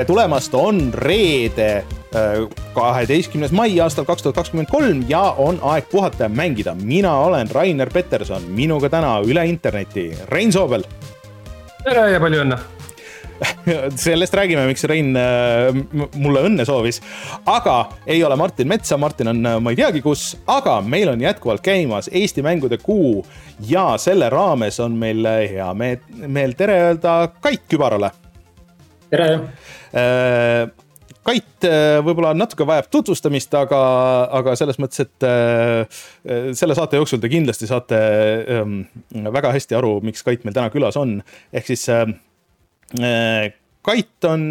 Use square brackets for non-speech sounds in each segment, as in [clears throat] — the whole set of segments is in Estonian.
tere tulemast, on reede, kaheteistkümnes mai aastal kaks tuhat kakskümmend kolm ja on aeg puhata ja mängida. mina olen Rainer Peterson, minuga täna üle interneti Rein Soobel. tere ja palju õnne [laughs] sellest räägime, miks Rein mulle õnne soovis. aga ei ole Martin Metsa, Martin on ma ei teagi kus, aga meil on jätkuvalt käimas Eesti mängude kuu ja selle raames on meil hea meel tere öelda Kait Kübarale tere! Äh, Kait äh, võib-olla natuke vajab tutvustamist, aga, aga selles mõttes, et äh, selle saate jooksul te kindlasti saate ähm, väga hästi aru, miks Kait meil täna külas on. ehk siis Kait on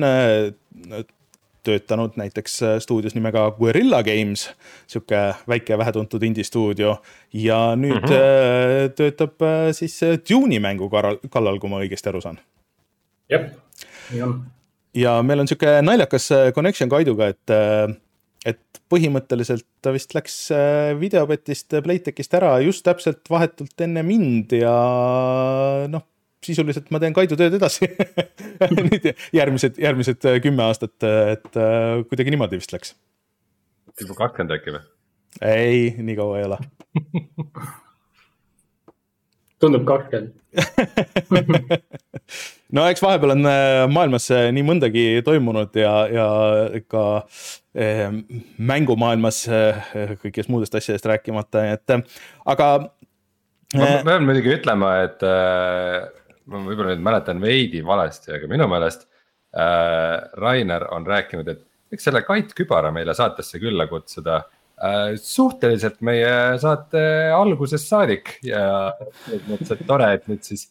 töötanud näiteks stuudios nimega Guerilla Games, sihuke väike vähetuntud indie-stuudio ja nüüd mm -hmm. töötab siis Dune'i mängu kallal, kui ma õigesti aru saan. jah nii on. Ja meil on sihuke naljakas äh, connection Kaiduga, et, äh, et põhimõtteliselt ta vist läks äh, videopetist Playtechist ära just täpselt vahetult enne mind ja noh, sisuliselt ma teen Kaidu tööd edasi [laughs] nüüd järgmised, järgmised kümme aastat, et kuidagi niimoodi vist läks. juba kakskümmend äkki või? ei, nii kaua ei ole [laughs] tundub kakskümmend [laughs] no eks vahepeal on äh, maailmas nii mõndagi toimunud ja, ja ka eh, mängumaailmas eh, kõigest muudest asjadest rääkimata, et aga. ma pean muidugi ütlema, et ma võib-olla nüüd mäletan veidi valesti, aga minu meelest Rainer on rääkinud, et võiks selle Kait Kübara meile saatesse külla kutsuda suhteliselt meie saate algusest saadik. Ja selles mõttes, et tore, et nüüd siis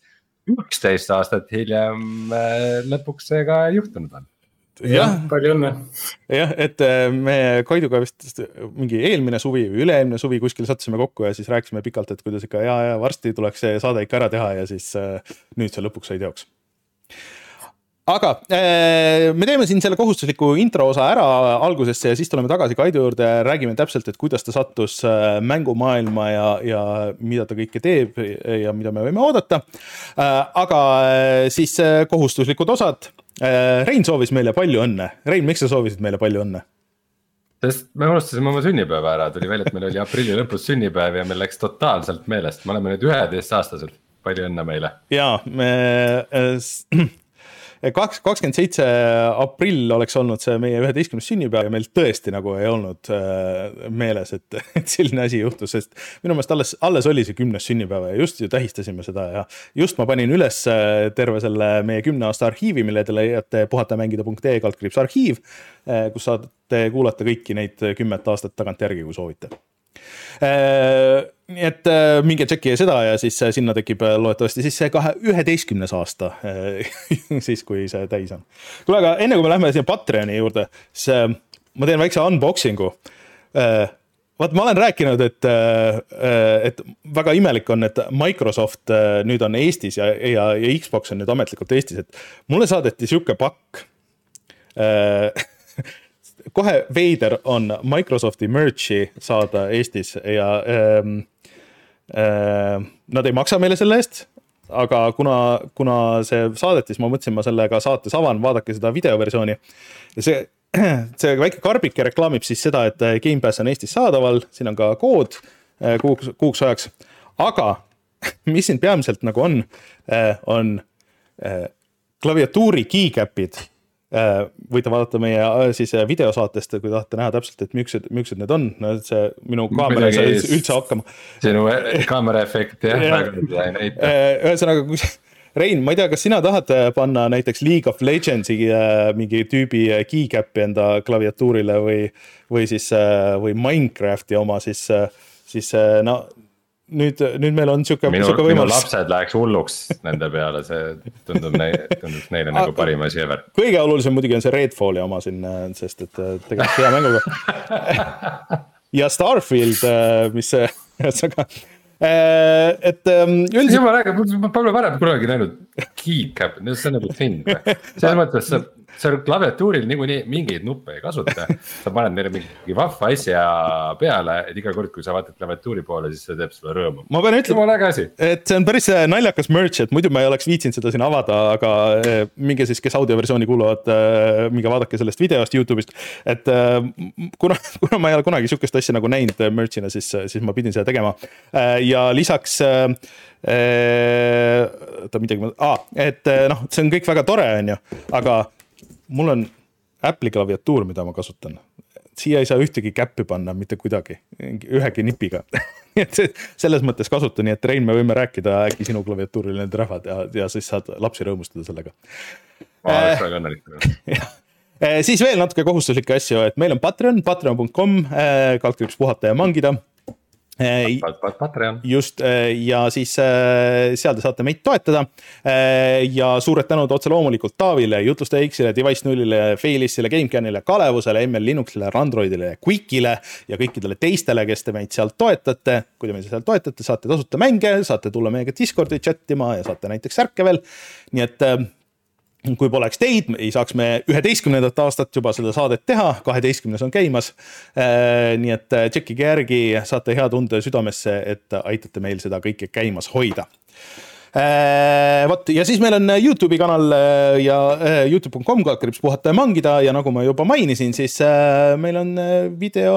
üksteist aastat hiljem äh, lõpuks see ka juhtunud on. Jah, palju õnne. jah, et äh, me Kaiduga vist mingi eelmine suvi või üle-eelmine suvi kuskil sattusime kokku ja siis rääkisime pikalt, et kuidas ikka ja, ja varsti tuleks see saade ikka ära teha ja siis äh, nüüd see lõpuks sai teoks aga äh, me teeme siin selle kohustusliku intro osa ära algusesse ja siis tuleme tagasi Kaidu juurde ja räägime täpselt, et kuidas ta sattus äh, mängumaailma ja, ja mida ta kõike teeb ja mida me võime oodata. Äh, aga siis kohustuslikud osad. Rein soovis meile palju õnne. Rein, miks sa soovisid meile palju õnne? sest me unustasime oma sünnipäeva ära, tuli välja, et meil oli aprilli lõpus sünnipäev ja meil läks totaalselt meelest, me oleme nüüd üheteistaastased, palju õnne meile. ja me [clears throat] kaks, kakskümmend seitse aprill oleks olnud see meie üheteistkümnes sünnipäev ja meil tõesti nagu ei olnud äh, meeles, et, [laughs] et selline asi juhtus, sest minu meelest alles, alles oli see kümnes sünnipäev ja just ju tähistasime seda ja just ma panin üles äh, terve selle meie kümne aasta arhiivi, mille te leiate puhatamängida.ee kaldkriips arhiiv, kus saate kuulata kõiki neid kümmet aastat tagantjärgi, kui soovite nii et äh, minge tšekkige seda ja siis äh, sinna tekib äh, loodetavasti siis see kahe, üheteistkümnes aasta [laughs] siis kui see täis on. kuule, aga enne kui me läheme sinna Patreoni juurde, siis ma teen väikse unboxing'u. vaat ma olen rääkinud, et, et väga imelik on, et Microsoft nüüd on Eestis ja, ja, ja Xbox on nüüd ametlikult Eestis, et mulle saadeti sihuke pakk [laughs] kohe veider on Microsofti merch'i saada Eestis ja ähm, Äh, nad ei maksa meile selle eest, aga kuna, kuna see saadeti, siis ma mõtlesin, ma selle ka saates avan, vaadake seda videoversiooni. ja see, [clears throat] see väike karbike reklaamib siis seda, et äh, Gamepass on Eestis saadaval, siin on ka kood äh, kuuks, kuuks ajaks. aga [laughs] mis siin peamiselt nagu on, on klaviatuuri keycap'id Äh, võite vaadata meie äh, siis äh, videosaatest, kui tahate näha täpselt, et millised, millised need on, no see minu kaamera ei saa üldse hakkama. sinu kaamera efekt jah ja., väga ei näita. ühesõnaga, kui Rein, ma ei tea, kas sina tahad panna näiteks League of Legendsi mingi tüübi keycap'i enda klaviatuurile või, või siis, või Minecrafti oma, siis, siis no nüüd, nüüd meil on sihuke, sihuke võimalus. lapsed läheks hulluks nende [laughs] peale, see tundub neile, tundub neile nagu parim asi ever. kõige olulisem muidugi on see Redfalli oma siin, sest et äh, tegemist hea mänguga. [laughs] ja Starfield, äh, mis ühesõnaga [laughs] äh, et ähm, üldiselt. jumal äge, ma pole varem kunagi näinud keycap, see on nagu thing või, selles mõttes sa sa klaviatuuril niikuinii mingeid nuppe ei kasuta sa paned neile mingi vahva asja peale, et iga kord, kui sa vaatad klaviatuuri poole, siis see teeb sulle rõõmu. ma pean ütlema, et see on päris äh, naljakas merch, et muidu ma ei oleks viitsinud seda siin avada, aga äh, minge siis, kes audioversiooni kuulavad, äh, minge vaadake sellest videost Youtube'ist. et kuna, [laughs] kuna ma ei ole kunagi sihukest asja nagu näinud merch'ina, siis, siis ma pidin seda tegema ja lisaks oota midagi, aa, et noh, see on kõik väga tore, on ju, aga mul on Apple'i klaviatuur, mida ma kasutan. siia ei saa ühtegi käppi panna mitte kuidagi, ühegi nipiga [laughs] nii et selles mõttes kasuta, nii et Rein, me võime rääkida äkki sinu klaviatuuril need rahvad ja, ja siis saad lapsi rõõmustada sellega. ma oleks väga õnnelik eh, [laughs] siis veel natuke kohustuslikke asju, et meil on Patreon, patreon.com, eh, kaldkriips puhata ja mangida Patreon. just äh, ja siis äh, seal te saate meid toetada. Äh, ja suured tänud otse loomulikult Taavile, Jutlustaja X-ile, Device nullile, Failisile, GameCANile, Kalevusele, ML Linuxile, Androidile, Quickile ja kõikidele teistele, kes te meid sealt toetate. kui te meid sealt toetate, saate tasuta mänge, saate tulla meiega Discordi chat ima ja saate näiteks särke veel. nii et kui poleks teid, ei saaks me üheteistkümnendat aastat juba seda saadet teha, kaheteistkümnes on käimas. Äh, nii et äh, tšekkige järgi, saate hea tunde südamesse, et aitate meil seda kõike käimas hoida äh, vot ja siis meil on Youtube'i kanal ja Youtube.com kaldkriips puhata ja mangida ja nagu ma juba mainisin, siis meil on video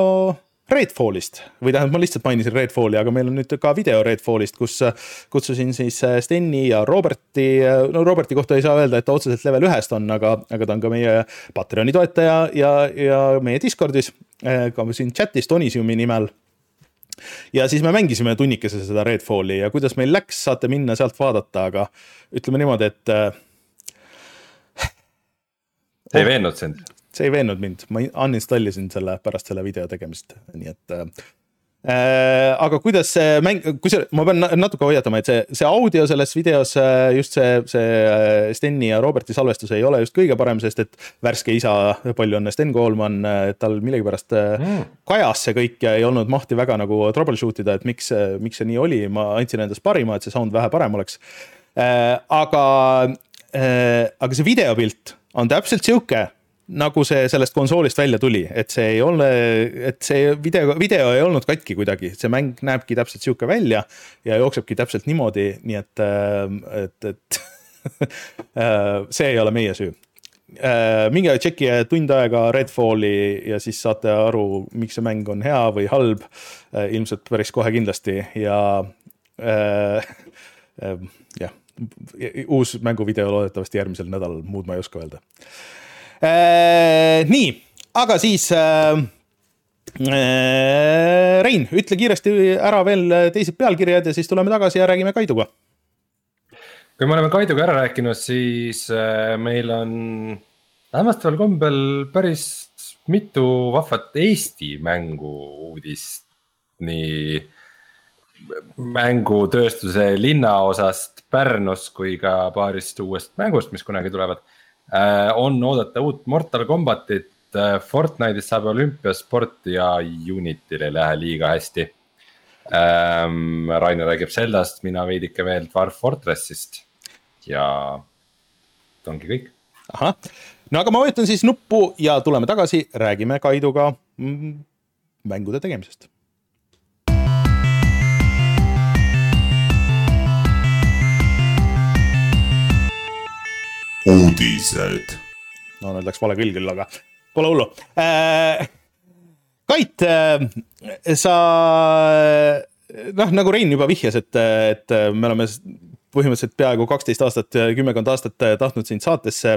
Redfallist või tähendab, ma lihtsalt mainisin Redfalli, aga meil on nüüd ka video Redfallist, kus äh, kutsusin siis äh, Steni ja Roberti, äh, no Roberti kohta ei saa öelda, et ta otseselt level ühest on, aga, aga ta on ka meie Patreoni toetaja ja, ja meie Discordis, ka siin chat'is Tonisiumi nimel ja siis me mängisime tunnikese seda Redfalli ja kuidas meil läks, saate minna sealt vaadata, aga ütleme niimoodi, et. ei veennud sind? See ei veennud mind, ma uninstallisin selle pärast selle video tegemist, nii et äh, äh,. aga kuidas see mäng, kui see, ma pean natuke hoiatama, et see, see audio selles videos, äh, just see, see äh, Steni ja Roberti salvestus ei ole just kõige parem, sest et värske isa, palju õnne, Sten Koolman, tal millegipärast mm. kajas see kõik ja ei olnud mahti väga nagu troubleshoot ida, et miks, miks see nii oli, ma andsin endast parima, et see sound vähe parem oleks äh,. aga äh,, aga see videopilt on täpselt sihuke nagu see sellest konsoolist välja tuli, et see ei ole, et see video, video ei olnud katki kuidagi, see mäng näebki täpselt sihuke välja ja jooksebki täpselt niimoodi, nii et, äh, et, et [laughs] äh, see ei ole meie süü. Äh, minge tšekkige tund aega Redfalli ja siis saate aru, miks see mäng on hea või halb. ilmselt päris kohe kindlasti ja [laughs] jah, uus mänguvideo loodetavasti järgmisel nädalal, muud ma ei oska öelda Äh, nii, aga siis äh, äh, Rein, ütle kiiresti ära veel teised pealkirjad ja siis tuleme tagasi ja räägime Kaiduga. kui me oleme Kaiduga ära rääkinud, siis meil on hämmastaval kombel päris mitu vahvat Eesti mängu uudist. nii mängutööstuse linnaosast Pärnus kui ka paarist uuest mängust, mis kunagi tulevad Äh, on oodata uut Mortal Combatit, äh, Fortnite'ist saab olümpiasport ja Unityl ei lähe liiga hästi. Ähm, Rainer räägib Zeldast, mina veidike veel Dwarf Fortressist ja ongi kõik. ahah, no aga ma vajutan siis nuppu ja tuleme tagasi, räägime Kaiduga mm, mängude tegemisest uudised. no nüüd läks vale külg küll, aga pole hullu äh,. Kait äh,, sa noh, nagu Rein juba vihjas, et, et me oleme põhimõtteliselt peaaegu kaksteist aastat, kümmekond aastat tahtnud sind saatesse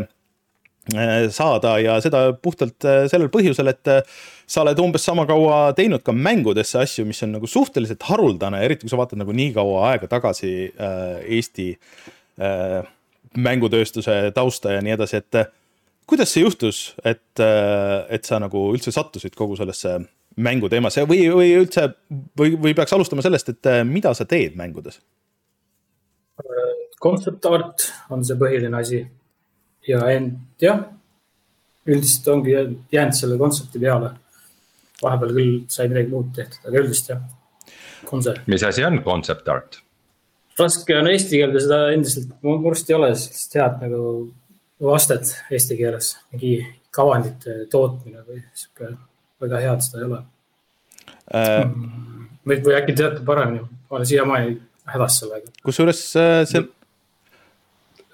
äh, saada ja seda puhtalt äh, sellel põhjusel, et äh, sa oled umbes sama kaua teinud ka mängudesse asju, mis on nagu suhteliselt haruldane, eriti kui sa vaatad nagu nii kaua aega tagasi äh, Eesti äh, mängutööstuse tausta ja nii edasi, et eh, kuidas see juhtus, et, eh, et sa nagu üldse sattusid kogu sellesse mänguteemasse või, või üldse või, või peaks alustama sellest, et eh, mida sa teed mängudes? Concept art on see põhiline asi ja end jah, üldiselt ongi jäänud selle kontsepti peale. vahepeal küll sai midagi muud tehtud, aga üldiselt jah, on see. mis asi on concept art? Raske on eesti keelde seda endiselt, arust ei ole sellist head nagu vastet eesti keeles, mingi kavandite tootmine või sihuke, väga head seda ei ole äh,. või, või äkki teate paremini, ma olen siiamaani hädas sellega. kusjuures äh, see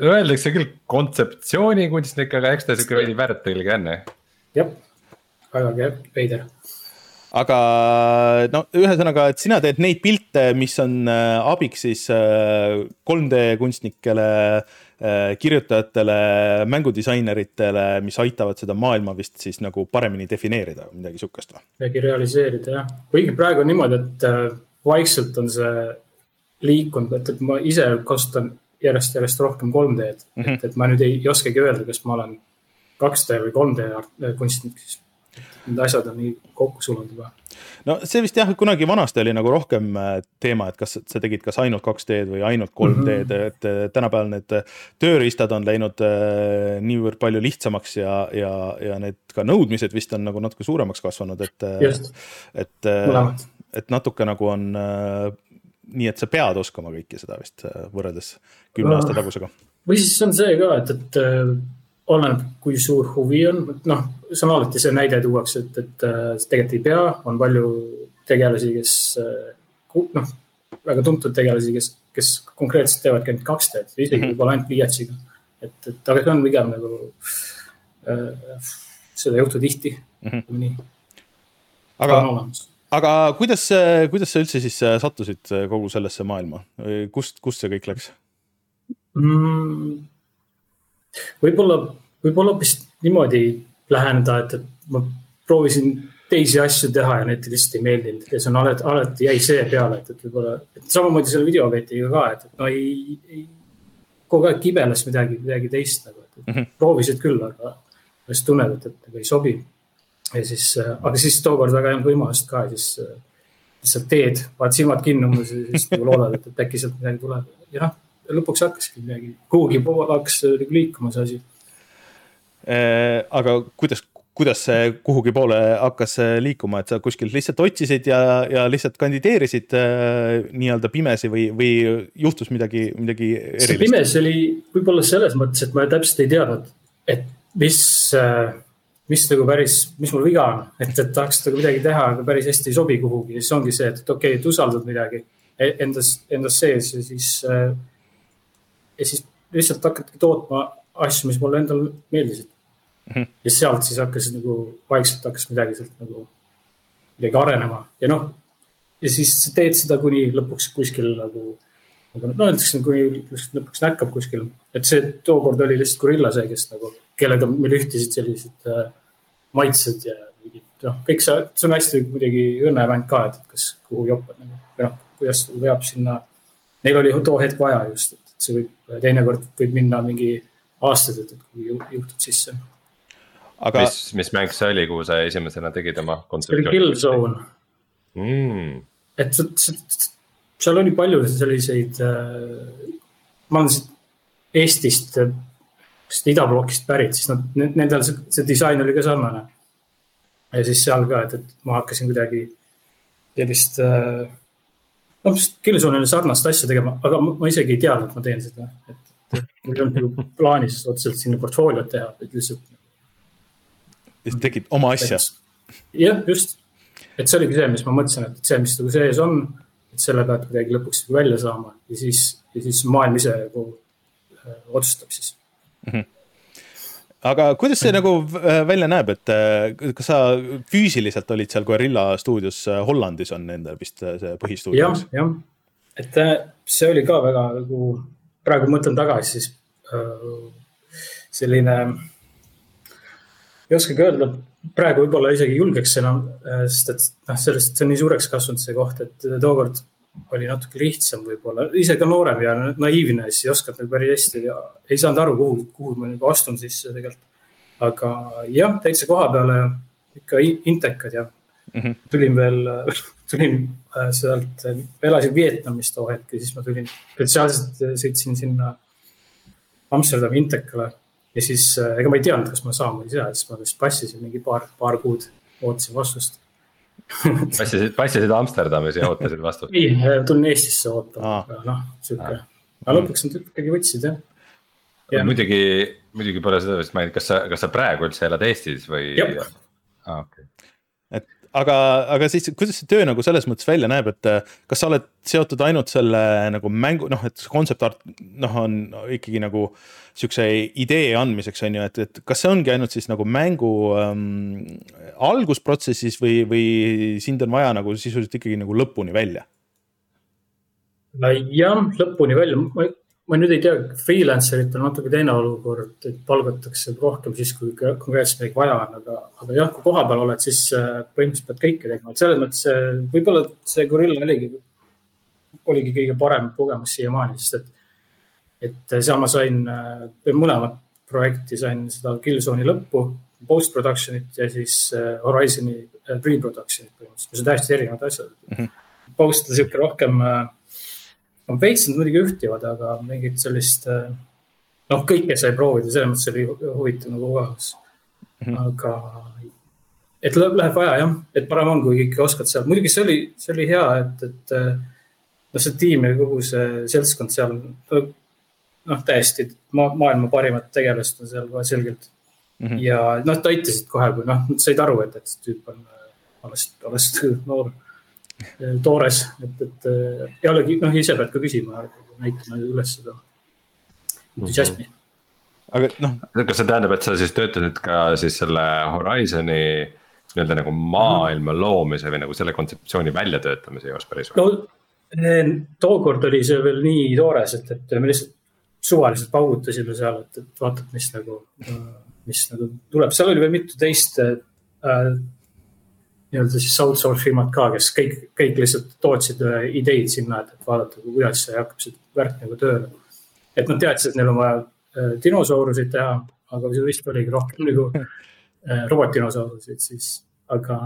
Öeldakse küll kontseptsioonikunstnik, aga eks ta sihuke veidi väärtõlge on. jah, väga veider aga no ühesõnaga, et sina teed neid pilte, mis on äh, abiks siis 3D äh, kunstnikele, äh, kirjutajatele, mängudisaineritele, mis aitavad seda maailma vist siis nagu paremini defineerida, midagi sihukest või? midagi realiseerida jah, kuigi praegu on niimoodi, et vaikselt on see liikunud, et, et ma ise kasutan järjest-järjest rohkem 3D-d mm, -hmm. et, et ma nüüd ei, ei oskagi öelda, kas ma olen 2D või 3D kunstnik siis need asjad on nii kokku sulanud juba. no see vist jah, kunagi vanasti oli nagu rohkem äh, teema, et kas sa tegid kas ainult 2D-d või ainult 3D-d mm, -hmm. et äh, tänapäeval need äh, tööriistad on läinud niivõrd palju lihtsamaks ja, ja, ja need ka nõudmised vist on nagu natuke suuremaks kasvanud, et, et, et natuke nagu on nii, et sa pead oskama kõike seda vist võrreldes kümne aasta tagusega. või siis on see ka, et, et oleneb, kui suur huvi on, noh, see on alati see näide tuuakse, et, et äh, tegelikult ei pea, on palju tegelasi, kes äh, noh, väga tuntud tegelasi, kes, kes konkreetselt teevadki ainult 2D-d, isegi mm -hmm. võib-olla ainult pliiatsiga. et, et aga see on pigem nagu äh,, seda ei juhtu tihti mm, -hmm. nii. aga, aga kuidas, kuidas sa üldse siis sattusid kogu sellesse maailma, kust, kust see kõik läks mm,? Võib-olla, võib-olla hoopis niimoodi läheneda, et, et ma proovisin teisi asju teha ja need lihtsalt ei meeldinud ja see on alati, alati jäi see peale, et, et võib-olla, et samamoodi selle videoobjektiga ka, et, et no ei, ei, kogu aeg kibeles midagi, midagi teist nagu, et mm -hmm. proovisid küll, aga siis tunned, et, et nagu ei sobi. ja siis, aga siis tookord väga ei olnud võimalust ka ja siis lihtsalt teed, paned silmad kinni umbes ja siis nagu loodad, et, et äkki sealt midagi tuleb ja noh lõpuks hakkaski midagi, kuhugi poole hakkas nagu liikuma see asi. Äh, aga kuidas, kuidas see kuhugi poole hakkas äh, liikuma, et sa kuskilt lihtsalt otsisid ja, ja lihtsalt kandideerisid äh, nii-öelda pimesi või, või juhtus midagi, midagi erilist? see pimesi oli võib-olla selles mõttes, et ma täpselt ei teadnud, et mis äh, mis nagu päris, mis mul viga on, et, et tahaks nagu midagi teha, aga päris hästi ei sobi kuhugi. Ja siis ongi see, et, et okei okay,, et usaldad midagi e-, endas, endas sees ja siis äh, ja siis lihtsalt hakati tootma asju, mis mulle endale meeldisid mm. -hmm. ja sealt siis hakkas nagu vaikselt hakkas midagi sealt nagu, midagi arenema ja noh. ja siis teed seda kuni lõpuks kuskil nagu, nagu no näiteks kuni lõpuks näkkab kuskil, et see tookord oli lihtsalt Gorilla see, kes nagu, kellega meil ühtisid sellised äh, maitsed ja mingid noh, kõik see, see on hästi muidugi õnnemäng ka, et kas kuhu jopad nagu või noh, kuidas veab sinna. Neil oli too hetk vaja just, see võib, teinekord võib minna mingi aastaid, et kui juhtub sisse. aga. mis, mis mäng see oli, kuhu sa esimesena tegid oma kontseptsiooni? see oli Killzone mm.. et seal oli palju selliseid äh,, ma olen siit Eestist, vist idablokist pärit, siis nad, nendel see, see disain oli ka sarnane. ja siis seal ka, et, et ma hakkasin kuidagi sellist äh, noh, Killzone'ile sarnast asja tegema, aga ma isegi ei teadnud, et ma teen seda, et mul ei olnud nagu plaanis otseselt sinna portfooliot teha, et lihtsalt. lihtsalt tegid oma asja. jah, just, et see oligi see, mis ma mõtlesin, et see, mis nagu sees on, et selle pead kuidagi lõpuks välja saama ja siis, ja siis maailm ise nagu äh, otsustab siis mm. -hmm aga kuidas see nagu äh, välja näeb, et äh, kas sa füüsiliselt olid seal Guerilla stuudios, äh, Hollandis on nendel vist see põhistuudio? jah, jah, et see oli ka väga nagu, praegu mõtlen tagasi, siis selline, ei oskagi öelda, praegu võib-olla isegi julgeks enam, sest et noh, sellest, see on nii suureks kasvanud see koht, et tookord oli natuke lihtsam võib-olla, ise ka noorem ja naiivne, siis ei osanud nagu päris hästi ja ei saanud aru, kuhu, kuhu ma nagu astun sisse tegelikult. aga jah, täitsa koha peale ikka intekad ja mm -hmm. tulin veel, [laughs] tulin äh, sealt, elasin Vietnamis too hetk ja siis ma tulin spetsiaalselt sõitsin sinna Amsterdami intekale ja siis äh, ega ma ei teadnud, kas ma saan või ei saa, siis ma vist passisin mingi paar, paar kuud, ootasin vastust [laughs] passisid, passisid Amsterdamis ja ootasid vastu? ei, tulin Eestisse ootama, aga noh, sihuke, aga lõpuks nad ikkagi võtsid jah ja.. muidugi muidugi pole seda vist maininud, kas sa, kas sa praegu üldse elad Eestis või? Ah, okay. Aga, aga siis kuidas see töö nagu selles mõttes välja näeb, et äh, kas sa oled seotud ainult selle nagu mängu, noh, et concept art noh, on ikkagi nagu sihukese idee andmiseks on ju, et, et kas see ongi ainult siis nagu mängu ähm, algusprotsessis või, või sind on vaja nagu sisuliselt ikkagi nagu lõpuni välja? jah, lõpuni välja, ma nüüd ei tea, freelancer itel on natuke teine olukord, et palgatakse rohkem siis, kui konkreetselt midagi vaja on, aga, aga jah, kui kohapeal oled, siis äh, põhimõtteliselt pead kõike tegema, et selles mõttes äh, võib-olla see Gorilla oligi, oligi kõige parem kogemus siiamaani, sest et, et seal ma sain mõlemat projekti, sain seda Killzone'i lõppu, post-production'it ja siis Horizon'i pre-production'it põhimõtteliselt, mis on täiesti erinevad asjad mm. -hmm. Post on sihuke rohkem äh, veits nad muidugi ühtivad, aga mingit sellist, äh, noh, kõike sai proovida, selles mõttes oli huvitav nagu kogemus mm. -hmm. aga, et läheb vaja jah, et parem on, kui ikka oskad seal, muidugi see oli, see oli hea, et, et äh, noh, see tiim ja kogu see seltskond seal, noh, täiesti ma, maailma parimad tegelased on seal kohe selgelt mm. -hmm. ja noh, nad aitasid kohe, kui noh, said aru, et, et see tüüp on äh, alles, alles noor toores, et, et jällegi noh, ise pead ka küsima, näitama üles seda entusiasmi mm. -hmm. aga noh. kas see tähendab, et sa siis töötasid ka siis selle Horizon'i nii-öelda nagu maailma loomise või nagu selle kontseptsiooni väljatöötamise juures päris no,? tookord oli see veel nii toores, et, et me lihtsalt suvaliselt paugutasime seal, et, et vaatad, mis nagu, mis nagu tuleb, seal oli veel mitu teist äh, nii-öelda siis outsource firmad ka, kes kõik, kõik lihtsalt tootsid äh, ideid sinna, et, et vaadata, kuidas see hakkab see värk nagu tööle. et nad teadsid, et neil on vaja äh, dinosauruseid teha, aga see vist oligi rohkem nagu äh, robotdinosauruseid siis, aga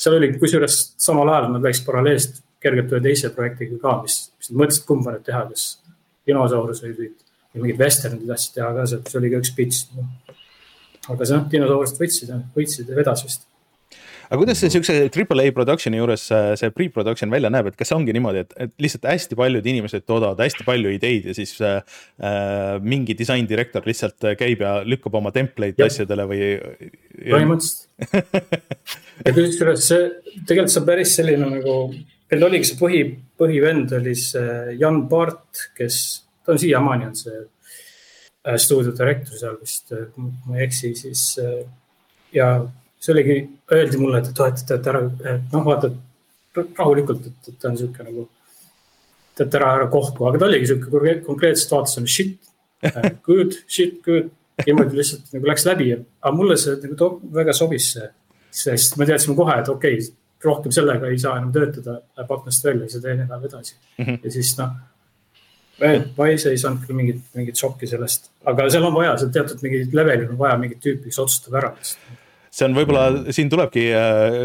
seal oli kusjuures samal ajal nad läksid paralleelselt kergelt ühe teise projektiga ka, mis, mis nad mõtlesid, kumba nüüd teha, kas dinosauruseid või mingid vesternid tahtsid teha ka, see oli ka üks pitch. aga see noh, dinosaurused võtsid, võitsid ja vedas vist aga kuidas see siukse triple A production'i juures see pre-production välja näeb, et kas ongi niimoodi, et, et lihtsalt hästi paljud inimesed toodavad hästi palju ideid ja siis äh, mingi disaindirektor lihtsalt käib ja lükkab oma template'i asjadele või? põhimõtteliselt ja kusjuures see tegelikult see on päris selline nagu, meil oligi see põhi, põhivend oli see Jan Part, kes, ta on siiamaani on see äh, stuudiodirektor seal vist, kui ma ei eksi, siis äh, ja see oligi, öeldi mulle, et toetate, et ära, noh, vaata rahulikult, et, et ta on sihuke nagu, et ära, ära kohku, aga ta oligi sihuke konkreetselt vaatas on shit, [laughs] good, shit, good. niimoodi lihtsalt nagu läks läbi, aga mulle see nagu väga sobis see, sest me teadsime kohe, et okei okay,, rohkem sellega ei saa enam töötada, läheb aknast välja, see teine läheb edasi mm. -hmm. ja siis noh Wise ei saanud küll mingit, mingit šokki sellest, aga seal on vaja, seal teatud mingil levelil on vaja mingit tüüpi, kes otsustab ära see on võib-olla, mm. siin tulebki äh,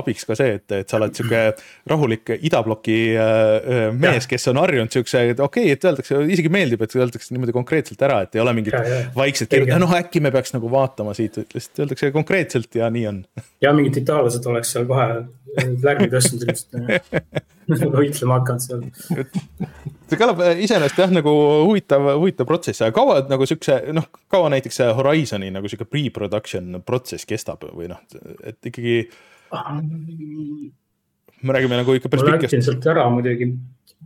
abiks ka see, et, et sa oled sihuke rahulik idabloki äh, mees, kes on harjunud siukse, et okei okay,, et öeldakse, isegi meeldib, et öeldakse niimoodi konkreetselt ära, et ei ole mingit vaikset kirjutada, noh äkki me peaks nagu vaatama siit, lihtsalt öeldakse konkreetselt ja nii on. [laughs] ja mingid itaallased oleks seal kohe lärmi tõstnud [laughs] ilmselt, võitlema hakanud seal see kõlab äh, iseenesest jah, nagu huvitav, huvitav protsess, aga kaua nagu siukse noh, kaua näiteks see Horizon'i nagu sihuke pre-production protsess kestab või noh, et ikkagi. me räägime nagu ikka päris pikkast. ma läksin sealt ära muidugi,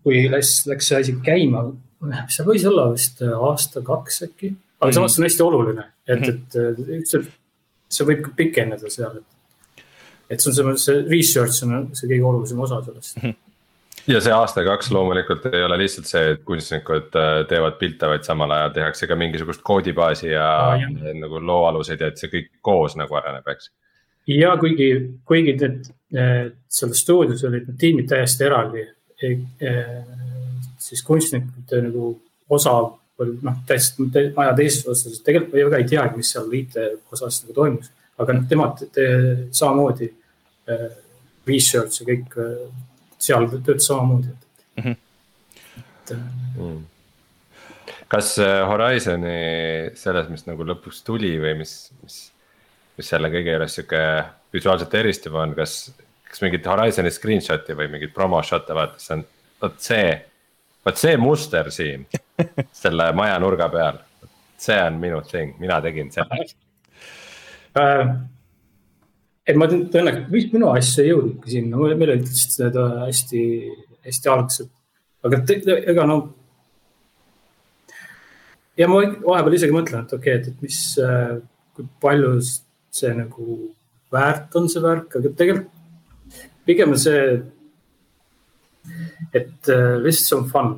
kui läks, läks see asi käima, see võis olla vist aasta-kaks äkki, aga mm. samas see on hästi oluline, et -hmm. et see, see võib ka pikeneda seal, et. et see on see, see research on see kõige olulisem osa sellest mm. -hmm ja see aasta-kaks loomulikult ei ole lihtsalt see, et kunstnikud äh, teevad pilte, vaid samal ajal tehakse ka mingisugust koodibaasi ja ah, nagu looaluseid ja et see kõik koos nagu areneb, eks. ja kuigi, kuigi need, seal stuudios olid need tiimid täiesti eraldi, siis kunstnike nagu osa oli noh, täiesti maja teises osas, tegelikult ma väga ei teagi, mis seal IT osas nagu toimus, aga noh, nemad samamoodi research ja kõik seal töötas samamoodi mm. -hmm. et mm.. kas äh, Horizon'i selles, mis nagu lõpuks tuli või mis, mis, mis selle kõige juures sihuke visuaalselt eristuv on, kas, kas mingit Horizon'i screenshot'i või mingit promo shot'e vaadates on, vot see, vot see muster siin [laughs] selle maja nurga peal see on minu thing, mina tegin seda äh,. Et ma vist minu asja ei jõudnudki sinna, meil olid lihtsalt need hästi, hästi algsed, aga ega no. ja ma vahepeal isegi mõtlen, et okei okay,, et, et mis, äh, kui palju see nagu väärt on see värk, aga tegelikult pigem see, et äh, lihtsalt see on fun.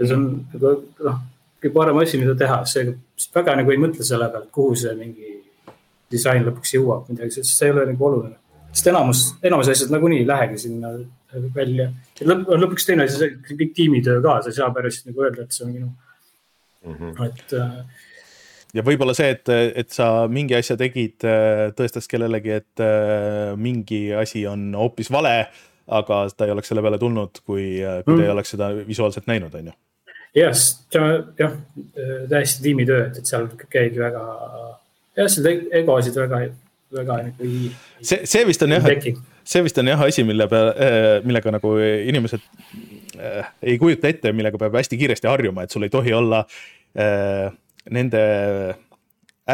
Ja see on nagu noh, kõige parem asi, mida teha, see väga nagu ei mõtle selle pealt, kuhu see mingi disain lõpuks jõuab midagi, sest see ei ole nagu oluline. sest enamus, enamus asjad nagunii ei lähegi sinna välja. lõpp, lõpuks teine asi, see kõik tiimitöö ka, sa ei saa päris nagu öelda, et see on minu mm, -hmm. et äh, ja võib-olla see, et, et sa mingi asja tegid, äh, tõestas kellelegi, et äh, mingi asi on hoopis vale, aga ta ei oleks selle peale tulnud, kui, kui ta mm. ei oleks seda visuaalselt näinud, on ju. jah, jah, täiesti tiimitöö, et, et seal käib väga jah, seda egosid väga, väga nagu ei. see, see vist on jah, see vist on jah asi, mille peale, äh, millega nagu inimesed äh, ei kujuta ette, millega peab hästi kiiresti harjuma, et sul ei tohi olla äh, nende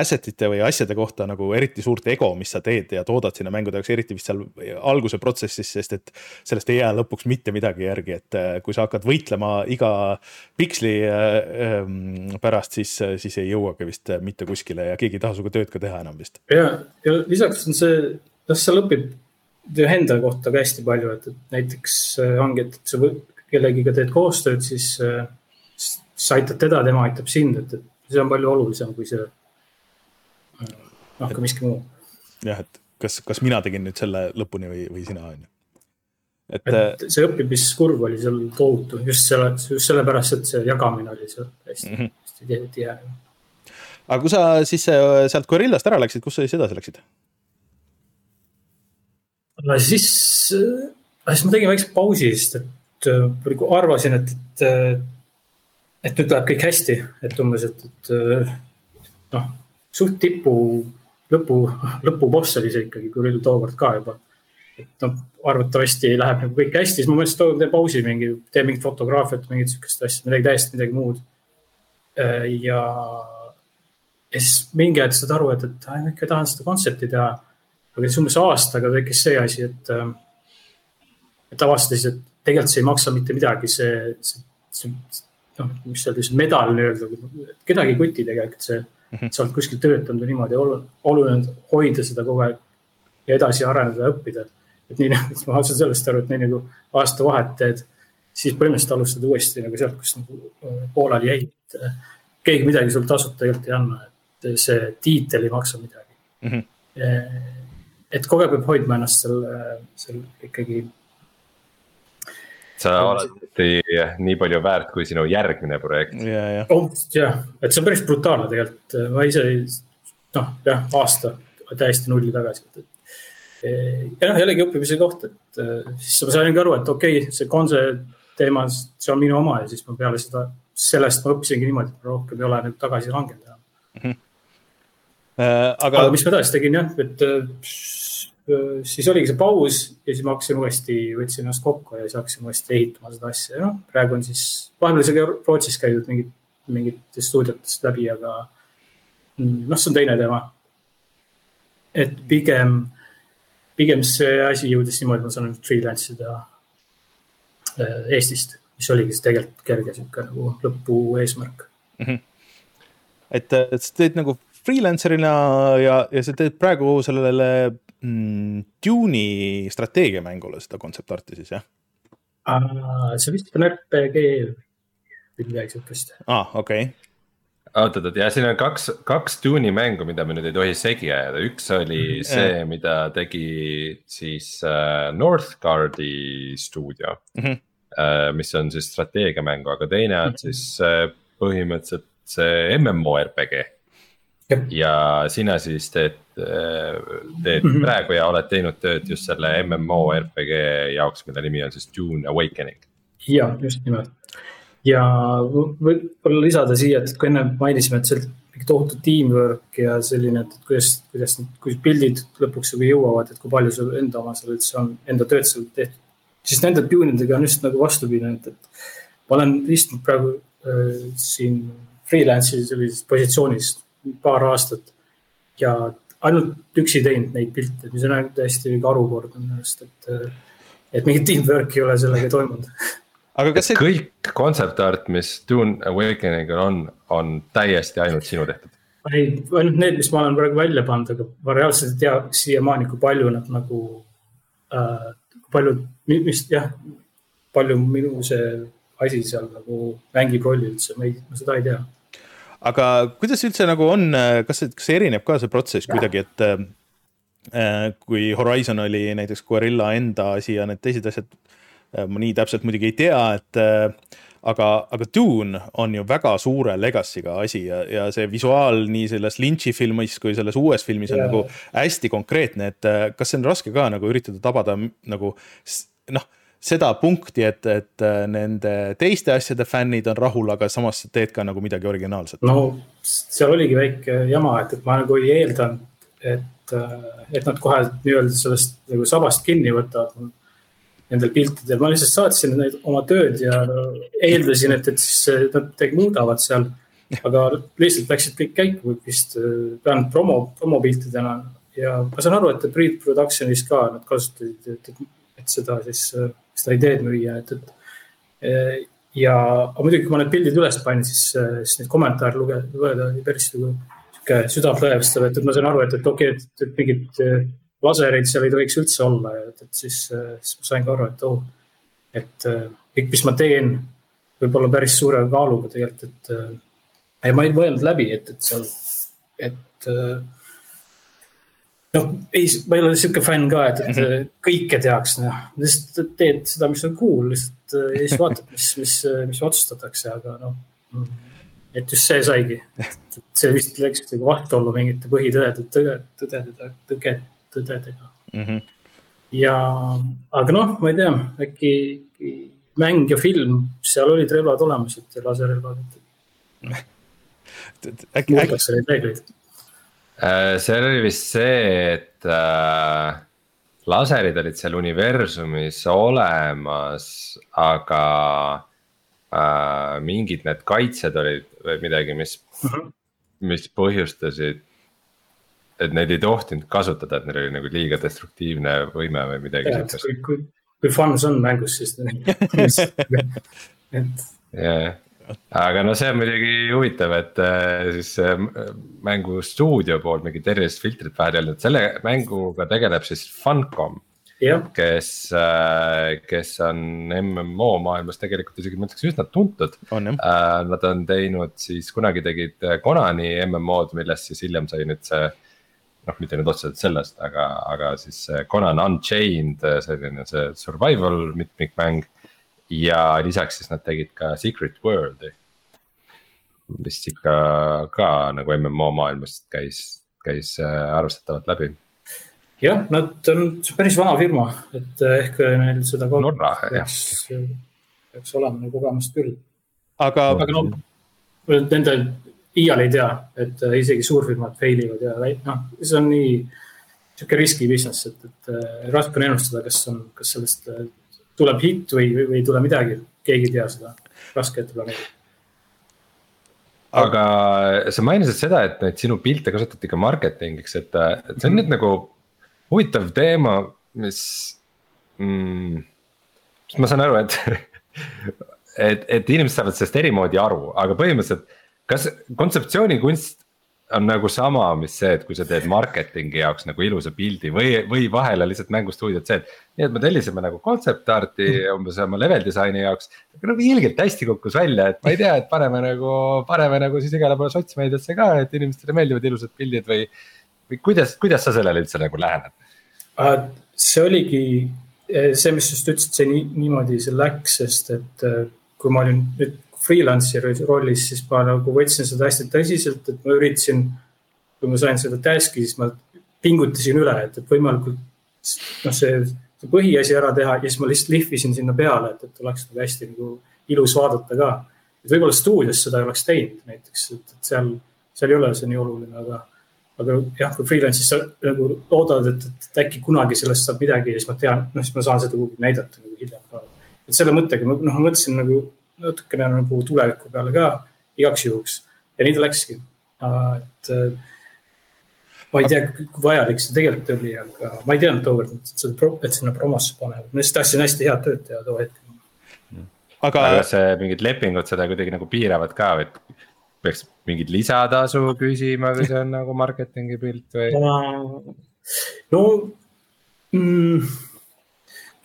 asset ite või asjade kohta nagu eriti suurt ego, mis sa teed ja toodad sinna mängude jaoks, eriti vist seal alguse protsessis, sest et sellest ei jää lõpuks mitte midagi järgi, et äh, kui sa hakkad võitlema iga piksli äh, ähm, pärast, siis, siis ei jõuagi vist mitte kuskile ja keegi ei taha sinuga tööd ka teha enam vist. ja, ja lisaks on see, noh, seal õpib enda kohta ka hästi palju, et, et näiteks äh, ongi, et sa kellegiga teed koostööd, siis, siis sa aitad teda, tema aitab sind, et, et see on palju olulisem kui see noh, ka miski muu. jah, et kas, kas mina tegin nüüd selle lõpuni või, või sina, on ju. et, et äh, see õppimiskurv oli seal tohutu just selle, just sellepärast, et see jagamine oli seal hästi mm, -hmm. hästi tihe. aga kui sa siis äh, sealt Gorillast ära läksid, kus sa siis edasi läksid? siis, äh, siis ma tegin väikse pausi, sest et arvasin, et, et, et nüüd läheb kõik hästi, et umbes, et, et noh suht tipu lõpu, lõpuboss oli see ikkagi, oli tookord ka juba. et noh, arvatavasti läheb nagu kõik hästi, siis ma mõtlesin, et toon teen pausi mingi, teen mingit fotograafiat, mingit sihukest asja, midagi täiesti midagi muud. Äh, ja, ja siis mingi hetk saad aru, et, et ma ikka tahan seda kontserti teha. aga siis umbes aastaga tekkis see asi, et, äh, et avastasin, et tegelikult see ei maksa mitte midagi, see, see, see noh, mis seal siis medal nii-öelda, kedagi ei kuti tegelikult see mm. -hmm. Sa oled kuskil töötanud või niimoodi, oluline on hoida seda kogu aeg ja edasi areneda õppida. et nii nagu, [laughs] ma saan sellest aru, et nii nagu aasta vahet teed, siis põhimõtteliselt alustad uuesti nagu sealt, kus nagu äh, pooleli jäid. keegi midagi sul tasuta tegelikult ei anna, et see tiitel ei maksa midagi mm. -hmm. et kogu aeg peab hoidma ennast seal, seal ikkagi sa oled nii palju väärt kui sinu järgmine projekt. jah, et see on päris brutaalne tegelikult, ma ise noh, jah, aasta täiesti nulli tagasi. ja noh, jällegi õppimise koht, et siis ma saingi aru, et okei okay,, see konse teema, see on minu oma ja siis ma peale seda, sellest ma õppisingi niimoodi, et ma rohkem ei ole nüüd tagasi langenud enam mm. -hmm. Äh, aga... aga mis ma edasi tegin jah, et Äh, siis oligi see paus ja siis ma hakkasin uuesti, võtsin ennast kokku ja siis hakkasin uuesti ehitama seda asja ja noh, praegu on siis, vahepeal isegi Rootsis käidud mingit, mingitest stuudiotest läbi, aga noh, see on teine teema. et pigem, pigem see asi jõudis niimoodi, et ma saan freelance ida Eestist, mis oligi siis tegelikult kerge sihuke nagu lõpu eesmärk mm. -hmm. et, et sa teed nagu freelancer'ina ja, ja sa teed praegu sellele mm, Dune'i strateegiamängule seda kontseptarti siis jah? see vist on RPG või midagi sihukest. aa ah,, okei okay. oot, oot, oot ja siin on kaks, kaks Dune'i mängu, mida me nüüd ei tohi segi ajada, üks oli mm, see yeah., mida tegi siis äh, Northgardi stuudio mm. -hmm. Äh, mis on siis strateegiamängu, aga teine on mm -hmm. siis äh, põhimõtteliselt see MMORPG ja sina siis teed, teed mm -hmm. praegu ja oled teinud tööd just selle MMO RPG jaoks, mille nimi on siis Dune Awakening. ja just nimelt ja võib-olla lisada siia, et kui enne mainisime, et see mingi tohutu teamwork ja selline, et kuidas, kuidas, kuidas pildid lõpuks nagu jõuavad, et kui palju sul enda oma seal üldse on, enda tööd seal tehtud. siis nende tune idega on just nagu vastupidi, et, et ma olen istunud praegu äh, siin freelance'i sellises positsioonis paar aastat ja ainult üksi teinud neid pilte, mis on täiesti harukordne minu arust, et, et mingit teamwork'i ei ole sellega toimunud aga kas see. kõik concept art, mis Dune Awakening'il on, on täiesti ainult sinu tehtud? ei, ainult need, mis ma olen praegu välja pannud, aga ma reaalselt ei tea siiamaani, kui palju nad nagu äh,, palju, mis jah, palju minu see asi seal nagu mängib rolli üldse, ma ei, ma seda ei tea. Aga kuidas üldse nagu on, kas, kas erineb ka see protsess kuidagi, et äh, kui Horizon oli näiteks Guerilla enda asi ja need teised asjad äh,, ma nii täpselt muidugi ei tea, et äh, aga, aga Dune on ju väga suure legacy'ga asi ja, ja see visuaal nii selles Lynch'i filmis kui selles uues filmis on yeah. nagu hästi konkreetne, et äh, kas see on raske ka nagu üritada tabada nagu noh seda punkti, et, et äh, nende teiste asjade fännid on rahul, aga samas teed ka nagu midagi originaalset. no seal oligi väike jama, et, et ma nagu ei eeldanud, et, äh, et nad kohe nii-öelda sellest nagu sabast kinni võtavad nendel piltidel, ma lihtsalt saatsin neid oma tööd ja eeldasin, et, et siis nad midagi muudavad seal. aga lihtsalt läksid kõik käiku vist, vähemalt promo, promopiltidena ja ma saan aru, et pre-production'is ka nad kasutasid, et, et, et seda siis, seda ideed müüa, et, et. ja, aga muidugi, kui ma need pildid üles panin, siis, siis neid kommentaare lugeda, lugeda oli päris nagu sihuke südantlõhestav, et, et ma saan aru, et, et okei okay,, et, et mingid lasereid seal ei tohiks üldse olla ja et, et siis, siis ma sain ka aru, et oh, et kõik, mis ma teen, võib olla päris suure kaaluga tegelikult, et ja ma ei mõelnud läbi, et, et seal, et noh, ei, ma ei ole sihuke fänn ka, et, et mm -hmm. kõike tehakse, noh, lihtsalt teed seda, mis on cool, lihtsalt ja siis vaatad, mis, mis, mis otsustatakse, aga noh. et just see saigi, et see vist läks nagu vastuollu mingite põhitõdede, tõde, tõdede, tõde, tõdedega mm. -hmm. ja, aga noh, ma ei tea, äkki mäng ja film, seal olid relvad olemas, et laserrelvad. [laughs] äkki. Äh, seal oli vist see, et äh, laserid olid seal universumis olemas, aga äh, mingid need kaitsed olid või midagi, mis mhm. -huh. mis põhjustasid et neid ei tohtinud kasutada, et neil oli nagu liiga destruktiivne võime või midagi siukest. kui, kui, kui fun see on mängus, siis [laughs] [laughs] et. jah, aga no see on muidugi huvitav, et äh, siis mängu stuudio poolt mingit erilist filtrit vahel ei olnud, selle mänguga tegeleb siis Funcom. kes, äh, kes on MMO maailmas tegelikult isegi ma ütleks üsna tuntud. Äh, nad on teinud siis kunagi tegid Konani MMO-d, millest siis hiljem sai nüüd see noh, mitte nüüd otseselt sellest, aga, aga siis Conan Unchained, selline see survival mitmikmäng. Ja lisaks siis nad tegid ka Secret World'i. mis ikka ka nagu MMO maailmast käis, käis äh, arvestatavalt läbi. jah, nad on päris vana firma, et äh, ehk neil seda. Norra, jah. peaks olema neil kogemust küll. aga. aga no nende iial ei tea, et äh, isegi suurfirmad fail ivad ja noh, see on nii sihuke riski business, et, et äh, raske on ennustada, kas on, kas sellest äh, tuleb hitt või, või ei tule midagi, keegi ei tea seda, raske ette planeerida aga sa mainisid seda, et neid sinu pilte kasutati ka marketingiks, et, et see on mm -hmm. nüüd nagu huvitav teema, mis mm,. ma saan aru, et et, et inimesed saavad sellest eri moodi aru, aga põhimõtteliselt kas kontseptsioonikunst on nagu sama, mis see, et kui sa teed marketingi jaoks nagu ilusa pildi või, või vahel on lihtsalt mängustuudiod see, et. nii et me tellisime nagu concept art'i umbes oma level disaini jaoks, aga nagu ilgelt hästi kukkus välja, et ma ei tea, et paneme nagu, paneme nagu siis igale poole sotsmeediasse ka, et inimestele meeldivad ilusad pildid või. või kuidas, kuidas sa sellele üldse nagu lähened? Äh, see oligi eh, see, mis just ütlesid, see nii, niimoodi see läks, sest et eh, kui ma olin nüüd freelancer'i rollis, siis ma nagu võtsin seda hästi tõsiselt, et ma üritasin, kui ma sain seda task'i, siis ma pingutasin üle, et, et võimalikult noh, see, see põhiasi ära teha ja siis ma lihtsalt lihvisin sinna peale, et, et oleks nagu hästi nagu ilus vaadata ka. et võib-olla stuudios seda ei oleks teinud näiteks, et, et seal, seal ei ole see nii oluline, aga, aga jah, kui freelance'is sa nagu loodad, et, et äkki kunagi sellest saab midagi ja siis ma tean, noh, siis ma saan seda kuhugi näidata nagu hiljem ka. et selle mõttega, noh, ma mõtlesin nagu natukene nagu tuleviku peale ka igaks juhuks. ja nii ta läkski, et ma ei tea, kui vajalik see tegelikult oli, aga ma ei teadnud tookord, et seda, et sinna promosse panevad, ma lihtsalt tahtsin hästi head tööd teha too hetk. aga, kas mingid lepingud seda kuidagi nagu piiravad ka või, et peaks mingit lisatasu küsima, kui see on nagu marketingi pilt või? no mm,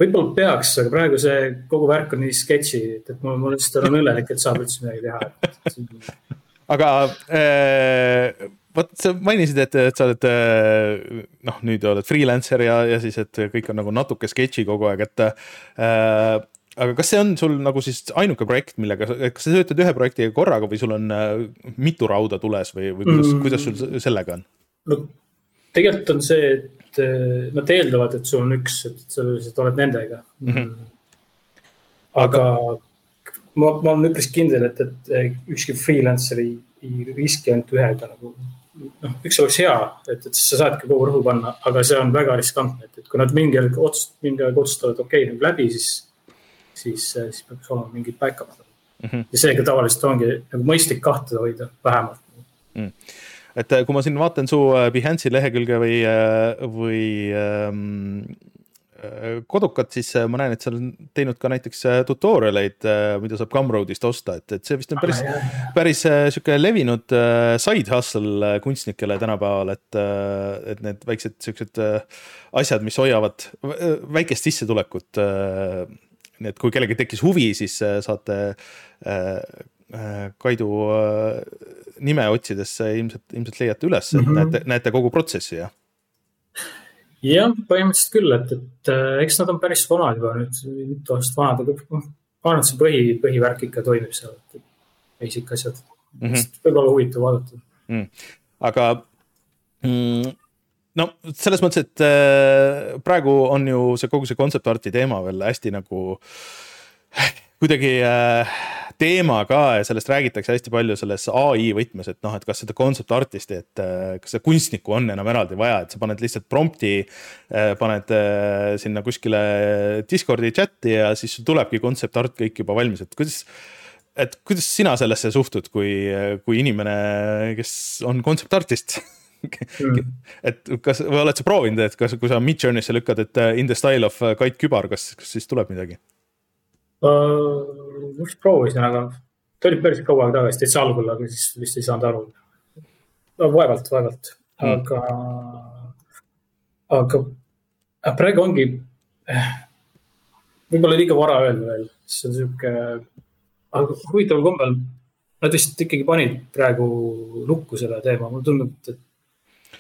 võib-olla peaks, aga praegu see kogu värk on nii sketši, et, et ma, ma lihtsalt olen õnnelik, et saab üldse midagi teha [laughs] aga äh, vot sa mainisid, et, et sa oled äh, noh, nüüd oled freelancer ja, ja siis, et kõik on nagu natuke sketši kogu aeg, et äh, aga kas see on sul nagu siis ainuke projekt, millega, kas sa töötad ühe projektiga korraga või sul on äh, mitu rauda tules või, või kuidas mm., kuidas sul sellega on? no tegelikult on see, et nad eeldavad, et sul on üks, et sa lihtsalt oled nendega mm. -hmm. aga ma, ma olen üpris kindel, et, et ükski freelancer ei, ei riski ainult ühega nagu noh, üks oleks hea, et, et siis sa saadki kogu rõhu panna, aga see on väga riskantne, et, et kui nad mingi hetk otsust-, mingi aeg otsustavad, okei okay,, nüüd läbi, siis, siis, siis peaks olema mingid back-up'id mm. -hmm. ja seega tavaliselt ongi nagu mõistlik kahte hoida vähemalt mm et kui ma siin vaatan su äh, Behance'i lehekülge või, äh, või ähm, kodukad, siis äh, ma näen, et sa oled teinud ka näiteks äh, tutorial eid, äh, mida saab Gumroadist osta, et, et see vist on päris, päris sihuke levinud side hustle kunstnikele tänapäeval, et, et need väiksed siuksed asjad, mis hoiavad väikest sissetulekut. nii et kui kellelgi tekkis huvi, siis saate Kaidu nime otsides ilmselt, ilmselt leiate üles, et mm -hmm. näete, näete kogu protsessi ja jah, põhimõtteliselt küll, et, et äh, eks nad on päris vanad juba nüüd, mitu aastat vanad, aga noh, ma arvan, et see põhi, põhivärk ikka toimib seal, et basic asjad mm -hmm., võib-olla huvitav vaadata mm.. aga mm, no selles mõttes, et äh, praegu on ju see kogu see concept art'i teema veel hästi nagu kuidagi äh, teema ka ja sellest räägitakse hästi palju selles ai võtmes, et noh, et kas seda concept artist'i, et äh, kas seda kunstnikku on enam eraldi vaja, et sa paned lihtsalt prompt'i, äh, paned äh, sinna kuskile Discordi chat'i ja siis tulebki concept art kõik juba valmis, et kuidas et kuidas sina sellesse suhtud, kui, kui inimene, kes on concept artist mm. [laughs] et kas, või oled sa proovinud, et kas, kui sa Midjourney'sse lükkad, et in the style of Kait Kübar, kas, kas siis tuleb midagi? Uh,? just proovisin, aga ta oli päris kaua aega tagasi, täitsa algul, aga siis vist ei saanud aru no,. vaevalt, vaevalt, hmm. aga mm., aga praegu ongi eh, võib-olla liiga vara öelda veel, see on sihuke, aga huvitaval kombel nad vist ikkagi panid praegu lukku selle teema, mulle tundub, et,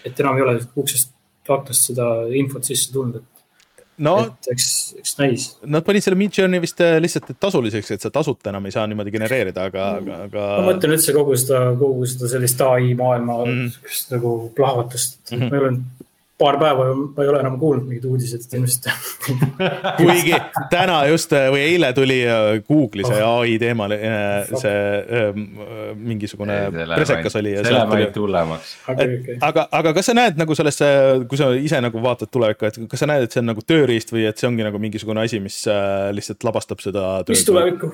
et enam ei ole uksest aknast seda infot sisse tulnud, et no eks, eks näis. Nad panid selle Midjourney vist äh, lihtsalt tasuliseks, et sa tasuta enam ei saa niimoodi genereerida, aga, aga, aga. ma mõtlen üldse kogu seda, kogu seda sellist ai maailma mm -hmm. nagu plahvatust mm, -hmm. meil on paar päeva ma ei ole enam kuulnud mingeid uudiseid, et ilmselt [laughs] kuigi täna just või eile tuli äh, Google'i see oh. ai teemal äh, see mingisugune presekas oli. see läheb ainult hullemaks. aga, aga kas sa näed nagu sellesse, kui sa ise nagu vaatad tulevikku, et kas sa näed, et see on nagu tööriist või et see ongi nagu mingisugune asi, mis äh, lihtsalt labastab seda. mis tulevikku?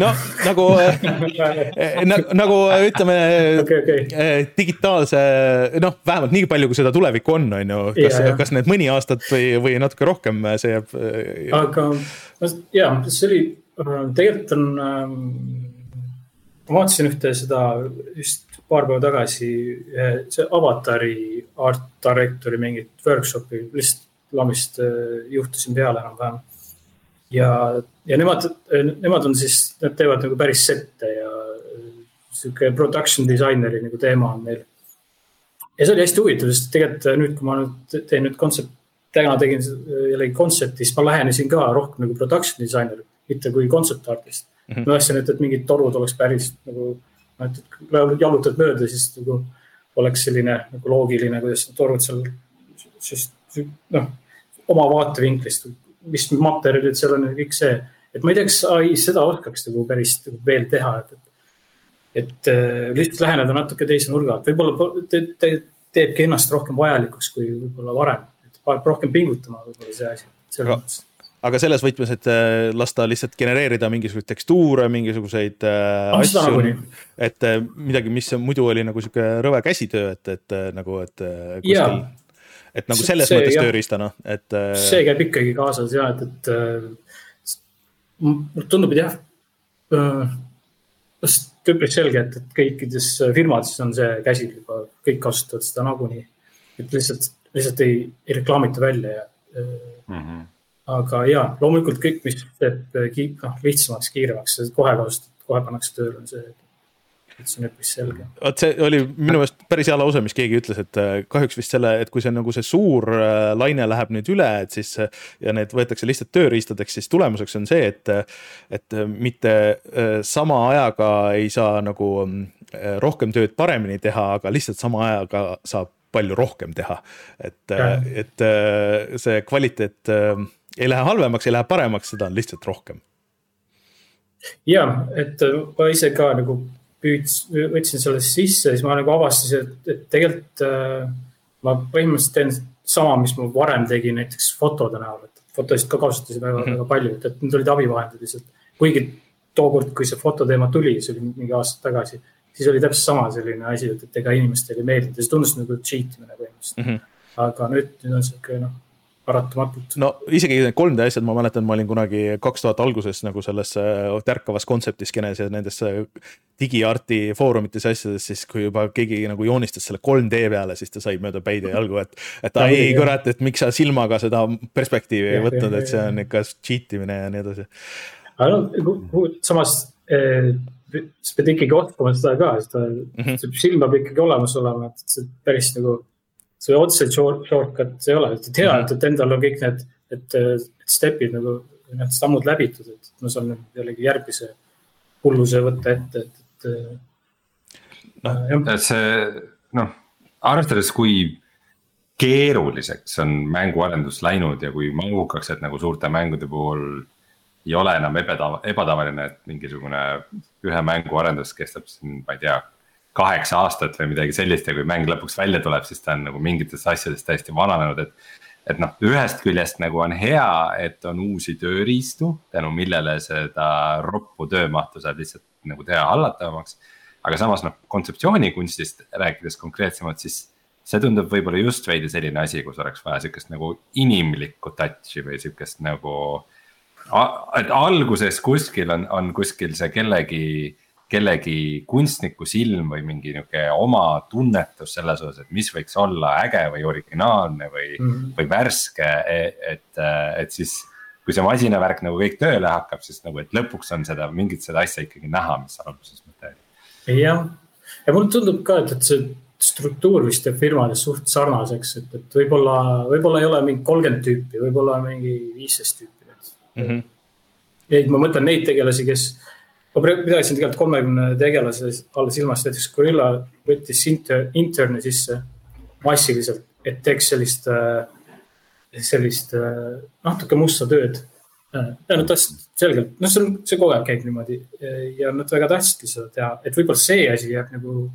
No nagu [laughs] eh, na, nagu ütleme okay, okay. Eh, digitaalse, noh, vähemalt nii palju, kui seda tulevikku on, on ju, kas yeah,, kas need mõni aastat või, või natuke rohkem, see jääb. Eh, aga ja, see oli, tegelikult on ähm,, ma vaatasin ühte seda just paar päeva tagasi, see avatari art director'i mingit workshop'i, lihtsalt lamist juhtusin peale enam-vähem ja, ja nemad, nemad on siis, nad teevad nagu päris sette ja sihuke production disaineri nagu teema on neil. ja see oli hästi huvitav, sest tegelikult nüüd, kui ma nüüd teen nüüd kontsept, täna tegin jällegi kontsepti, siis ma lähenesin ka rohkem nagu production disainer, mitte kui concept artist mm. -hmm. ma tahtsin, et, et mingid torud oleks päris nagu, et jalutad mööda, siis nagu oleks selline nagu loogiline, kuidas torud seal, siis noh, oma vaatevinklist mis materjalid seal on ja kõik see. et ma ei tea, kas ai seda oskaks nagu päris veel teha, et, et, et äh, lihtsalt läheneda natuke teise nurga alt, võib-olla te, te, teebki ennast rohkem vajalikuks kui võib-olla varem, et paneb rohkem pingutama võib-olla see asi, selles mõttes aga selles võtmes, et äh, lasta lihtsalt genereerida mingisuguseid tekstuure, mingisuguseid äh, ah, asju, et äh, midagi, mis muidu oli nagu sihuke rõve käsitöö, et, et nagu, et kuskil, et nagu selles see, mõttes tööriistana, et äh,. see käib ikkagi kaasas ja et, et äh, mulle tundub, et jah äh,, üpris selge, et, et kõikides firmades on see käsil juba, kõik kasutavad seda nagunii. et lihtsalt, lihtsalt ei, ei reklaamita välja ja mm. -hmm aga ja loomulikult kõik, mis teeb noh, lihtsamaks, kiiremaks, kohe kasutad, kohe pannakse tööle, on see, et see on üpris selge. vot see oli minu meelest päris hea lause, mis keegi ütles, et äh, kahjuks vist selle, et kui see nagu see suur äh, laine läheb nüüd üle, et siis äh, ja need võetakse lihtsalt tööriistadeks, siis tulemuseks on see, et, et mitte sama ajaga ei saa nagu rohkem tööd paremini teha, aga lihtsalt sama ajaga saab palju rohkem teha. et, et see kvaliteet ei lähe halvemaks, ei lähe paremaks, seda on lihtsalt rohkem. ja, et ma ise ka nagu püüds, võtsin selle sisse, siis ma nagu avastasin, et, et tegelikult äh, ma põhimõtteliselt teen sama, mis ma varem tegin näiteks fotode näol, et fotosid ka kasutasin väga mm, -hmm. väga palju, et, et need olid abivahendid lihtsalt. kuigi tookord, kui see fototeema tuli, see oli mingi aasta tagasi, siis oli täpselt sama selline asi, et, et ega inimestele ei meeldinud ja see tundus nagu cheat imine põhimõtteliselt mm. -hmm. aga nüüd, nüüd on sihuke noh paratamatult. no isegi need 3D asjad, ma mäletan, ma olin kunagi kaks tuhat alguses nagu selles äh, tärkavas kontseptiskenes ja nendes äh, digiarti foorumites ja asjades, siis kui juba keegi nagu joonistas selle 3D peale, siis ta sai mööda päid ja jalgu, et. et ei kurat, et miks sa silmaga seda perspektiivi ei võtnud, et see on ikka cheat imine ja nii edasi. aga noh, samas eh, sa pead ikkagi oskama seda ka, seda mm -hmm. silm peab ikkagi olemas olema, et see päris nagu see otseselt short, shortcut ei ole, et hea, et, et endal on kõik need, et, et step'id nagu, need sammud läbitud, et ma saan jällegi järgmise hulluse võtta ette, et, et. noh, et see noh, arvestades, kui keeruliseks on mänguarendus läinud ja kui mahukaks, et nagu suurte mängude puhul ei ole enam ebatav-, ebatavaline, et mingisugune ühe mängu arendus kestab siin, ma ei tea kaheksa aastat või midagi sellist ja kui mäng lõpuks välja tuleb, siis ta on nagu mingites asjades täiesti vananenud, et. et noh, ühest küljest nagu on hea, et on uusi tööriistu, tänu millele seda roppu töömahtu saab lihtsalt nagu teha hallatavamaks. aga samas noh, kontseptsioonikunstist rääkides konkreetsemalt, siis see tundub võib-olla just veidi selline asi, kus oleks vaja sihukest nagu inimlikku touch'i või sihukest nagu. et alguses kuskil on, on kuskil see kellegi kellegi kunstniku silm või mingi nihuke oma tunnetus selles osas, et mis võiks olla äge või originaalne või mm, -hmm. või värske, e-, et, et siis. kui see masinavärk nagu kõik tööle hakkab, siis nagu, et lõpuks on seda mingit seda asja ikkagi näha, mis sa alguses mõtled. jah, ja mulle tundub ka, et, et see struktuur vist jääb firmades suht sarnaseks, et, et võib-olla, võib-olla ei ole mingi kolmkümmend tüüpi, võib-olla mingi viisteist tüüpi mm. -hmm. et ma mõtlen neid tegelasi, kes ma pidasin tegelikult kolmekümne tegelase all silmas, näiteks Gorilla võttis inter, intern'i sisse massiliselt, et teeks sellist, äh, sellist äh, natuke musta tööd. ja nad tahtsid selgelt, noh, see on, see kogu aeg käib niimoodi ja nad väga tahtsidki seda teha, et võib-olla see asi jääb nagu,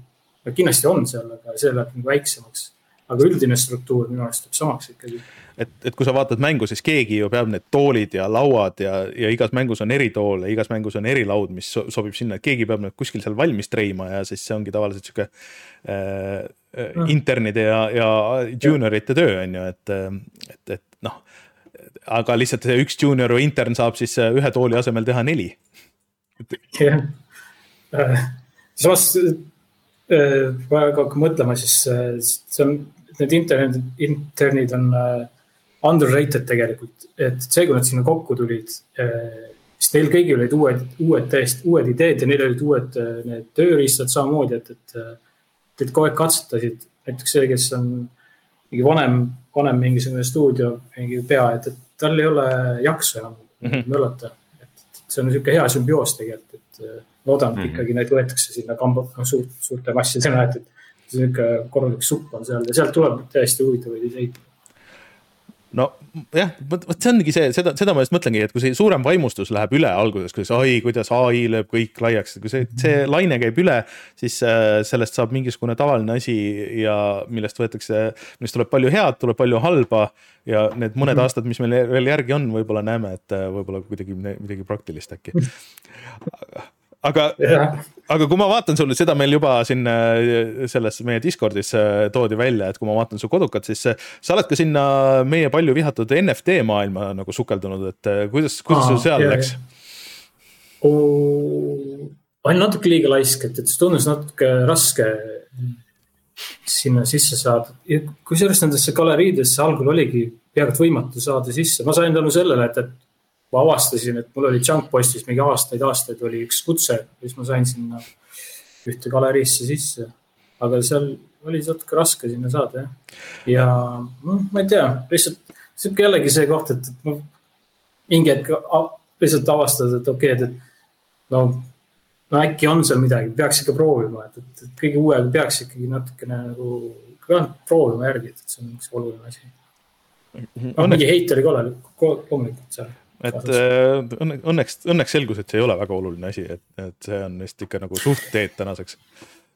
kindlasti on seal, aga see läheb nagu väiksemaks. aga üldine struktuur minu arust jääb samaks ikkagi et, et kui sa vaatad mängu, siis keegi ju peab need toolid ja lauad ja, ja igas mängus on eri tool ja igas mängus on eri laud, mis sobib sinna, et keegi peab need kuskil seal valmis treima ja siis see ongi tavaliselt sihuke äh, mm. internide ja, ja juniorite töö on ju, et, et, et noh. aga lihtsalt see üks junior või intern saab siis ühe tooli asemel teha neli. jah, äh, samas äh, kui hakka mõtlema, siis see on, need internid, internid on äh, underrated tegelikult, et see, kui nad sinna kokku tulid, eh, siis neil kõigil olid uued, uued täiesti uued ideed ja neil olid uued eh, need tööriistad samamoodi, et, et. Eh, et kogu aeg katsetasid, näiteks see, kes on mingi vanem, vanem mingisugune stuudio mingi pea, et, et tal ei ole jaksu enam mm -hmm. möllata. et see on niisugune hea sümbioos tegelikult, et loodan, et mm -hmm. ikkagi neid võetakse sinna kamba, noh suurt, suurte massidena, et, et niisugune korralik supp on seal ja sealt tuleb täiesti huvitavaid ideid nojah, vot, vot see ongi see, seda, seda ma just mõtlengi, et kui see suurem vaimustus läheb üle alguses, kuidas oi, kuidas ai lööb kõik laiaks, kui see, see laine käib üle, siis äh, sellest saab mingisugune tavaline asi ja millest võetakse, millest tuleb palju head, tuleb palju halba. ja need mõned -hmm. aastad, mis meil veel järgi on, võib-olla näeme, et äh, võib-olla kuidagi midagi praktilist äkki aga, aga kui ma vaatan sulle, seda meil juba siin äh, selles meie Discordis äh, toodi välja, et kui ma vaatan su kodukat, siis äh, sa oled ka sinna meie palju vihatud NFT maailma nagu sukeldunud, et kuidas, kuidas sul seal jah, läks? olin natuke liiga laisk, et, et see tundus natuke raske sinna sisse saada. kusjuures nendesse galeriidesse algul oligi peaaegu võimatu saada sisse, ma sain tänu sellele, et, et ma avastasin, et mul oli Junk Postis mingi aastaid-aastaid oli üks kutse, siis ma sain sinna ühte galeriisse sisse. aga seal oli natuke raske sinna saada jah. ja noh, ma ei tea, lihtsalt sihuke jällegi see koht, et, et ma mingi hetk lihtsalt avastad, et okei okay,, et no, no äkki on seal midagi, peaks ikka proovima, et, et, et kõige uuega peaks ikkagi natukene nagu proovima järgi, et, et see on üks oluline asi. noh, mingi heit oli ka loomulikult seal et äh, õnneks, õnneks selgus, et see ei ole väga oluline asi, et, et see on vist ikka nagu suht teed tänaseks.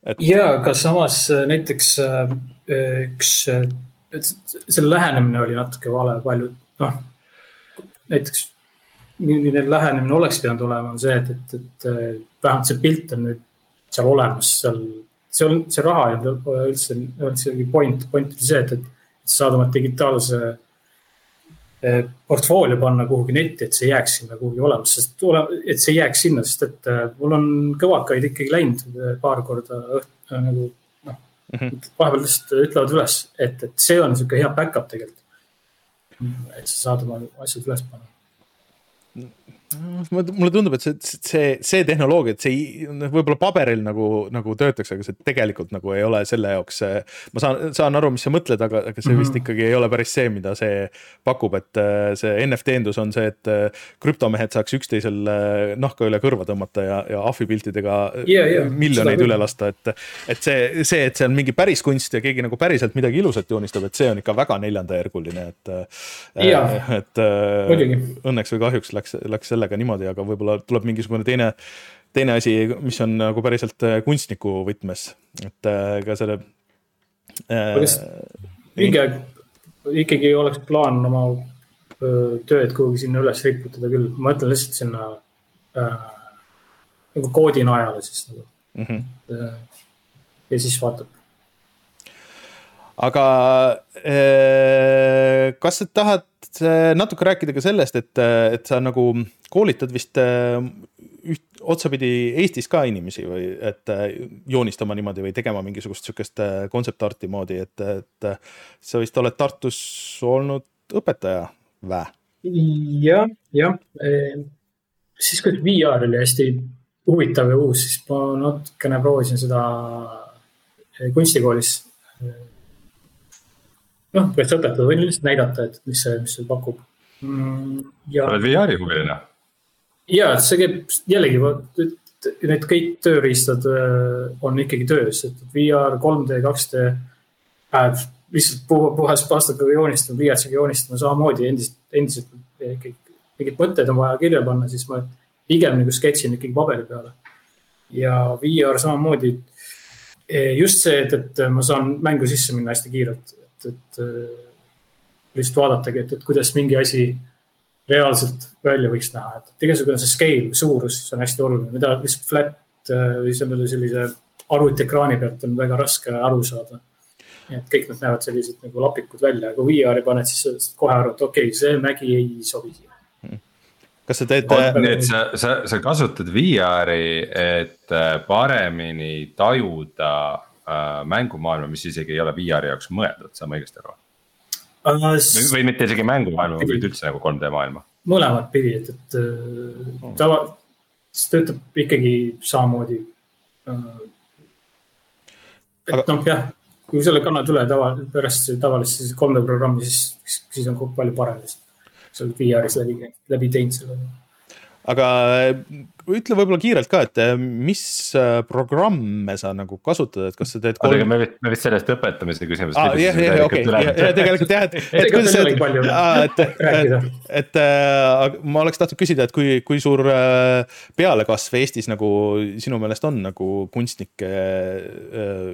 Et.... ja, aga samas äh, näiteks äh, üks, selle lähenemine oli natuke vale, palju, noh, näiteks milline lähenemine oleks pidanud olema, on see, et, et, et vähemalt see pilt on nüüd seal olemas, seal, see on, see raha ei olnud üldse, üldsegi point, point oli see, et, et saad oma digitaalse portfoolio panna kuhugi netti, et see jääks sinna kuhugi olemas, sest ole, et see jääks sinna, sest et eh, mul on kõvakaid ikkagi läinud eh, paar korda õht, nagu noh mm -hmm., vahepeal lihtsalt ütlevad üles, et, et see on niisugune hea back-up tegelikult. et sa saad oma asjad üles panna mulle tundub, et see, see, see tehnoloogia, et see võib-olla paberil nagu, nagu töötaks, aga see tegelikult nagu ei ole selle jaoks. ma saan, saan aru, mis sa mõtled, aga, aga see vist -hmm. ikkagi ei ole päris see, mida see pakub, et äh, see NFT-ndus on see, et äh, krüptomehed saaks üksteisel äh, nahka üle kõrva tõmmata ja, ja ahvipiltidega yeah, yeah, miljoneid üle lasta, et. et see, see, et see on mingi päris kunst ja keegi nagu päriselt midagi ilusat joonistab, et see on ikka väga neljandajärguline, et yeah.. et Muidugi. õnneks või kahjuks läks, läks sellega niimoodi, aga võib-olla tuleb mingisugune teine, teine asi, mis on nagu päriselt äh, kunstniku võtmes, et äh, ka selle äh,. mingi aeg ikkagi oleks plaan oma tööd kuhugi sinna üles riputada küll, ma ütlen lihtsalt sinna äh, nagu koodi najale siis nagu mm. -hmm. ja siis vaatab. aga kas sa tahad natuke rääkida ka sellest, et, et sa nagu koolitad vist äh, üht, otsapidi Eestis ka inimesi või et äh, joonistama niimoodi või tegema mingisugust sihukest äh, kontseptarti moodi, et, et sa vist oled Tartus olnud õpetaja vä? jah, jah. siis kui VR oli hästi huvitav ja uus, siis ma natukene proovisin seda kunstikoolis. Noh, kuidas õpetada, võin lihtsalt näidata, et mis see, mis see pakub. Mm, oled VR-i huviline? ja see käib jällegi, need kõik tööriistad äh, on ikkagi töös, et VR, 3D, 2D äh,. lihtsalt puhas pastakaga joonistama, pliiatsiga joonistama samamoodi endiselt, endiselt ikkagi mingeid mõtteid on vaja kirja panna, siis ma pigem nagu sketšin ikkagi paberi peale. ja VR samamoodi. Eh, just see, et, et ma saan mängu sisse minna hästi kiirelt, et, et äh, lihtsalt vaadatagi, et, et kuidas mingi asi reaalselt välja võiks näha, et igasugune see scale, suurus, see on hästi oluline, mida lihtsalt flat äh, või sellele sellise arvutiekraani pealt on väga raske aru saada. et kõik nad näevad sellised nagu lapikud välja, kui VR-i paned, siis kohe arvad, okei okay,, see mägi ei sobi siia. kas sa teed? nii et sa, sa, sa kasutad VR-i, et äh, paremini tajuda äh, mängumaailma, mis isegi ei ole VR-i jaoks mõeldud, saan ma õigesti aru? või, või mitte isegi mängumaailma, vaid üldse nagu 3D maailma? mõlemat pidi, et, et oh. tava, see töötab ikkagi samamoodi. Äh, et noh, jah, kui selle kannad üle tava, pärast tavalist 3D programmi, siis, siis on palju parem, sest sa oled VR-is läbi, läbi teinud selle aga ütle võib-olla kiirelt ka, et eh, mis eh, programme sa nagu kasutad, et kas sa teed kolm.... me vist, me vist sellest õpetamise küsimusest ah,. jah, jah, okei, ja tegelikult jah, et, [laughs] et kuidas see, et, et, et äh, ma oleks tahtnud küsida, et kui, kui suur äh, pealekasv Eestis nagu sinu meelest on nagu kunstnike äh,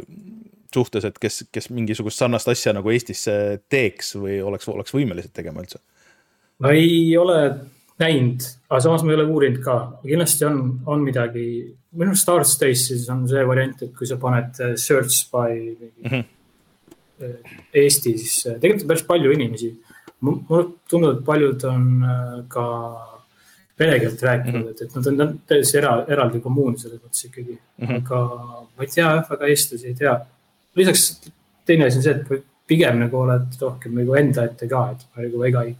suhtes, et kes, kes mingisugust sarnast asja nagu Eestisse teeks või oleks, oleks võimelised tegema üldse? ma ei ole näinud, aga samas ma ei ole uurinud ka. kindlasti on, on midagi, minu arust Artspace'is on see variant, et kui sa paned äh, search by mm -hmm. Eesti, siis äh, tegelikult on päris palju inimesi. mulle tundub, et paljud on ka vene keelt rääkinud mm, -hmm. et, et nad on täiesti era, eraldi kommuun selles mõttes ikkagi mm. -hmm. aga ma ei tea jah, väga eestlasi ei tea. lisaks teine asi on see, et pigem nagu oled rohkem nagu enda ette ka, et ma nagu väga ei,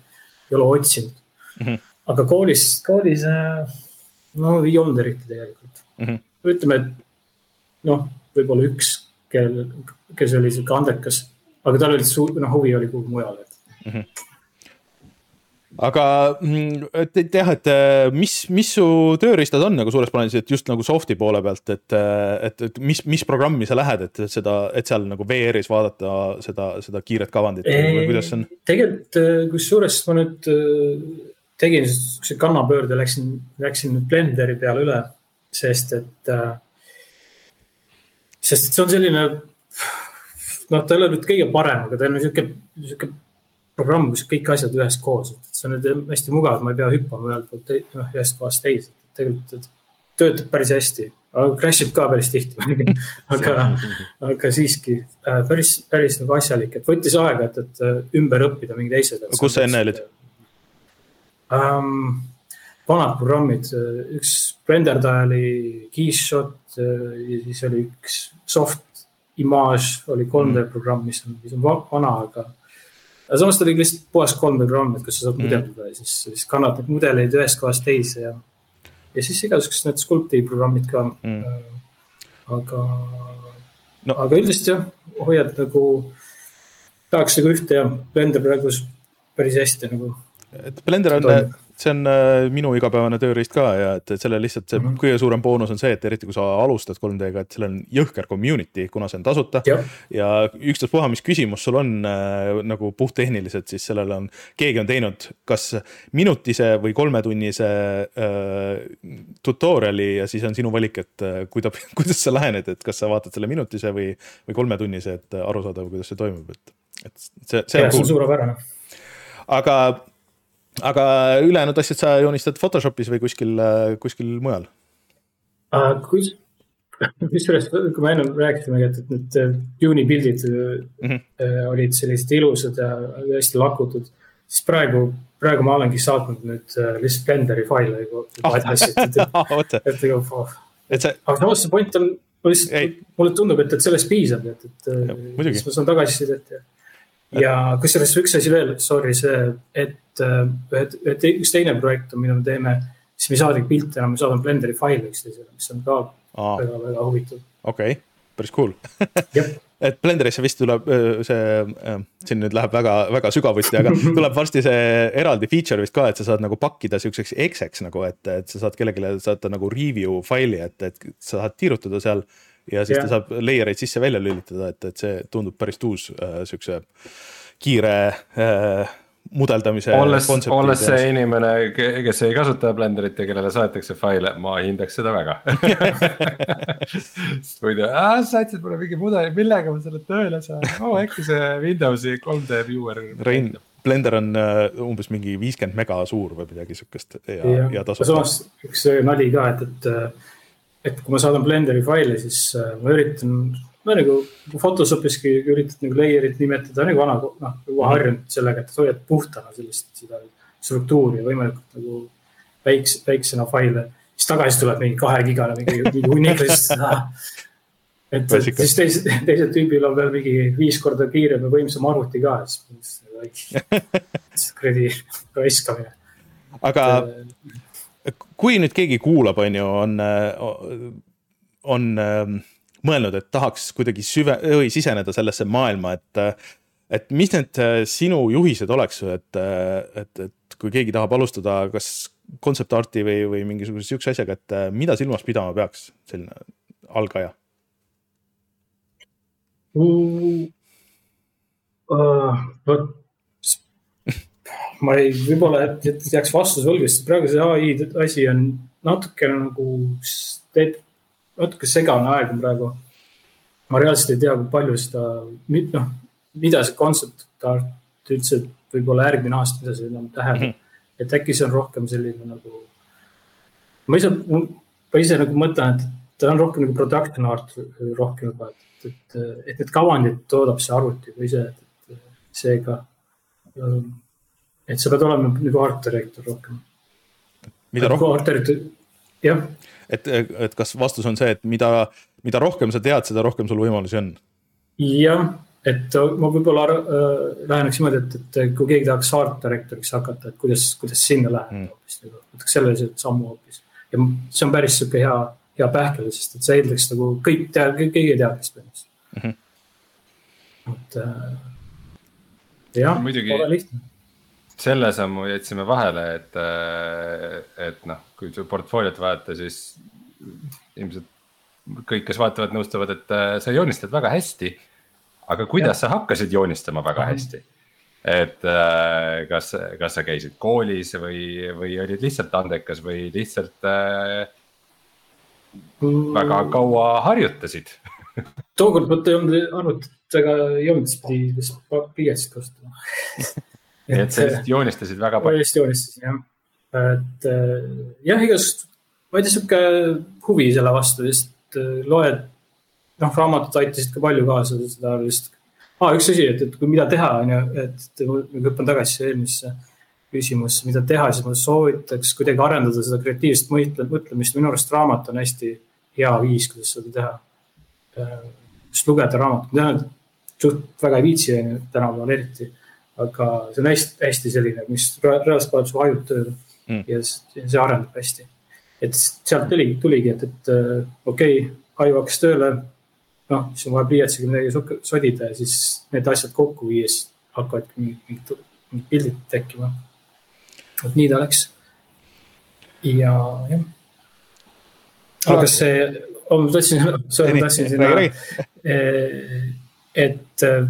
ei ole otsinud mm. -hmm aga koolis, koolis äh, no ei olnud eriti tegelikult mm. -hmm. ütleme, et noh, võib-olla üks, kel, kes oli sihuke andekas, aga tal oli suur, noh, huvi oli kuhugi mujale mm. -hmm aga mm, et jah, et äh, mis, mis su tööriistad on nagu suures plaanis, et just nagu soft'i poole pealt, et, äh, et, et mis, mis programmi sa lähed, et seda, et seal nagu VR-is vaadata seda, seda kiiret kavandit või kuidas see on? tegelikult kusjuures ma nüüd tegin siukse kannapöörde, läksin, läksin nüüd Blenderi peale üle, sest et äh,, sest et see on selline, noh, ta ei ole nüüd kõige parem, aga ta on sihuke, sihuke programm, kus kõik asjad üheskoos, et see on nüüd hästi mugav, ma ei pea hüppama ühelt poolt, noh, ühest kohast teise. tegelikult töötab päris hästi, aga crash ib ka päris tihti [laughs] aga, aga siiski äh, päris, päris nagu asjalik, et võttis aega, et, et ümber õppida mingi teise peale. kus sa enne olid? Um,. vanad programmid, üks renderdaja oli Keyshot ja siis oli üks soft image oli 3D mm. programm, mis on, mis on vana, aga. aga samas ta oli lihtsalt puhas 3D programm, et kus sa saad mm. mudeldada ja siis, siis kannad neid mudeleid ühest kohast teise ja. ja siis igasugused need sculpti programmid ka mm.. aga no., aga üldiselt jah, hoiad nagu, tahaks nagu ühte ja Blender praegu päris hästi nagu et Blender on, see on äh, minu igapäevane tööriist ka ja et, sellel lihtsalt see mm -hmm. kõige suurem boonus on see, et eriti kui sa alustad 3D-ga, et sellel on jõhker community, kuna see on tasuta. ja ükstaspuha, mis küsimus sul on äh, nagu puhttehniliselt, siis sellel on, keegi on teinud kas minutise või kolmetunnise äh, tutorial'i ja siis on sinu valik, et äh, kuidas, [laughs] kuidas sa lähened, et kas sa vaatad selle minutise või, või kolmetunnise, et aru saada, kuidas see toimub, et, et see, see see on suurepärane. aga aga ülejäänud asjad sa joonistad Photoshopis või kuskil, kuskil mujal uh,? kus, kusjuures, kui me ennem rääkisime, et, et need äh, juuni pildid mm -hmm. olid sellised ilusad ja hästi lakutud, siis praegu, praegu ma olengi saatnud nüüd lihtsalt Blenderi faile juba oh. et, et, [laughs] et, et see. aga samas see point on, ma lihtsalt, mulle tundub, et, et sellest piisab, et, et siis ma saan tagasisidet ja ja kusjuures üks asi veel, sorry, see, et ühed, ühed, üks teine projekt on, mida me teeme, siis me ei saadagi pilte enam, me saadame Blenderi faile üksteisele, mis on ka väga-väga huvitav. okei okay., päris cool [laughs] et Blenderisse vist tuleb see, siin nüüd läheb väga, väga sügavuti, aga [laughs] tuleb varsti see eraldi feature vist ka, et sa saad nagu pakkida siukseks ekseks nagu, et, et sa saad kellelegi saata nagu review faili, et, et sa saad tiirutada seal ja siis yeah. ta saab layer eid sisse-välja lülitada, et, et see tundub päris uus äh, siukse kiire äh, mudeldamise. olles, olles see inimene, kes ei kasuta Blenderit ja kellele saadetakse faile, ma hindaks seda väga [laughs] muidu, saatsid mulle mingi mudeli, millega ma selle tööle saan, oh äkki see Windowsi 3D viewer. Rein, Blender on uh, umbes mingi viiskümmend mega suur või midagi siukest ja, ja, ja tasub. samas üks nali ka, et, et äh, et kui ma saadan Blenderi faili, siis äh, ma üritan, no nagu Photoshopiski üritad nagu layer'it nimetada nagu vana, noh juba mhm. harjunud sellega, et hoiad puhtana sellist seda struktuuri võimalikult nagu väikse, väiksena faile. siis tagasi tuleb mingi kahegigane mingi, mingi hunnik lihtsalt [laughs] et siis teised, teisel tüübil on veel mingi viis korda kiirem ja võimsam arvuti ka, siis kuradi raiskamine. aga et, kui nüüd keegi kuulab, on ju, on, on ähm, mõelnud, et tahaks kuidagi süve, või siseneda sellesse maailma, et, et mis need äh, sinu juhised oleks, et, et, et kui keegi tahab alustada, kas, concept art'i või, või mingisuguse sihukese asjaga, et äh, mida silmas pidama peaks selline algaja mm,? Uh, vot ma ei, võib-olla jääks vastuse võlgu, sest praegu see ai asi on natuke nagu, teeb natuke segane aeg on praegu. ma reaalselt ei tea, kui palju seda, noh, mida see concept art üldse võib-olla järgmine aasta, mida see enam tähendab mm. -hmm. et äkki see on rohkem selline nagu, ma ise, ma ise nagu mõtlen, et ta on rohkem nagu production art rohkem juba, et, et, et need kavandid toodab see arvuti et, et seega. Et sa pead olema nagu art director rohkem. mida rohkem? jah. et, et kas vastus on see, et mida, mida rohkem sa tead, seda rohkem sul võimalusi on? jah et ma võib-olla äh, läheneks niimoodi, et, et kui keegi tahaks art director'iks hakata, et kuidas, kuidas sinna läheneda mm. hoopis nagu, võtaks selle sammu hoopis. ja see on päris sihuke hea, hea pähkel, sest et see eeldaks nagu kõik tea-, kõigi teadmist ennast mm. -hmm. et äh, jah, pole lihtne selle sammu jätsime vahele, et, äh, et noh, kui portfooliot vaadata, siis ilmselt kõik, kes vaatavad, nõustuvad, et äh, sa joonistad väga hästi aga kuidas ja. sa hakkasid joonistama väga hästi? et äh, kas, kas sa käisid koolis või, või olid lihtsalt andekas või lihtsalt äh, väga kaua harjutasid tookord vaata ei olnud arvutit väga ei olnud, siis pidi pliiatsit kasutama [laughs] nii et sa lihtsalt joonistasid väga palju? ma lihtsalt joonistasin jah, et äh, jah, igasugust, ma ei tea, sihuke huvi selle vastu, lihtsalt äh, loed noh, raamatud aitasid ka palju kaasa seda lihtsalt ah,. üks asi, et, et kui mida teha, on ju, et hüppan tagasi eelmisse küsimusse, mida teha, siis ma soovitaks kuidagi arendada seda kreatiivset mõtlemist. minu arust raamat on hästi hea viis, kuidas seda teha. Äh, just lugeda raamatut, ma tean, et suht väga ei viitsi, tänapäeval eriti. Aga see on hästi, hästi selline, mis reaalselt paneb su ajud tööle mm. ja see arendab hästi. et sealt tuli, tuligi, et, et äh, okei okay,, aju hakkas tööle noh, siis on vaja pliiatsiga midagi sodida ja siis need asjad kokku viies hakkavad mingid, mingid, pildid tekkima. vot nii ta läks. ja jah. aga see, oh, ma tahtsin, sorry, ma tahtsin sinna, eh, et eh,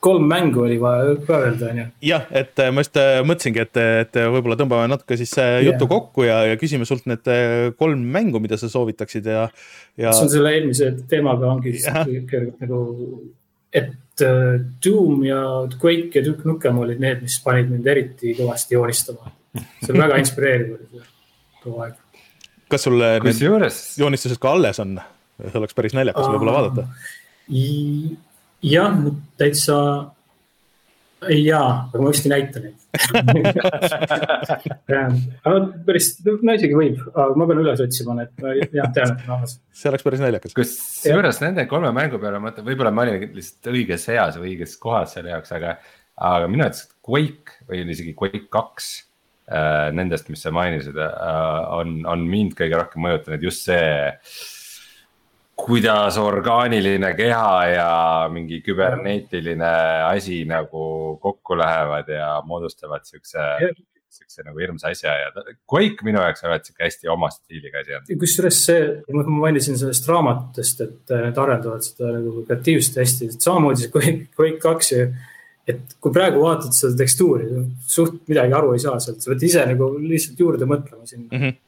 kolm mängu oli vaja ka öelda, on ju. jah, et äh, ma just äh, mõtlesingi, et, et võib-olla tõmbame natuke siis yeah. juttu kokku ja, ja küsime sult need äh, kolm mängu, mida sa soovitaksid ja, ja. see on selle eelmise teemaga ongi kergelt nagu, et Doom ja Quake ja Duke Nukem olid need, mis panid mind eriti kõvasti joonistama. see on väga inspireeriv oli see too aeg. kas sul need juures... joonistused ka alles on? see oleks päris naljakas võib-olla vaadata jah, täitsa, jaa, aga ma vist ei näita neid [laughs] aga päris, no isegi võib, aga ma pean üles otsima need, jah, tean, et on olemas. see oleks päris naljakas. kusjuures nende kolme mängu peale ma mõtlen, võib-olla ma olin lihtsalt õiges eas või õiges kohas selle jaoks, aga, aga minu arvates Quake või isegi Quake kaks äh, nendest, mis sa mainisid äh,, on, on mind kõige rohkem mõjutanud just see kuidas orgaaniline keha ja mingi küberneetiline asi nagu kokku lähevad ja moodustavad siukse, siukse nagu hirmsa asja ja Quake minu jaoks on sihuke hästi oma stiiliga asi on. kusjuures see, ma mainisin sellest raamatust, et äh, need arendavad seda nagu kreatiivselt hästi, samamoodi see Quake, Quake kaks ju et kui praegu vaatad seda tekstuuri, suht midagi aru ei saa sealt, sa pead ise nagu lihtsalt juurde mõtlema sinna mm. -hmm.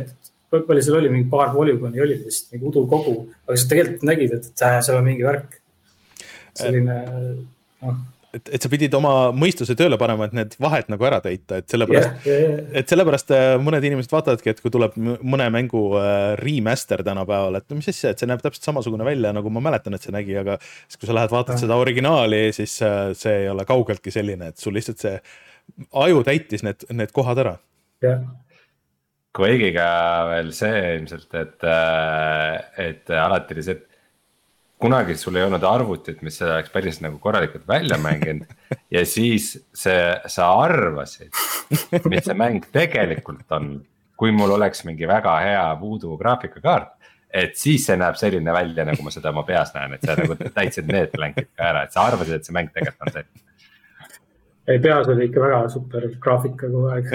et palju seal oli, mingi paar polügooni oli vist, mingi udukogu, aga sa tegelikult nägid, et, äh, seal on mingi värk. selline noh et, et sa pidid oma mõistuse tööle panema, et need vahed nagu ära täita, et sellepärast yeah,, yeah, yeah. et sellepärast äh, mõned inimesed vaatavadki, et kui tuleb mõne mängu äh, remaster tänapäeval, et no mis asja, et see näeb täpselt samasugune välja, nagu ma mäletan, et see nägi, aga siis, kui sa lähed vaatad yeah. seda originaali, siis see ei ole kaugeltki selline, et sul lihtsalt see aju täitis need, need kohad ära. jah, Quake'iga veel see ilmselt, et, äh, et alati oli see, et kunagi sul ei olnud arvutit, mis seda oleks päris nagu korralikult välja mänginud ja siis see, sa arvasid, mis see mäng tegelikult on. kui mul oleks mingi väga hea voodoo graafikakaart, et siis see näeb selline välja, nagu ma seda oma peas näen, et sa nagu täitsid need blank'id ka ära, et sa arvasid, et see mäng tegelikult on selline ei, peas oli ikka väga super graafika kogu aeg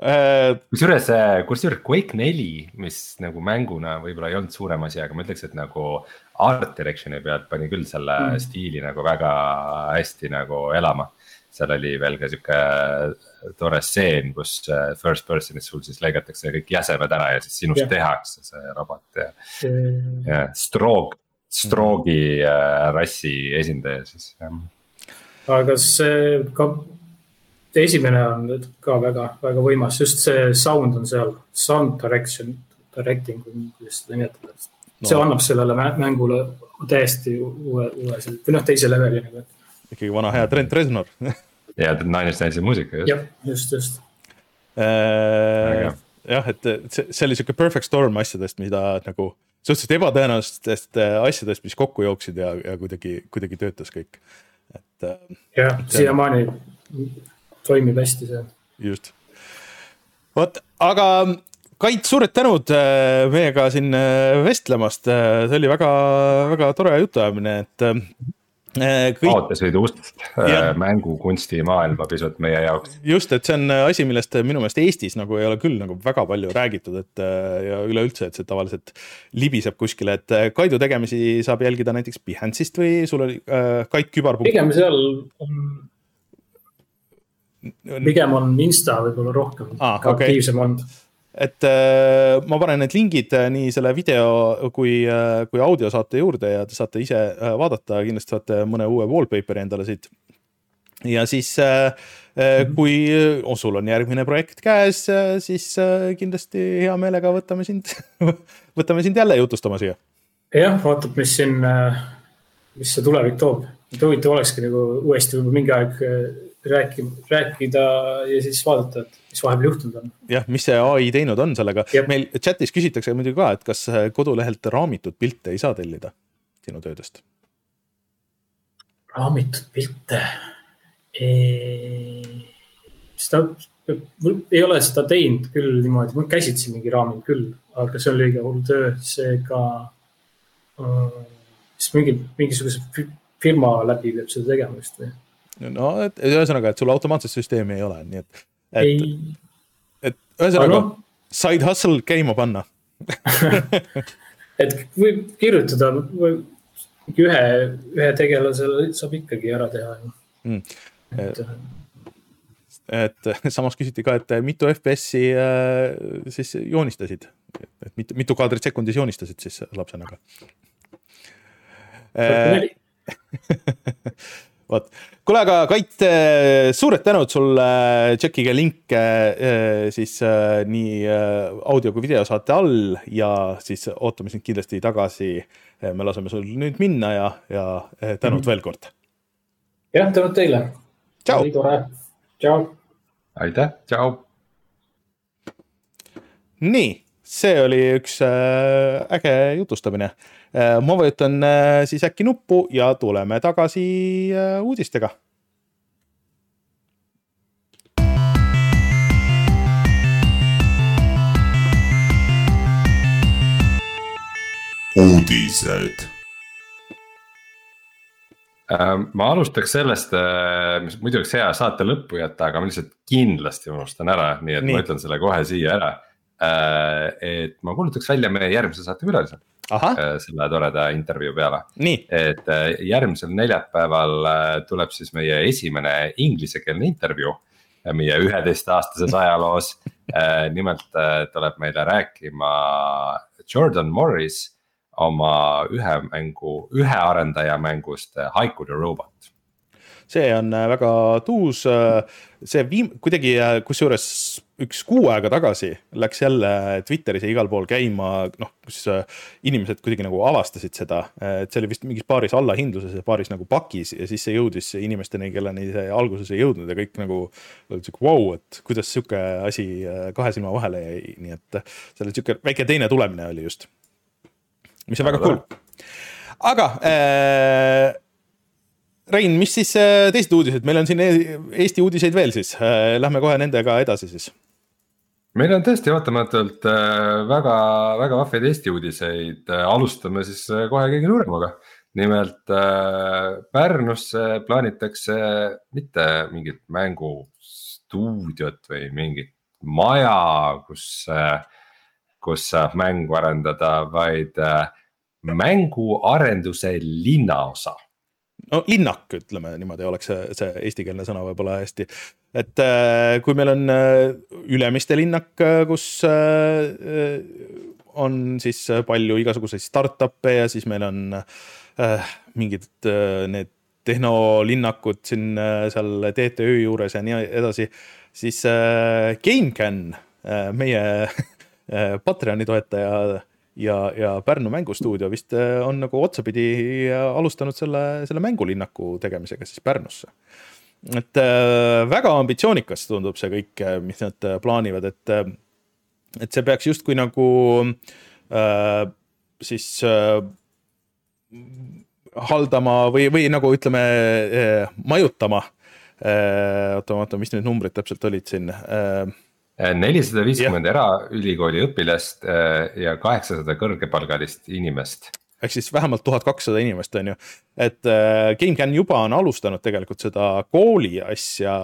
Äh, kusjuures, äh, kusjuures Quake neli, mis nagu mänguna võib-olla ei olnud suurem asi, aga ma ütleks, et nagu art direction'i pealt pani küll selle mm. stiili nagu väga hästi nagu elama. seal oli veel ka sihuke tore stseen, kus äh, first person'is sul siis lõigatakse kõik jäsemed ära ja siis sinust yeah. tehakse see robot ja mm.. ja Stroog, Stroogi mm. rassi esindaja siis jah. aga see ka esimene on ka väga, väga võimas, just see sound on seal, sound direction, directing, kuidas seda nimetada. see no. annab sellele mängule täiesti uue, uue või noh, teise leveli nagu. ikkagi vana hea Trent Reznor [laughs] ja Nine Inch Nailsi muusika. jah, just, just äh,. jah, et see, see oli sihuke perfect storm asjadest, mida nagu suhteliselt ebatõenäolistest äh, asjadest, mis kokku jooksid ja, ja kuidagi, kuidagi töötas kõik, et. Äh, jah, siiamaani toimib hästi see. just, vot, aga Kait, suured tänud äh, meiega siin vestlemast, see oli väga, väga tore jutuajamine, et kõik.... avatasite ust mängukunsti maailma pisut meie jaoks. just, et see on asi, millest minu meelest Eestis nagu ei ole küll nagu väga palju räägitud, et ja üleüldse, et see tavaliselt libiseb kuskile, et Kaidu tegemisi saab jälgida näiteks Behance'ist või sul oli äh, Kait Kübar. pigem seal on pigem on Insta võib-olla rohkem ah, aktiivsem okay. olnud et äh, ma panen need lingid äh, nii selle video kui äh,, kui audiosaate juurde ja te saate ise vaadata, kindlasti saate mõne uue wallpaper'i endale siit. ja siis mhm. kui oh, sul on järgmine projekt käes siis kindlasti hea meelega võtame sind [laughs] võtame sind jälle jutustama siia. jah, vaatab, mis siin mis see tulevik toob, et huvitav olekski nagu uuesti võib-olla mingi aeg rääkima, rääkida ja siis vaadata, et mis vahepeal juhtunud on. jah, mis see ai teinud on sellega, meil chat'is küsitakse muidugi ka, et kas kodulehelt raamitud pilte ei saa tellida sinu töödest? raamitud pilte? seda, ei ole seda teinud küll niimoodi, ma käsitsi mingi raamid küll, aga see on liiga hull töö, seega äh,. siis mingi, mingisuguse firma läbi peab seda tegema vist või? No et ühesõnaga, et sul automaatset süsteemi ei ole, nii et, et, et ühesõnaga no. side hustle käima panna. [laughs] Et võib kirjutada või ühe, ühe tegelasele saab ikkagi ära teha ju mm.. et, et samas küsiti ka, et mitu FPS-i äh, siis joonistasid, et mitu, mitu kaadrit sekundis joonistasid siis lapsena ka äh, [laughs] vot, kuule, aga Kait, äh, suured tänud sulle, tšekkige linke äh, siis nii audio kui videosaate all ja siis ootame sind kindlasti tagasi. me laseme sul nüüd minna ja, ja tänud mm -hmm. veel kord. jah, tänud teile. oli tore, tšau. aitäh, tšau. nii, see oli üks äge jutustamine ma vajutan äh, siis äkki nuppu ja tuleme tagasi äh, uudistega uudised. ma alustaks sellest, mis muidu oleks hea saate lõppu jätta, aga ma lihtsalt kindlasti unustan ära, nii et nii. ma ütlen selle kohe siia ära. et ma kuulutaks välja meie järgmise saate külalise Äh, selle toreda intervjuu peale. et äh, järgmisel neljapäeval äh, tuleb siis meie esimene inglisekeelne intervjuu meie üheteistaastases ajaloos. Nimelt tuleb meile rääkima Jordan Morris oma ühe mängu, ühe arendaja mängust Haiku the Robot see on väga tuus, see viim-, kuidagi kusjuures üks kuu aega tagasi läks jälle Twitteris ja igal pool käima, noh, kus äh, inimesed kuidagi nagu avastasid seda, et see oli vist mingis paaris allahindluses ja paaris nagu pakis ja siis see jõudis inimesteni, kelleni see alguses ei jõudnud ja kõik nagu olid sihuke vau wow,, et kuidas sihuke asi äh, kahe silma vahele jäi, nii et see oli sihuke väike teine tulemine oli just. mis on väga cool. aga äh, Rein, mis siis äh, teised uudised, meil on siin Eesti uudiseid veel siis, lähme kohe nendega edasi siis. Meil on tõesti ootamatult äh, väga, väga vahvaid Eesti uudiseid, äh, alustame siis äh, kohe kõige suuremaga. nimelt äh, Pärnusse plaanitakse mitte mingit mängustuudiot või mingit maja, kus äh,, kus saab mängu arendada, vaid äh, mänguarenduse linnaosa no linnak, ütleme niimoodi, oleks see, see eestikeelne sõna võib-olla hästi. et äh, kui meil on äh, Ülemiste linnak, äh, kus on siis palju igasuguseid startup'e ja siis meil on mingid need tehnolinnakad siin seal TTÜ juures ja nii edasi, siis GameCAN, meie [laughs] Patreoni toetaja ja, ja Pärnu mängustuudio vist äh, on nagu otsapidi alustanud selle, selle mängulinnaku tegemisega siis Pärnusse. et äh, väga ambitsioonikas tundub see kõik, mis nad plaanivad, et, et see peaks justkui nagu äh, siis äh, haldama või, või nagu ütleme äh, majutama äh,. oota, vaatan, mis need numbrid täpselt olid siin äh, nelisada viiskümmend eraülikooli õpilast äh, ja kaheksasada kõrgepalgalist inimest ehk siis vähemalt tuhat kakssada inimest, on ju. et äh, GameCAN juba on alustanud tegelikult seda kooli asja,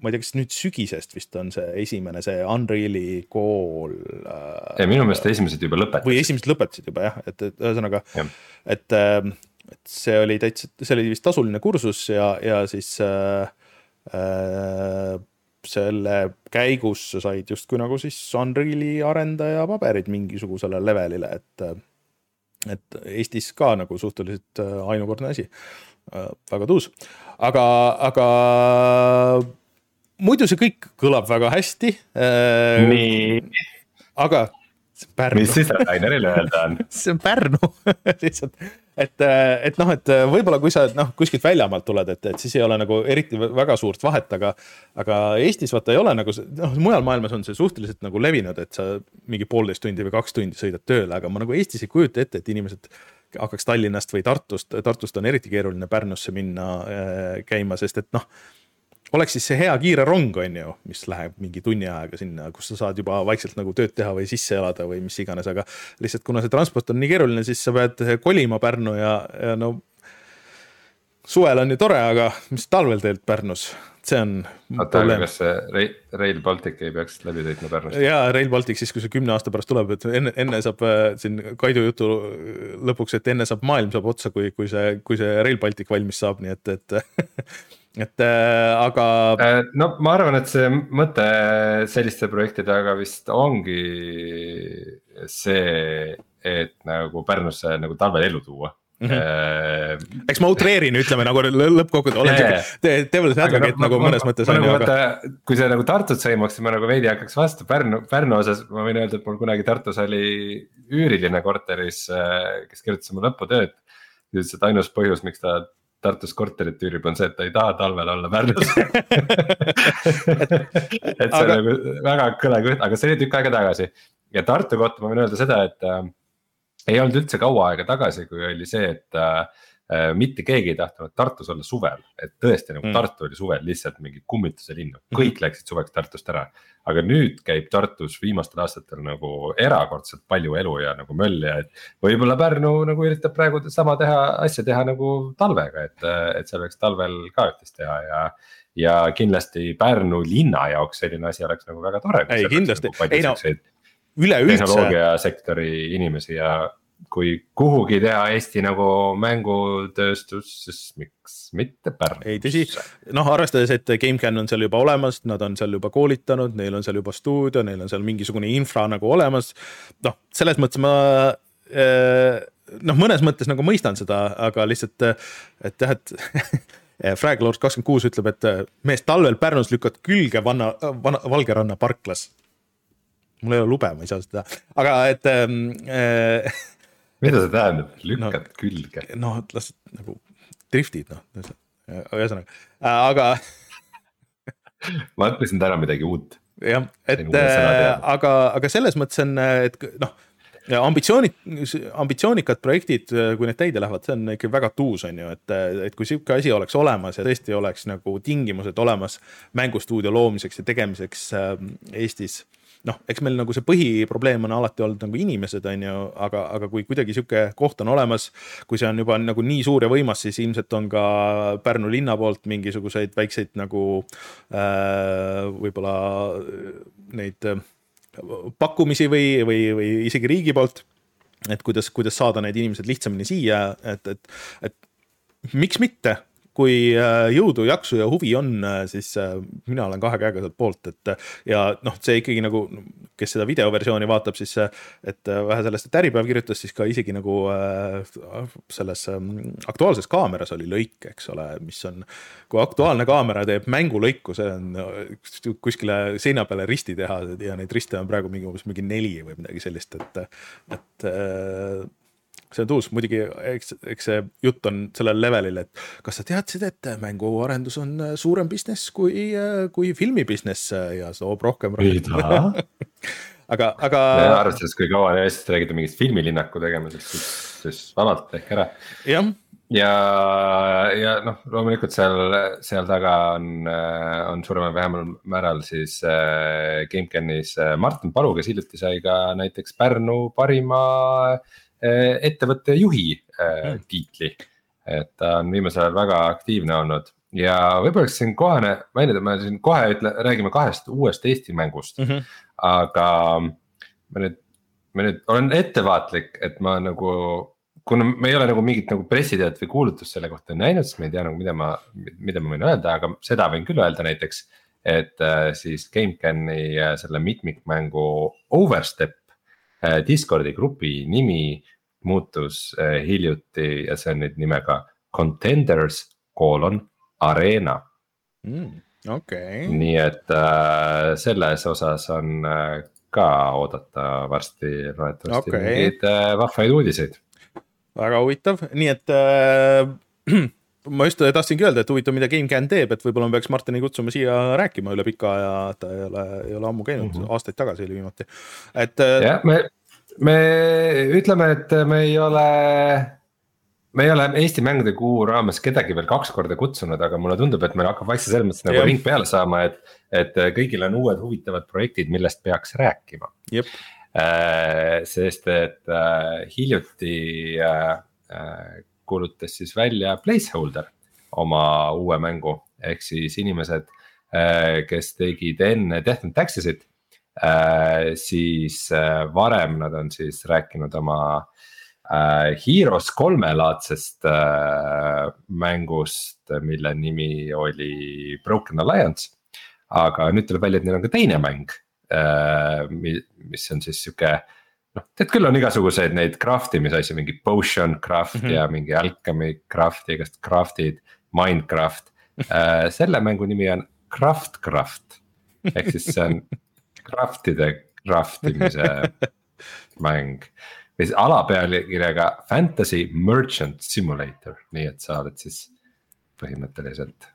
ma ei tea, kas nüüd sügisest vist on see esimene, see Unreal'i kool äh,. minu meelest esimesed juba lõpetasid. või esimesed lõpetasid juba jah, et, et ühesõnaga, et äh,, et see oli täitsa, see oli vist tasuline kursus ja, ja siis äh, äh, selle käigus sa said justkui nagu siis Unreali arendaja paberid mingisugusele levelile, et, et Eestis ka nagu suhteliselt äh, ainukordne asi. Äh, väga tuus, aga, aga muidu see kõik kõlab väga hästi. Äh, nii. aga mis siis Rainerile öelda on? see on Pärnu [laughs] [laughs] lihtsalt, et, et noh, et võib-olla kui sa noh, kuskilt väljamaalt tuled, et, et siis ei ole nagu eriti väga suurt vahet, aga. aga Eestis vaata ei ole nagu noh, mujal maailmas on see suhteliselt nagu levinud, et sa mingi poolteist tundi või kaks tundi sõidad tööle, aga ma nagu Eestis ei kujuta ette, et inimesed hakkaks Tallinnast või Tartust, Tartust on eriti keeruline Pärnusse minna äh, käima, sest et noh oleks siis see hea kiire rong, on ju, mis läheb mingi tunni ajaga sinna, kus sa saad juba vaikselt nagu tööd teha või sisse elada või mis iganes, aga lihtsalt kuna see transport on nii keeruline, siis sa pead kolima Pärnu ja, ja no suvel on ju tore, aga mis talvel teed Pärnus, see on. aga kas see Rail, Baltic ei peaks läbi sõitma Pärnust? jaa, Rail Baltic siis, kui see kümne aasta pärast tuleb, et enne, enne saab äh, siin Kaidu jutu lõpuks, et enne saab maailm saab otsa, kui, kui see, kui see Rail Baltic valmis saab, nii et, et [laughs] et äh, aga. Äh, no ma arvan, et see mõte selliste projektide taga vist ongi see, et nagu Pärnusse nagu talvel ellu tuua Mm -hmm. eks ma utreerin, ütleme nagu lõppkokkuvõttes olen yeah. sihuke devil's advocate no, nagu ma, mõnes mõttes on ju, nagu aga. kui see nagu Tartut sõimaks, siis ma nagu veidi hakkaks vastu Pärnu, Pärnu osas ma võin öelda, et mul kunagi Tartus oli üüriline korteris, äh, kes kirjutas oma lõputööd. ütles, et ainus põhjus, miks ta Tartus korterit üürib, on see, et ta ei taha talvel olla Pärnus. [laughs] Et see on nagu väga kõle kõht, aga see oli tükk aega tagasi. Ja Tartu kohta ma võin öelda seda, et äh, ei olnud üldse kaua aega tagasi, kui oli see, et Äh, mitte keegi ei tahtnud Tartus olla suvel, et tõesti nagu mm. Tartu oli suvel lihtsalt mingi kummituse linn, mhm. kõik mm. läksid suveks Tartust ära. aga nüüd käib Tartus viimastel aastatel nagu erakordselt palju elu ja nagu mölli, et võib-olla Pärnu nagu üritab praegu sama teha, asja teha nagu talvega, et, et seal võiks talvel ka üht-teist teha ja ja kindlasti Pärnu linna jaoks selline asi oleks nagu väga tore. ei kindlasti, nagu ei no üleüldse. tehnoloogiasektori inimesi ja kui kuhugi teha Eesti nagu mängutööstus, siis miks mitte Pärnusse. ei tõsi, noh arvestades, et GameCAN on seal juba olemas, nad on seal juba koolitanud, neil on seal juba stuudio, neil on seal mingisugune infra nagu olemas. noh, selles mõttes ma eh, noh, mõnes mõttes nagu mõistan seda, aga lihtsalt, et jah, et [laughs] Fraglord kakskümmend kuus ütleb, et mees talvel Pärnus lükkad külge vanna, vana, Valgeranna parklas mul ei ole lube, ma ei saa seda teha, aga et äh, [laughs] mida see tähendab, lükkad no, külge? noh, las nagu driftid noh, ühesõnaga, äh, aga [laughs] ma õppisin täna midagi uut. jah, et äh, aga, aga selles mõttes on, et noh, ambitsioonid, ambitsioonikad projektid, kui need täide lähevad, see on ikka väga tuus, on ju, et, et kui sihuke asi oleks olemas ja tõesti oleks nagu tingimused olemas mängustuudio loomiseks ja tegemiseks äh, Eestis noh, eks meil nagu see põhiprobleem on alati olnud nagu inimesed, on ju, aga, aga kui kuidagi sihuke koht on olemas, kui see on juba nagu nii suur ja võimas, siis ilmselt on ka Pärnu linna poolt mingisuguseid väikseid nagu äh, võib-olla neid äh, pakkumisi või, või, või isegi riigi poolt. et kuidas, kuidas saada need inimesed lihtsamini siia, et, et, et miks mitte kui äh, jõudu, jaksu ja huvi on, äh, siis äh, mina olen kahe käega sealt poolt, et ja noh, see ikkagi nagu, kes seda videoversiooni vaatab, siis et vähe sellest, et Äripäev kirjutas, siis ka isegi nagu selles ähm, Aktuaalses Kaameras oli lõik, eks ole, mis on, kui Aktuaalne Kaamera teeb mängulõiku, see on kuskile seina peale risti teha ja neid riste on praegu mingi umbes mingi neli või midagi sellist, et, et see on tuus, muidugi eks, eks see jutt on sellel levelil, et kas sa teadsid, et mänguarendus on äh, suurem business kui, äh, kui filmi business äh, ja toob rohkem raha [laughs] aga, aga. arvestades, kui kaua Eestis räägite mingist filmilinnaku tegemisest, siis, siis vabalt tehke ära. jah ja, ja noh, loomulikult seal, seal taga on, on suuremal või vähemal määral siis äh, GameCanis Martin Palu, kes hiljuti sai ka näiteks Pärnu parima äh, ettevõtte juhi mm. tiitli. et ta on viimasel ajal väga aktiivne olnud ja võib-olla oleks siin kohane mainida, me siin kohe ütle, räägime kahest uuest Eesti mängust mm. -hmm. aga ma nüüd, ma nüüd olen ettevaatlik, et ma nagu kuna me ei ole nagu mingit nagu pressiteadet või kuulutust selle kohta näinud, siis me ei tea nagu, mida ma, mida ma võin öelda, aga seda võin küll öelda näiteks. et äh, siis GameCami äh, selle mitmikmängu Overstep Äh, Discordi grupi nimi muutus äh, hiljuti ja see on nüüd nimega Contenders kolon Arena mm,. okei okay.. nii et äh, selles osas on äh, ka oodata varsti loodetavasti okay. mingeid äh, vahvaid uudiseid. väga huvitav, nii et [clears throat] äh, ma just tahtsingi öelda, et huvitav, mida GameCAN teeb, et võib-olla ma peaks Martini kutsuma siia rääkima üle pika aja, ta ei ole, ei ole ammu käinud mm, -hmm. aastaid tagasi oli viimati, et. Jah, me, me ütleme, et me ei ole. me ei ole Eesti mängude kuu raames kedagi veel kaks korda kutsunud, aga mulle tundub, et meil hakkab vaikselt selles mõttes nagu ring peale saama, et. et kõigil on uued huvitavad projektid, millest peaks rääkima. Äh, sest et äh, hiljuti äh, kuulutas siis välja Placeholder oma uue mängu, ehk siis inimesed, äh, kes tegid enne Death and Taxes'it. Äh, siis äh, varem nad on siis rääkinud oma Heroes kolme laadsest mängust, mille nimi oli Broken Alliance. aga nüüd tuleb välja, et neil on ka teine mäng, mis on siis sihuke noh, tead küll, on igasuguseid neid craft imise asju, mingi potion craft mm -hmm. ja mingi alchemy craft ja igast craft'id, Minecraft äh,. selle mängu nimi on Craftcraft ehk siis see on craft'ide craft imise [laughs] mäng. või siis alapealkirjaga Fantasy Merchant Simulator, nii et sa oled siis põhimõtteliselt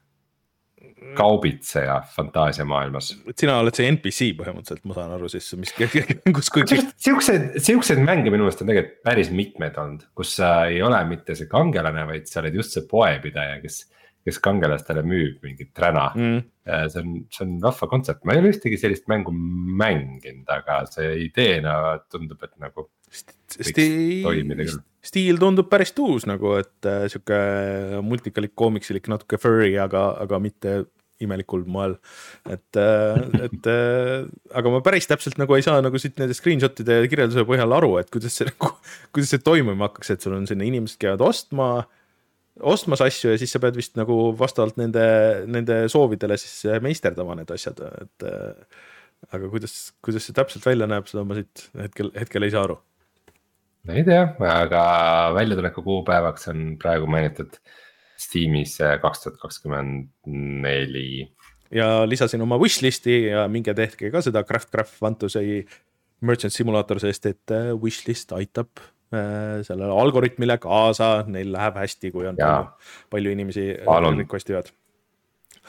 kaubitseja fantaasiamaailmas. sina oled see NPC põhimõtteliselt, ma saan aru siis, mis, [laughs] kus, kui. siukseid, siukseid mänge minu meelest on tegelikult päris mitmeid olnud, kus sa ei ole mitte see kangelane, vaid sa oled just see poepidaja, kes kes kangelastele müüb mingit räna mm.. see on, see on vahva kontsept, ma ei ole ühtegi sellist mängu mänginud, aga see ideena tundub, et nagu. stiil, stiil tundub päris tuus nagu, et äh, sihuke multikalik, koomiksilik, natuke furry, aga, aga mitte imelikul moel. et, äh, et äh, aga ma päris täpselt nagu ei saa nagu siit nende screenshot'ide kirjelduse põhjal aru, et kuidas see nagu, kuidas see toimima hakkaks, et sul on sinna inimesed käivad ostma ostmas asju ja siis sa pead vist nagu vastavalt nende, nende soovidele siis meisterdama need asjad, et. aga kuidas, kuidas see täpselt välja näeb, seda ma siit hetkel, hetkel ei saa aru. Ei tea, aga väljatuleku kuupäevaks on praegu mainitud Steamis kaks tuhat kakskümmend neli. ja lisasin oma wishlist'i ja minge tehke ka seda Craft Craft Fantasy Merchant Simulator, sest et wishlist aitab Äh, sellele algoritmile kaasa, neil läheb hästi, kui on palju, palju inimesi ivad.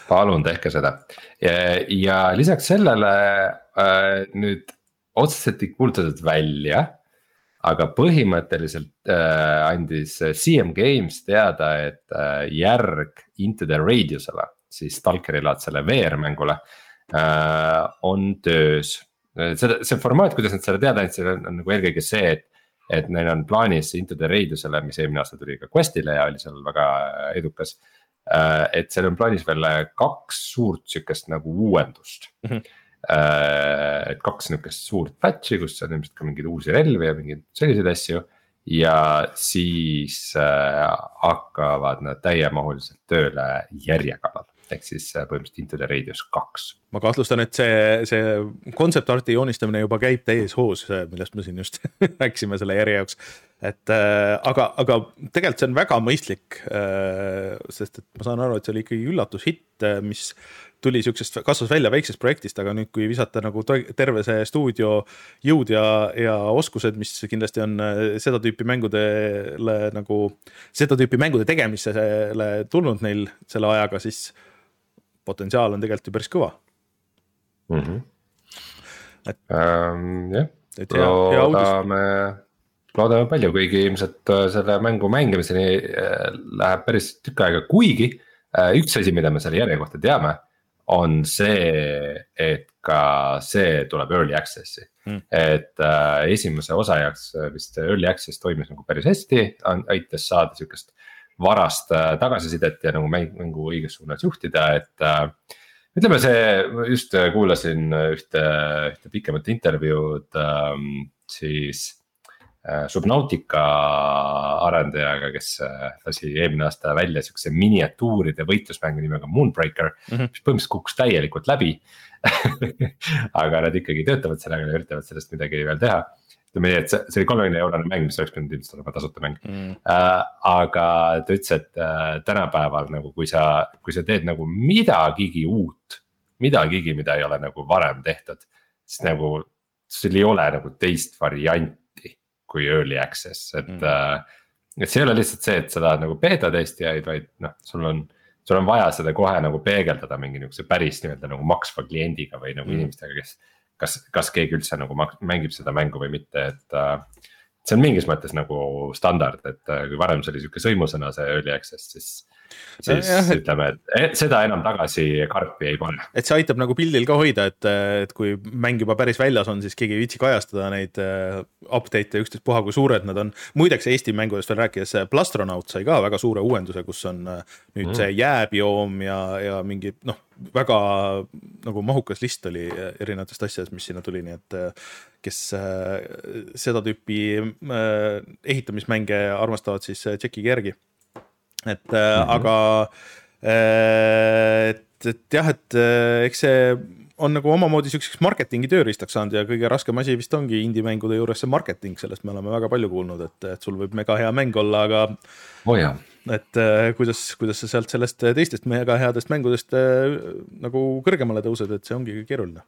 palun tehke seda ja, ja lisaks sellele äh, nüüd otseselt ei kuulutatud välja aga põhimõtteliselt äh, andis CM Games teada, et äh, järg Into the Radius'ele, siis Stalkeri laadsele VR mängule äh, on töös seda, see formaat, kuidas nad selle teada andsid, on, on nagu eelkõige see, et. et neil on plaanis Into the Radiusele, mis eelmine aasta tuli ka Questile ja oli seal väga edukas. Äh, et seal on plaanis veel kaks suurt sihukest nagu uuendust mm. -hmm et kaks nihukest suurt patch'i, kus on ilmselt ka mingeid uusi relvi ja mingeid selliseid asju. ja siis äh, hakkavad nad täiemahuliselt tööle järje kallal ehk siis äh, põhimõtteliselt Into the Radius kaks. ma kahtlustan, et see, see concept art'i joonistamine juba käib täies hoos, millest me siin just [laughs] rääkisime selle järje jaoks. Et äh, aga, aga tegelikult see on väga mõistlik äh,, sest et ma saan aru, et see oli ikkagi üllatushitt, äh, mis tuli siuksest, kasvas välja väiksest projektist, aga nüüd, kui visata nagu terve see stuudio jõud ja, ja oskused, mis kindlasti on äh, seda tüüpi mängudele nagu, seda tüüpi mängude tegemisele tulnud neil selle ajaga, siis potentsiaal on tegelikult ju päris kõva mm. -hmm. et ähm, jah, loodame, loodame palju, kuigi ilmselt äh, selle mängu mängimiseni äh, läheb päris tükk aega, kuigi äh, üks asi, mida me selle järje kohta teame, on see, et ka see tuleb early access'i mm.. et äh, esimese osa jaoks vist early access toimis nagu päris hästi, aitas saada sihukest varast äh, tagasisidet ja nagu mäng, mängu õiges suunas juhtida, et äh,. ütleme, see, just kuulasin ühte, ühte pikemat intervjuud äh, siis Subnautica arendajaga, kes äh, lasi eelmine aasta välja siukse miniatuuride võitlusmängu nimega Moonbreaker mm, -hmm. mis põhimõtteliselt kukkus täielikult läbi [laughs] aga nad ikkagi töötavad sellega ja üritavad sellest midagi veel teha ütleme nii, et see, see oli kolmekümne eurone mäng, mis oleks pidanud ilmselt olema tasuta mäng mm.. Uh, aga ta ütles, et uh, tänapäeval nagu, kui sa, kui sa teed nagu midagigi uut, midagigi, mida ei ole nagu varem tehtud. siis nagu, sul ei ole nagu teist varianti kui early access, et mm., uh, et see ei ole lihtsalt see, et sa tahad nagu beeta testijaid, vaid noh, sul on sul on vaja seda kohe nagu peegeldada mingi niukse päris nii-öelda nagu maksva kliendiga või nagu mm. inimestega, kes kas, kas keegi üldse nagu mängib seda mängu või mitte, et äh, see on mingis mõttes nagu standard, et äh, kui varem see oli sihuke sõimusõna, see early access, siis siis ja, et, ütleme, et seda enam tagasi karpi ei pane. et see aitab nagu pildil ka hoida, et, et kui mäng juba päris väljas on, siis keegi ei viitsi kajastada neid uh, update'e ükstaspuha, kui suured nad on. muideks Eesti mängudest veel rääkides, Plastronaut sai ka väga suure uuenduse, kus on uh, nüüd mm. see jääbiom ja, ja mingi noh, väga nagu mahukas list oli erinevatest asjadest, mis sinna tuli, nii et kes seda tüüpi ehitamismänge armastavad, siis tšekkige järgi et mm -hmm. aga äh, et, et jah, et äh, eks see on nagu omamoodi siukseks marketingi tööriistaks saanud ja kõige raskem asi vist ongi indie-mängude juures see marketing, sellest me oleme väga palju kuulnud, et, et sul võib mega hea mäng olla, aga oh. et kuidas, kuidas sa sealt sellest teistest mega headest mängudest nagu kõrgemale tõused, et see ongi keeruline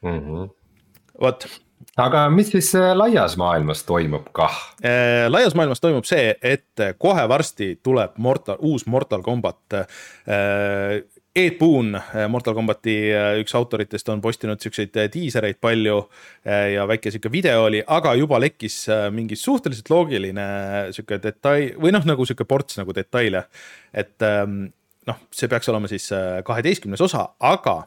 mm -hmm.. vot aga mis siis äh, laias maailmas toimub kah? Äh, laias maailmas toimub see, et kohe varsti tuleb Mortal, uus Mortal Combat. Äh, Ed Boon, Mortal Combati üks autoritest on postinud siukseid diisereid palju ja väike sihuke video oli, aga juba lekkis mingi suhteliselt loogiline sihuke detail või noh, nagu sihuke ports nagu detaile. et ähm, noh, see peaks olema siis kaheteistkümnes osa, aga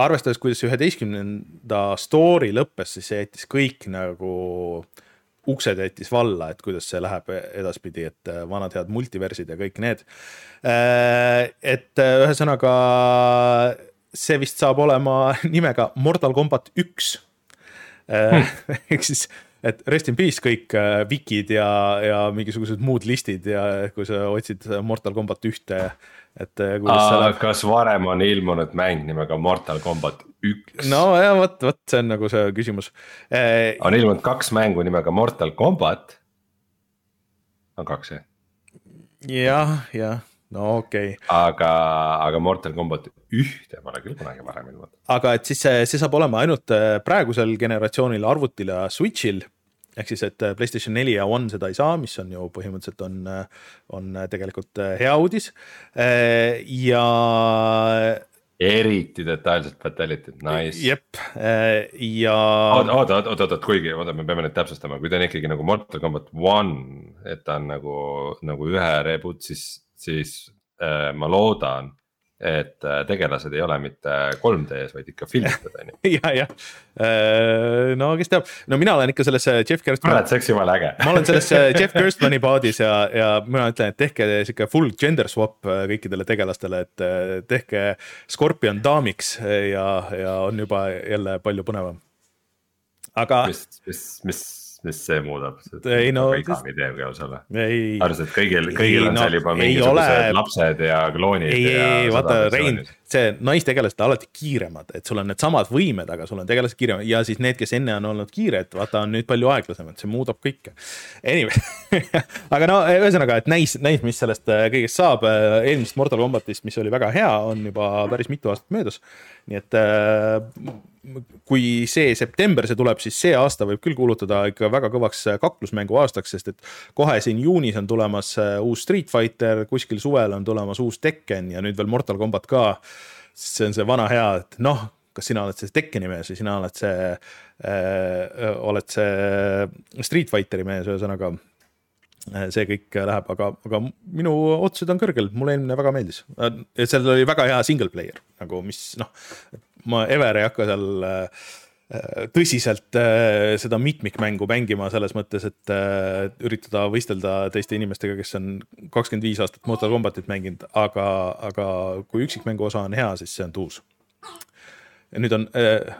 arvestades, kuidas üheteistkümnenda story lõppes, siis see jättis kõik nagu uksed jättis valla, et kuidas see läheb edaspidi, et äh, vanad head multiversid ja kõik need. Äh, et äh, ühesõnaga see vist saab olema [laughs] nimega Mortal Combat üks hmm. ehk siis, et rest in peace kõik vikid ja, ja mingisugused muud listid ja kui sa otsid Mortal Combat ühte et äh, läheb. kas varem on ilmunud mäng nimega Mortal Combat üks? no ja vot, vot see on nagu see küsimus eh,. on ilmunud kaks mängu nimega Mortal Combat. on kaks jah? jah, jah, no okei okay.. aga, aga Mortal Combat ühte pole küll kunagi varem ilmunud. aga et siis see, see saab olema ainult praegusel generatsioonil arvutil ja Switch'il ehk siis, et äh, Playstation neli ja One seda ei saa, mis on ju põhimõtteliselt on, äh, on äh, tegelikult hea uudis ja. eriti detailselt fatality'd, nice. jep ja. oota, oota, oota, oota, kuigi oota, me peame nüüd täpsustama, kui ta on ikkagi nagu Mortal Combat One, et ta on nagu, nagu ühe reboot, siis, siis äh, ma loodan et äh, tegelased ei ole mitte 3D-s, vaid ikka filmitud on ju. [laughs] ja, jah, äh, no kes teab, no mina olen ikka selles Jeff Gerstmann. kurat, see oleks jumala äge ma olen selles [laughs] Jeff Gerstmanni paadis ja, ja mina ütlen, et tehke sihuke full gender swap kõikidele tegelastele, et tehke Scorpion daamiks ja, ja on juba jälle palju põnevam. aga. mis, mis, mis mis see muudab? ei no. Ka sulle. arvasid, et kõigil, kõigil ei, on no, seal juba mingisugused ole... lapsed ja kloonid. ei, ei, vaata Rein, see naistegelased on alati kiiremad, et sul on needsamad võimed, aga sul on tegelased kiiremad ja siis need, kes enne on olnud kiired, vaata on nüüd palju aeglasemad, see muudab kõike. Anyway [laughs] aga no ühesõnaga, et näis, näis, mis sellest äh, kõigest saab. Äh, eelmisest Mortal Combatist, mis oli väga hea, on juba päris mitu aastat möödas. nii et äh, kui see september see tuleb, siis see aasta võib küll kuulutada ikka väga kõvaks kaklusmängu aastaks, sest et kohe siin juunis on tulemas uus Street Fighter, kuskil suvel on tulemas uus Tekken ja nüüd veel Mortal Combat ka. See on see vana hea, et noh, kas sina oled see Tekkeni mees või sina oled see äh,, oled see Street Fighteri mees, ühesõnaga äh, see kõik läheb, aga, aga minu ootused on kõrgel, mulle eelmine väga meeldis. seal oli väga hea single player nagu, mis noh, ma ever ei hakka seal äh, tõsiselt äh, seda mitmikmängu mängima selles mõttes, et äh, üritada võistelda teiste inimestega, kes on kakskümmend viis aastat Mortal Combatit mänginud, aga, aga kui üksikmängu osa on hea, siis see on tuus. nüüd on äh,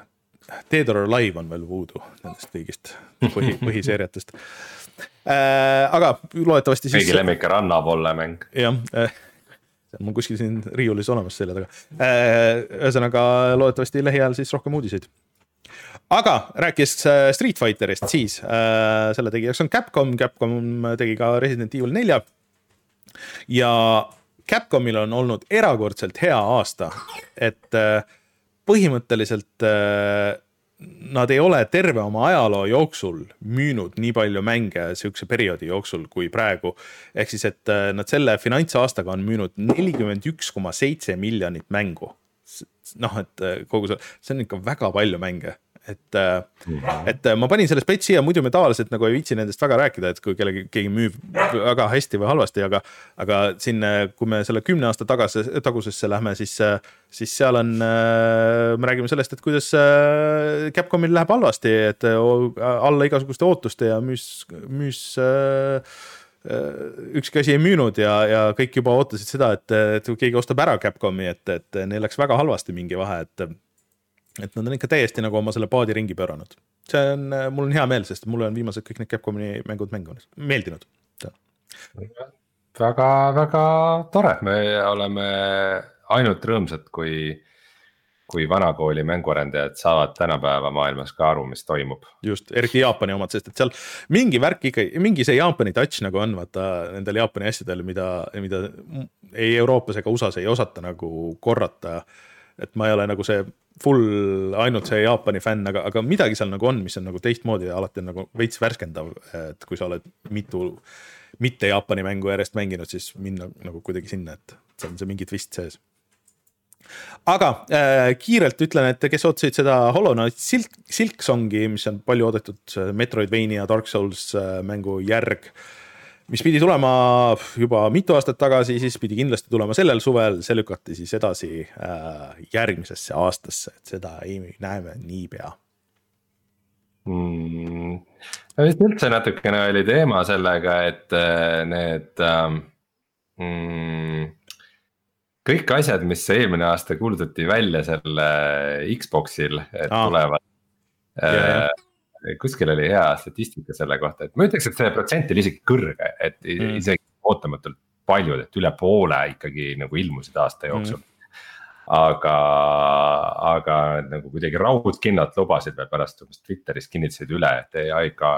Dead or Alive on veel puudu nendest kõigist põhi, [laughs] põhiseeriatest äh,. aga loodetavasti siis. kõigi lemmik rannapolle mäng. jah äh, see on mul kuskil siin riiulis olemas selja taga. Äh, ühesõnaga loodetavasti lähiajal siis rohkem uudiseid. Aga rääkides äh, Street Fighterist, siis äh, selle tegijaks on Capcom, Capcom tegi ka Resident Evil nelja. ja Capcomil on olnud erakordselt hea aasta, et põhimõtteliselt nad ei ole terve oma ajaloo jooksul müünud nii palju mänge sihukese perioodi jooksul kui praegu. ehk siis, et äh, nad selle finantsaastaga on müünud nelikümmend üks koma seitse miljonit mängu. noh, et äh, kogu see, see on ikka väga palju mänge et, äh, et äh, ma panin selle spets siia, muidu me tavaliselt nagu ei viitsi nendest väga rääkida, et kui kellegi, keegi müüb väga hästi või halvasti, aga. aga siin, äh, kui me selle kümne aasta tagasi, tagusesse lähme, siis, siis seal on, me räägime sellest, et kuidas Capcomil läheb halvasti, et alla igasuguste ootuste ja müüs, müüs ükski asi ei müünud ja, ja kõik juba ootasid seda, et, et keegi ostab ära Capcomi, et, et neil läks väga halvasti mingi vahe, et et nad on ikka täiesti nagu oma selle paadi ringi pööranud. see on, mul on hea meel, sest mulle on viimased kõik need Capcomi mängud mänginud, meeldinud. väga, väga tore, me oleme ainult rõõmsad, kui, kui vanakooli mänguarendajad saavad tänapäeva maailmas ka aru, mis toimub. just, eriti Jaapani omad, sest et seal mingi värk ikka, mingi see Jaapani touch nagu on, vaata nendel Jaapani asjadel, mida, mida ei Euroopas ega USA-s ei osata nagu korrata et ma ei ole nagu see full ainult see Jaapani fänn, aga, aga midagi seal nagu on, mis on nagu teistmoodi ja alati on nagu veits värskendav, et kui sa oled mitu mitte Jaapani mängu järjest mänginud, siis minna nagu kuidagi sinna, et seal on see mingi twist sees. aga äh, kiirelt ütlen, et kes ootasid seda Hollow Knight Silk, Silksongi, mis on palju oodatud Metroidvania Dark Souls äh, mängu järg äh, mis pidi tulema juba mitu aastat tagasi, siis pidi kindlasti tulema sellel suvel, see lükati siis edasi äh, järgmisesse aastasse, et seda ei näeme niipea mm.. vist üldse natukene oli teema sellega, et äh, need ähm, mm, kõik asjad, mis eelmine aasta kuulutati välja selle Xbox'il, et Aa. tulevad. Äh, kuskil oli hea statistika selle kohta, et ma ütleks, et see protsent oli isegi kõrge, et mm. isegi ootamatult paljud, et üle poole ikkagi nagu ilmusid aasta jooksul mm aga, aga nagu kuidagi raudkinnad lubasid veel pärast Twitteris kinnitasid üle, et ei ikka,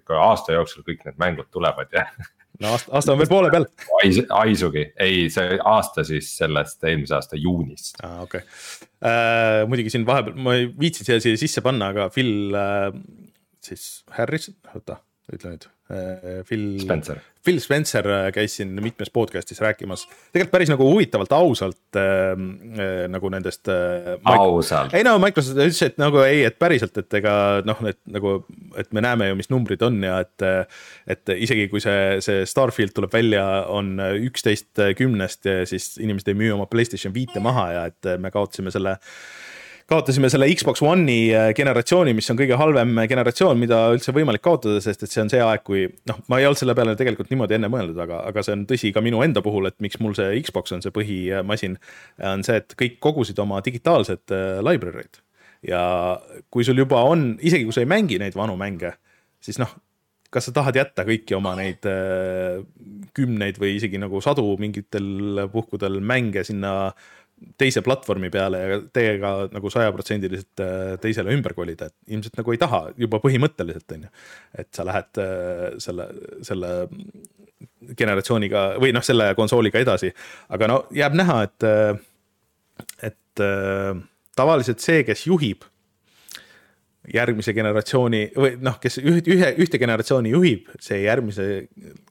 ikka aasta jooksul kõik need mängud tulevad ja no aasta, aasta on veel poole peal. Aisugi, ei see aasta siis sellest eelmise aasta juunist. aa ah,, okei okay. äh,, muidugi siin vahepeal ma ei viitsinud siia, siia sisse panna, aga Phil äh, siis Harris, oota, ütle nüüd, Phil. Spencer. Phil Spencer käis siin mitmes podcast'is rääkimas, tegelikult päris nagu huvitavalt ausalt äh, äh, nagu nendest äh,. ausalt. ei no Microsoft ütles, et nagu ei, et päriselt, et ega noh, et nagu, et me näeme ju, mis numbrid on ja et. et isegi kui see, see Starfield tuleb välja, on üksteist kümnest ja siis inimesed ei müü oma Playstation viite maha ja et me kaotasime selle kaotasime selle Xbox One'i äh, generatsiooni, mis on kõige halvem generatsioon, mida üldse võimalik kaotada, sest et see on see aeg, kui noh, ma ei olnud selle peale tegelikult niimoodi enne mõelnud, aga, aga see on tõsi ka minu enda puhul, et miks mul see Xbox on see põhimasin. on see, et kõik kogusid oma digitaalsed äh, library'd ja kui sul juba on, isegi kui sa ei mängi neid vanu mänge, siis noh, kas sa tahad jätta kõiki oma neid äh, kümneid või isegi nagu sadu mingitel puhkudel mänge sinna teise platvormi peale ja teiega nagu sajaprotsendiliselt äh, teisele ümber kolida, et ilmselt nagu ei taha juba põhimõtteliselt on ju. et sa lähed äh, selle, selle generatsiooniga või noh, selle konsooliga edasi, aga no jääb näha, et, äh, et tavaliselt see, kes juhib järgmise generatsiooni või noh, kes ühe, ühe, ühte generatsiooni juhib, see järgmise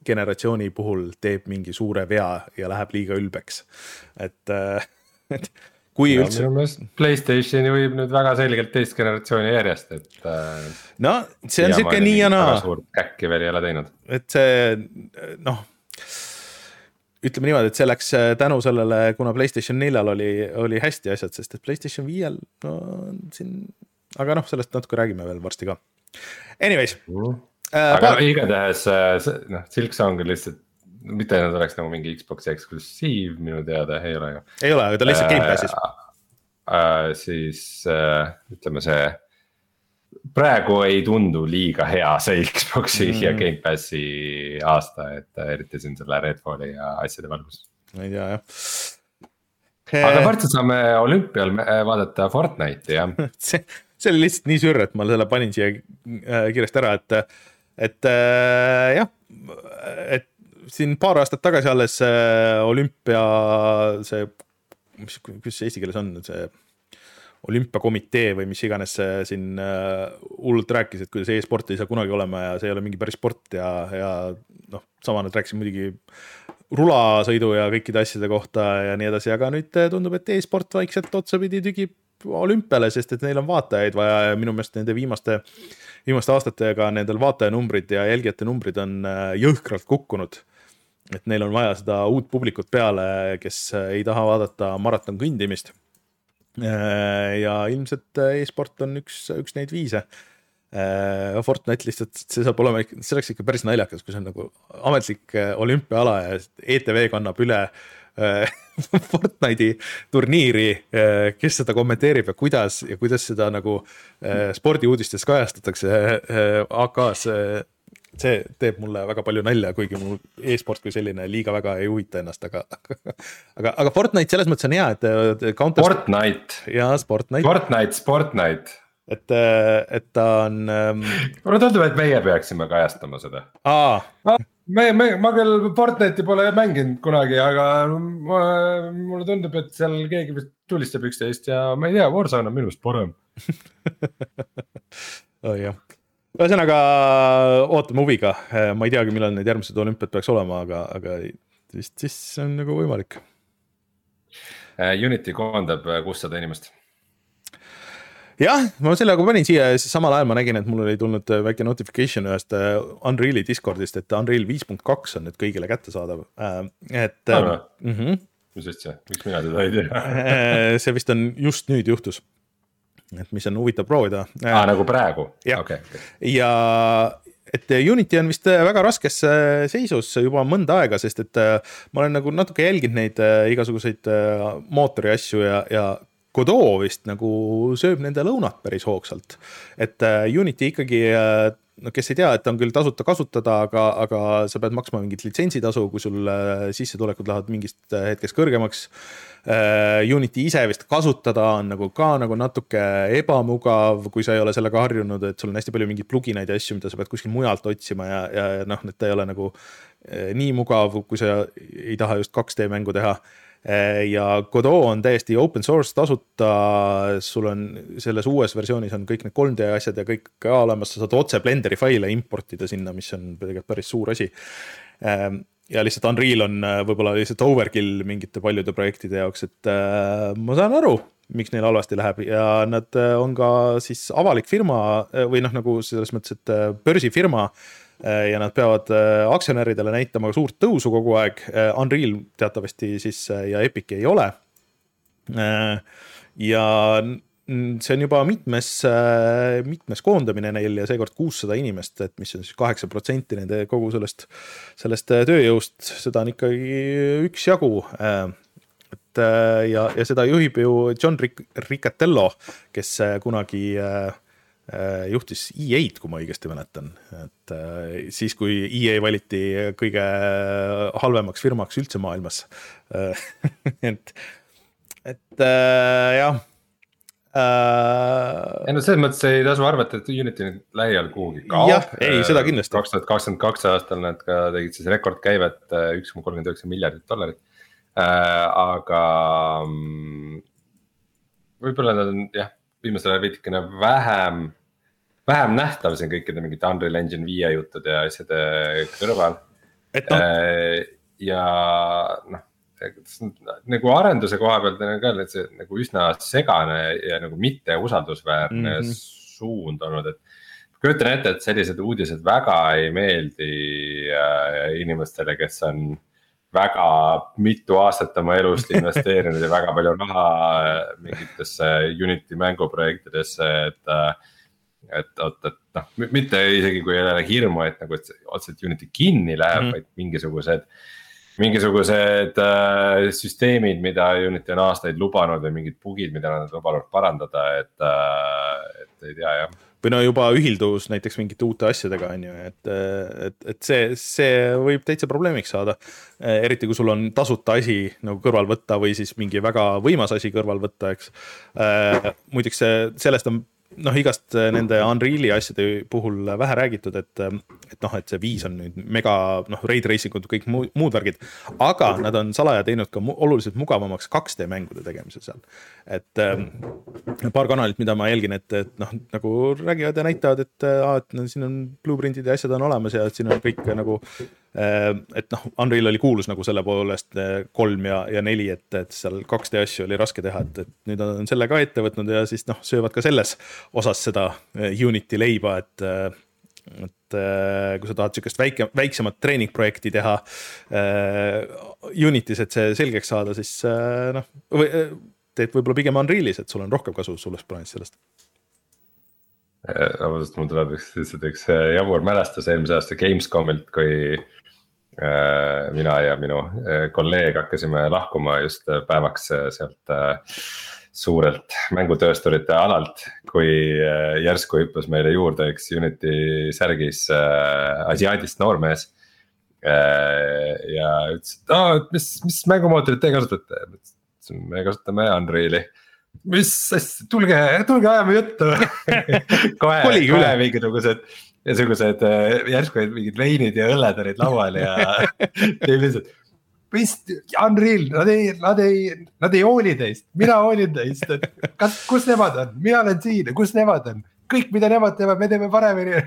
generatsiooni puhul teeb mingi suure vea ja läheb liiga ülbeks. et et kui ja, üldse. minu meelest Playstation juhib nüüd väga selgelt teist generatsiooni järjest, et. Äh, no see on sihuke nii ja naa. suurt käkki veel ei ole teinud. et see noh ütleme niimoodi, et see läks äh, tänu sellele, kuna Playstation neljal oli, oli hästi asjad, sest et Playstation viiel no siin, aga noh, sellest natuke räägime veel varsti ka. Anyways mm.. Äh, aga paar... igatahes noh, Silksong lihtsalt mitte, nad oleks nagu mingi Xbox'i eksklusiiv minu teada, ei ole ju. ei ole, aga ta on lihtsalt äh, Gamepassis äh,. siis äh, ütleme see, praegu ei tundu liiga hea see Xbox'i mm. ja Gamepassi aasta, et eriti siin selle Redfalli ja asjade valguses. ma ei tea jah aga varsti saame olümpial vaadata Fortnite'i jah [laughs] see, see oli lihtsalt nii sür, et ma selle panin siia äh, kiiresti ära, et, et äh, jah, et siin paar aastat tagasi alles olümpia see, mis, kuidas see eesti keeles on, see olümpiakomitee või mis iganes siin äh, hullult rääkis, et kuidas e-sport ei saa kunagi olema ja see ei ole mingi päris sport ja, ja noh, sama nad rääkisid muidugi rulasõidu ja kõikide asjade kohta ja nii edasi, aga nüüd tundub, et e-sport vaikselt otsapidi tügib olümpiale, sest et neil on vaatajaid vaja ja minu meelest nende viimaste, viimaste aastatega nendel vaatajanumbrid ja jälgijate numbrid on äh, jõhkralt kukkunud et neil on vaja seda uut publikut peale, kes ei taha vaadata maraton kõndimist. ja ilmselt e-sport on üks, üks neid viise. Fortnite lihtsalt, see saab olema, see oleks ikka päris naljakas, kui see on nagu ametlik olümpiaala ja ETV kannab üle [laughs] Fortnite'i turniiri, kes seda kommenteerib ja kuidas ja kuidas seda nagu spordiuudistes kajastatakse AK-s see teeb mulle väga palju nalja, kuigi mul e-sport kui selline liiga väga ei huvita ennast, aga [laughs] aga, aga Fortnite selles mõttes on hea, et Counter.... Fortnite. jaa, Sportnite. Fortnite, Sportnite. et, et ta on ähm.... mulle tundub, et meie peaksime kajastama seda. aa me, me, ma küll Fortnite'i pole mänginud kunagi, aga ma, mulle tundub, et seal keegi vist tulistab üksteist ja ma ei tea, Warzone on minu arust parem [laughs] oh jah ühesõnaga ootame huviga, ma ei teagi, millal need järgmised olümpiad peaks olema, aga, aga vist siis on nagu võimalik. Äh, Unity koondab äh, kuussada inimest. jah, ma selle nagu panin siia ja siis samal ajal ma nägin, et mul oli tulnud äh, väike notification ühest Unreal'i Discordist, et Unreal viis punkt kaks on nüüd kõigile kättesaadav, et. -hmm. mis asja, miks mina seda ei tea [laughs] see vist on just nüüd juhtus et mis on huvitav proovida. aa, nagu praegu? jah okay, ja et Unity on vist väga raskes äh, seisus juba mõnda aega, sest et äh, ma olen nagu natuke jälginud neid äh, igasuguseid mootori asju ja, ja Godot vist nagu sööb nende lõunat päris hoogsalt. et Unity ikkagi no kes ei tea, et on küll tasuta kasutada, aga, aga sa pead maksma mingit litsentsitasu, kui sul äh, sissetulekud lähevad mingist äh, hetkest kõrgemaks. Äh, Unity ise vist kasutada on nagu ka nagu natuke ebamugav, kui sa ei ole sellega harjunud, et sul on hästi palju mingeid plugineid ja asju, mida sa pead kuskilt mujalt otsima ja, ja noh, et ta ei ole nagu nii mugav, kui sa ei taha just 2D mängu teha. Ja Godot on täiesti open source tasuta, sul on selles uues versioonis on kõik need 3D asjad ja kõik ka olemas, sa saad otse Blenderi faile importida sinna, mis on tegelikult päris suur asi ja lihtsalt Unreal on võib-olla lihtsalt overkill mingite paljude projektide jaoks, et äh, ma saan aru, miks neil halvasti läheb ja nad on ka siis avalik firma või noh, nagu selles mõttes, et börsifirma Äh, ja nad peavad äh, aktsionäridele näitama suurt tõusu kogu aeg. Äh, Unreal teatavasti siis ja Epic ei ole. ja see on juba mitmes, mitmes koondamine neil ja seekord kuussada inimest, et mis on siis kaheksa protsenti nende kogu sellest, sellest tööjõust, seda on ikkagi üksjagu et ja, ja seda juhib ju John Ric Ricatello, kes kunagi äh, Äh, juhtis EA-d, kui ma õigesti mäletan, et äh, siis, kui EA valiti kõige halvemaks firmaks üldse maailmas [laughs] et, et äh, jah ei no selles mõttes ei tasu arvata, et Unity nüüd lähiajal kuhugi kaob. ei seda kindlasti. kaks tuhat kakskümmend kaks aastal nad ka tegid siis rekordkäivet üks koma kolmkümmend üheksa miljardit dollarit äh,. aga mm, võib-olla nad on jah, viimasel ajal veidikene vähem vähem nähtav siin kõikide mingite Unreal Engine viie juttude ja asjade kõrval. No. Äh, ja noh, nagu arenduse koha pealt on ka see nagu üsna segane ja nagu mitteusaldusväärne mm -hmm. suund olnud, et kujutan ette, et sellised uudised väga ei meeldi äh, inimestele, kes on väga mitu aastat oma elust investeerinud ja väga palju raha äh, mingitesse Unity mänguprojektidesse, et äh, et oot, et noh, mitte isegi kui ei ole hirmu, et nagu, et otseselt Unity kinni läheb mm, -hmm. vaid mingisugused. Mingisugused äh, süsteemid, mida Unity on aastaid lubanud või mingid bug'id, mida nad on lubanud parandada, et äh,, et ei tea jah või no juba ühilduvus näiteks mingite uute asjadega on ju, et, et, et see, see võib täitsa probleemiks saada. eriti kui sul on tasuta asi nagu kõrval võtta või siis mingi väga võimas asi kõrval võtta, eks. Äh, muideks sellest on noh, igast äh, nende Unreal'i asjade puhul vähe räägitud, et, äh, et noh, et see viis on nüüd mega noh, raid racing ud, kõik muud, muud värgid. aga nad on salaja teinud ka oluliselt mugavamaks 2D mängude tegemise seal. et ähm, paar kanalit, mida ma jälgin, et, et noh, nagu räägivad ja näitavad, et aa, et no, siin on blueprint'id ja asjad on olemas ja siin on kõik nagu et noh, Unreal oli kuulus nagu selle poolest äh, kolm ja, ja neli, et, et seal 2D asju oli raske teha, et, et nüüd on selle ka ette võtnud ja siis noh, söövad ka selles osas seda äh, Unity leiba, et et kui sa tahad sihukest väike, väiksemat treeningprojekti teha Unity's, et see selgeks saada, siis noh, teed võib-olla pigem Unreal'is, et sul on rohkem kasu suures plaanis sellest. Vabandust, mul tuleb üks, lihtsalt üks jabur mälestus eelmise aasta Gamescomilt, kui Äh, mina ja minu äh, kolleeg hakkasime lahkuma just äh, päevaks sealt suurelt mängutöösturite alalt, kui järsku hüppas meile juurde üks Unity särgis asiaadist noormees. ja ütles, et aa, et mis, mis mängumootorit te kasutate? me kasutame Unreal'i mis asja, tulge, tulge ajame juttu [laughs] kohe, kohe mingisugused niisugused äh, järsku olid mingid veinid ja õlled olid laual ja [laughs] teeb lihtsalt. mis, Unreal, nad ei, nad ei, nad ei hooli teist, mina hoolin teist, et kas, kus nemad on, mina olen siin, kus nemad on, kõik, mida nemad teevad, me teeme paremini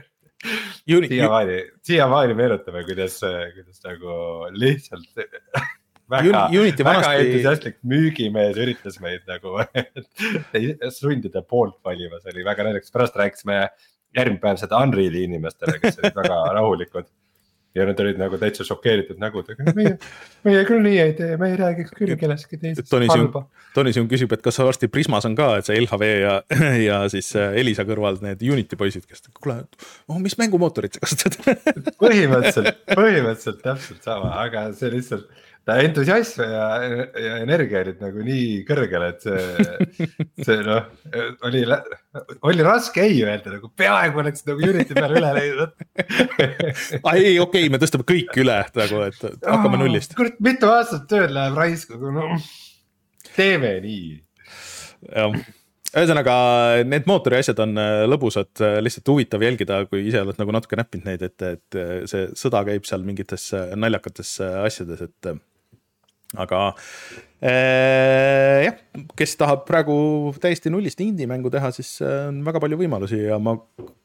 siiamaani, siiamaani meenutame, kuidas, kuidas nagu lihtsalt väga, väga vanasti... entusiastlik müügimees üritas meid nagu [laughs] sundida poolt valima, see oli väga naljakas, pärast rääkisime järgmine päev seda Unreal'i inimestele, kes olid väga [laughs] rahulikud. ja nad olid nagu täitsa šokeeritud nägudega, meie, meie küll nii ei tee, me ei räägiks küll kellestki teisest. Tony Sium, Tony Sium küsib, et kas varsti Prismas on ka, et see LHV ja, [laughs] ja siis äh, Elisa kõrval need Unity poisid, kes, kuule, oh, mis mängumootorit sa kasutad [laughs] põhimõtteliselt, põhimõtteliselt täpselt sama, aga see lihtsalt ta entusiasm ja, ja energia olid nagu nii kõrgel, et see, see noh, oli, oli raske ei öelda nagu peaaegu oleks nagu Unity peale üle leidnud ei, okei okay,, me tõstame kõik üle nagu, et hakkame oh, nullist. kurat, mitu aastat tööd läheb raisku, no teeme nii. jah ühesõnaga need mootori asjad on äh, lõbusad, äh, lihtsalt huvitav jälgida, kui ise oled nagu natuke näppinud neid, et, et see sõda käib seal mingites äh, naljakates asjades, et aga äh, jah, kes tahab praegu täiesti nullist indie-mängu teha, siis äh, on väga palju võimalusi ja ma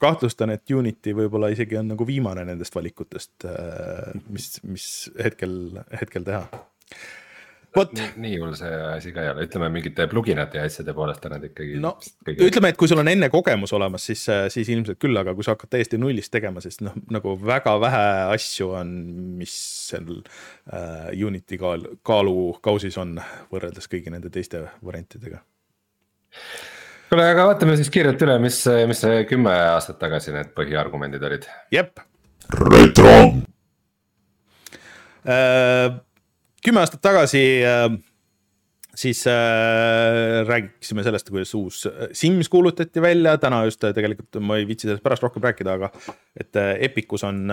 kahtlustan, et Unity võib-olla isegi on nagu viimane nendest valikutest äh,, mis, mis hetkel, hetkel teha vot. nii hull see asi ka ei ole, ütleme mingite pluginate ja asjade poolest on nad ikkagi. no kõige... ütleme, et kui sul on enne kogemus olemas, siis, siis ilmselt küll, aga kui sa hakkad täiesti nullist tegema, siis noh, nagu väga vähe asju on, mis seal äh, Unity kaal, kaalukausis on võrreldes kõigi nende teiste variantidega kuule, aga vaatame siis kiirelt üle, mis, mis kümme aastat tagasi need põhiargumendid olid. jep. retro äh, kümme aastat tagasi äh, siis äh, rääkisime sellest, kuidas uus äh, Sims kuulutati välja, täna just tegelikult ma ei viitsi sellest pärast rohkem rääkida, aga et Epicus on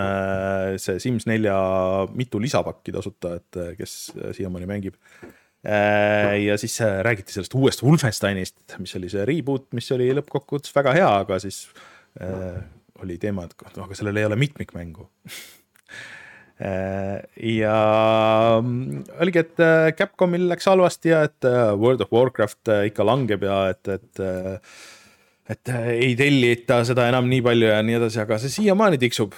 see Sims nelja mitu lisapakki tasuta, et kes siiamaani mängib. Ja siis räägiti sellest uuest Wolfensteinist, mis oli see reboot, mis oli lõppkokkuvõttes väga hea, aga siis äh, oli teema, et aga sellel ei ole mitmikmängu [laughs] ja mm, oligi, et äh, Capcomil läks halvasti ja et äh, World of Warcraft ikka langeb ja et, et et ei tellita seda enam nii palju ja nii edasi, aga see siiamaani tiksub.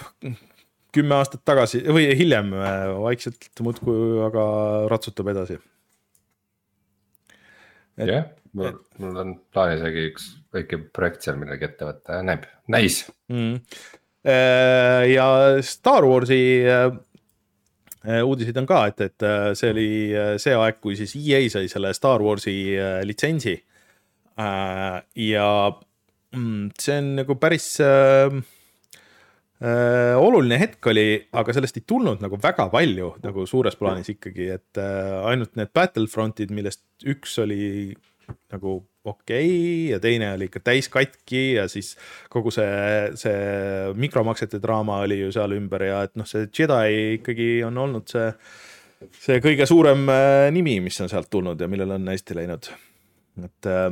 kümme aastat tagasi või hiljem vaikselt muudkui aga ratsutab edasi. jah mul, mul on plaanis isegi üks väike projekt seal midagi ette võtta, näeb, näis mm.. ja Star Warsi Äh, uudiseid on ka, et, et äh, see oli äh, see aeg, kui siis EA sai selle Star Warsi litsentsi. ja mm, see on nagu päris äh, äh, oluline hetk oli, aga sellest ei tulnud nagu väga palju nagu suures plaanis ikkagi, et äh, ainult need Battlefrontid, millest üks oli nagu okei okay, ja teine oli ikka täis katki ja siis kogu see, see mikromaksete draama oli ju seal ümber ja et noh, see Jedi ikkagi on olnud see, see kõige suurem äh, nimi, mis on sealt tulnud ja millel on hästi läinud, et äh,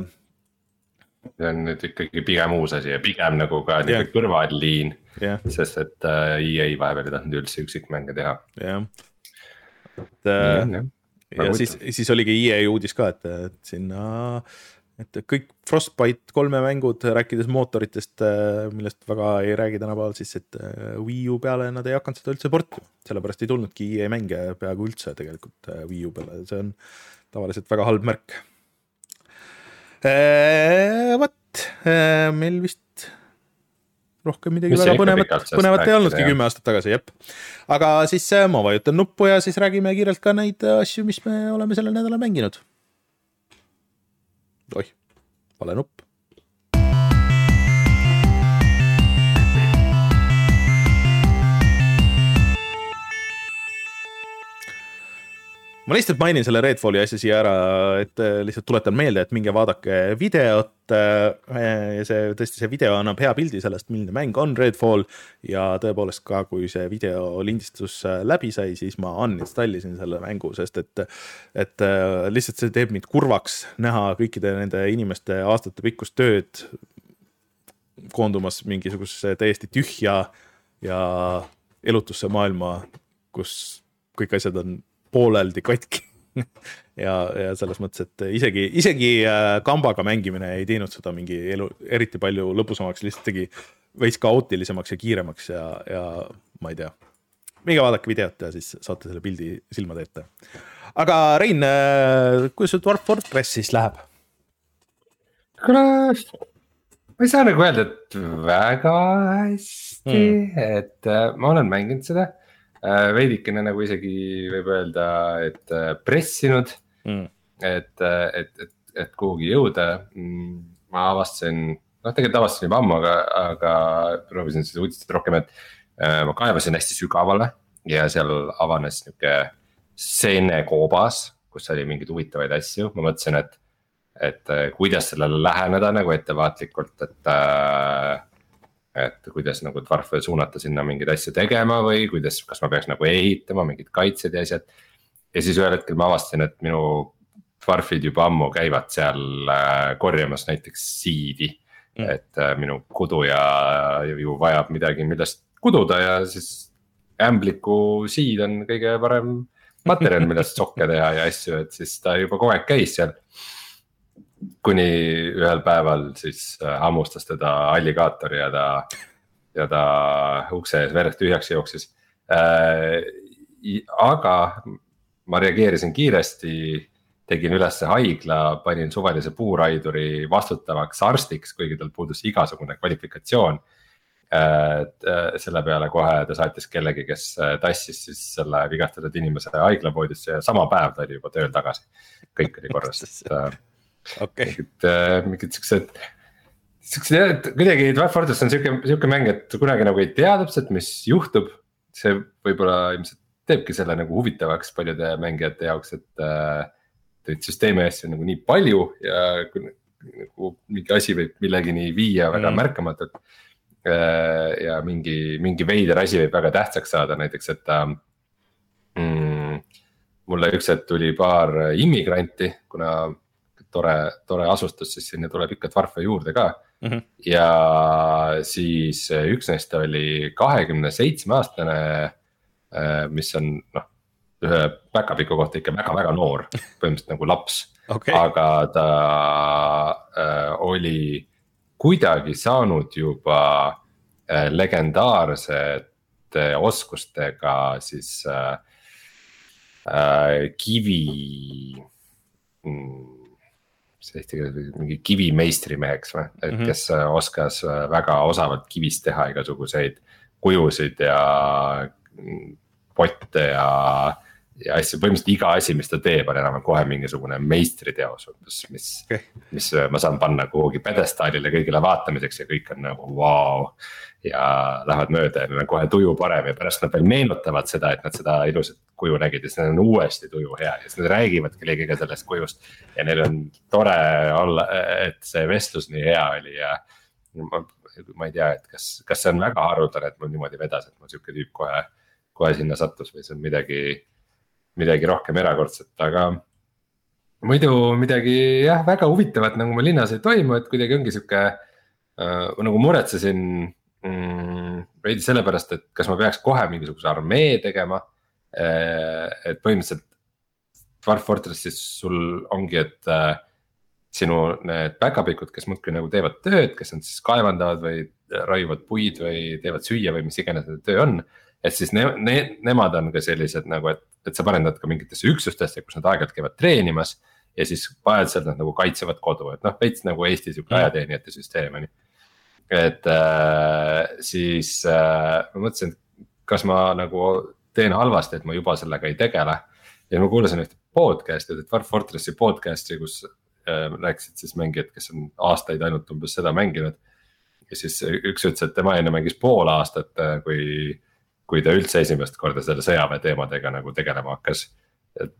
see on nüüd ikkagi pigem uus asi ja pigem nagu ka yeah. niisugune kõrvalliin yeah., sest et äh, EA vahepeal ei tahtnud üldse üksikmänge teha. jah, et äh, ja, ja siis, siis oligi EA uudis ka, et, et sinna et kõik Frostbite kolme mängud, rääkides mootoritest, äh, millest väga ei räägi tänapäeval, siis et äh, Wii U peale nad ei hakanud seda üldse portima. sellepärast ei tulnudki EA mänge peaaegu üldse tegelikult äh, Wii U peale, see on tavaliselt väga halb märk. vot, meil vist rohkem midagi Mis väga põnevat, põnevat ei olnudki kümme aastat tagasi, jep. aga siis ma vajutan nuppu ja siis räägime kiirelt ka neid asju, mis me oleme sellel nädalal mänginud oih, vale nupp. Ma lihtsalt mainin selle Redfalli asja siia ära, et äh, lihtsalt tuletan meelde, et minge vaadake videot. Äh, see tõesti, see video annab hea pildi sellest, milline mäng on Redfall ja tõepoolest ka, kui see video lindistus äh, läbi sai, siis ma uninstallisin selle mängu, sest et, et lihtsalt see teeb mind kurvaks näha kõikide nende inimeste aastatepikkust tööd koondumas mingisugusesse täiesti tühja ja elutusse maailma, kus kõik asjad on pooleldi katki ja, ja selles mõttes, et isegi, isegi äh, kambaga mängimine ei teinud seda mingi elu eriti palju lõbusamaks, lihtsalt tegi veits kaootilisemaks ja kiiremaks ja, ja ma ei tea. minge vaadake videot ja siis saate selle pildi silmade ette. aga Rein, äh, kuidas sul Dwarf Fortressis läheb? kuule, ma ei saa nagu öelda, et väga hästi hmm., et äh, ma olen mänginud seda veidikene nagu isegi võib öelda, et äh, pressinud. Mm.. et, äh, et, et, et kuhugi jõuda. Mm, ma avastasin, noh, tegelikult avastasin juba ammu, aga, aga proovisin seda uudistada rohkem, et ma kaevasin hästi sügavale ja seal avanes nihuke seenekoobas, kus oli mingeid huvitavaid asju, ma mõtlesin, et, et kuidas sellele läheneda nagu ettevaatlikult, et äh, et kuidas nagu dvarfe suunata sinna mingeid asju tegema või kuidas, kas ma peaks nagu ehitama mingid kaitsed ja asjad. ja siis ühel hetkel ma avastasin, et minu dvarfid juba ammu käivad seal äh, korjamas näiteks siidi mm.. et äh, minu kuduja ju vajab midagi, millest kududa ja siis ämbliku siid on kõige parem materjal, millest sokke teha ja asju, et siis ta juba kogu aeg käis seal. Kuni ühel päeval siis äh, hammustas teda alligaator ja ta, ja ta ukse ees verest tühjaks jooksis äh,. aga ma reageerisin kiiresti tegin ülesse haigla, panin suvalise puuraiduri vastutavaks arstiks, kuigi tal puudus igasugune kvalifikatsioon äh, selle peale kohe ta saatis kellegi, kes tassis siis selle vigastatud inimese haiglavoodisse ja sama päev ta oli juba tööl tagasi. kõik oli korras, et okay. mingid, mingid siuksed. siuksed kuidagi Dwarf Fortress on siuke, siuke mäng, et kunagi nagu ei tea täpselt, mis juhtub. see võib-olla ilmselt teebki selle nagu huvitavaks paljude mängijate jaoks, et äh,. Neid süsteemi asju on nagu nii palju ja kui nagu mingi asi võib millegini viia väga mm. märkamatult Äh, ja mingi, mingi veider asi võib väga tähtsaks saada, näiteks, et mm, mulle üks hetk tuli paar immigranti, kuna tore, tore asustus, siis sinna tuleb ikka dvarfe juurde ka mm. -hmm. ja siis üks neist oli kahekümne seitsme aastane, äh, mis on noh, ühe päkapiku kohta ikka väga-väga noor, [laughs] põhimõtteliselt nagu laps okay.. aga ta äh, oli kuidagi saanud juba äh, legendaarsete oskustega siis äh, äh, kivi mm, mis eesti keeles mingi kivimeistrimeheks või, et mm -hmm. kes äh, oskas äh, väga osavalt kivist teha igasuguseid kujusid ja mm, potte ja ja asju, põhimõtteliselt iga asi, mis ta teeb, on enam-vähem kohe mingisugune meistriteos umbes, mis okay., mis äh, ma saan panna kuhugi pjedestaalile kõigile vaatamiseks ja kõik on nagu vau wow.. ja lähevad mööda ja neil on kohe tuju parem ja pärast nad veel meenutavad seda, et nad seda ilusat kuju nägid ja siis neil on uuesti tuju hea ja siis nad räägivad kellegagi sellest kujust. ja neil on tore olla, et see vestlus nii hea oli ja ma, ma ei tea, et kas, kas see on väga haruldane, et mul niimoodi vedas, et mul sihuke tüüp kohe, kohe sinna sattus või see on midagi midagi rohkem erakordset, aga muidu midagi jah, väga huvitavat nagu meil linnas ei toimu, et kuidagi ongi sihuke äh,. nagu muretsesin mm, veidi sellepärast, et kas ma peaks kohe mingisuguse armee tegema äh,. et põhimõtteliselt Dwarf Fortressis sul ongi, et äh, sinu need päkapikud, kes muudkui nagu teevad tööd, kes on siis kaevandavad või raiuvad puid või teevad süüa või mis iganes nende töö on et siis ne, ne, nemad on ka sellised nagu, et, et sa paned nad ka mingitesse üksustesse, kus nad aeg-ajalt käivad treenimas. ja siis vajadusel nad nagu kaitsevad kodu, et noh, veits nagu Eesti sihuke ajateenijate süsteem on ju. et äh, siis äh, ma mõtlesin, et kas ma nagu teen halvasti, et ma juba sellega ei tegele. ja ma kuulasin ühte podcast'i, Dwarf Fortressi podcast'i, kus äh, rääkisid siis mängijad, kes on aastaid ainult umbes seda mänginud. ja siis üks ütles, et tema enne mängis pool aastat, äh, kui ta üldse esimest korda selle sõjaväe teemadega nagu tegelema hakkas.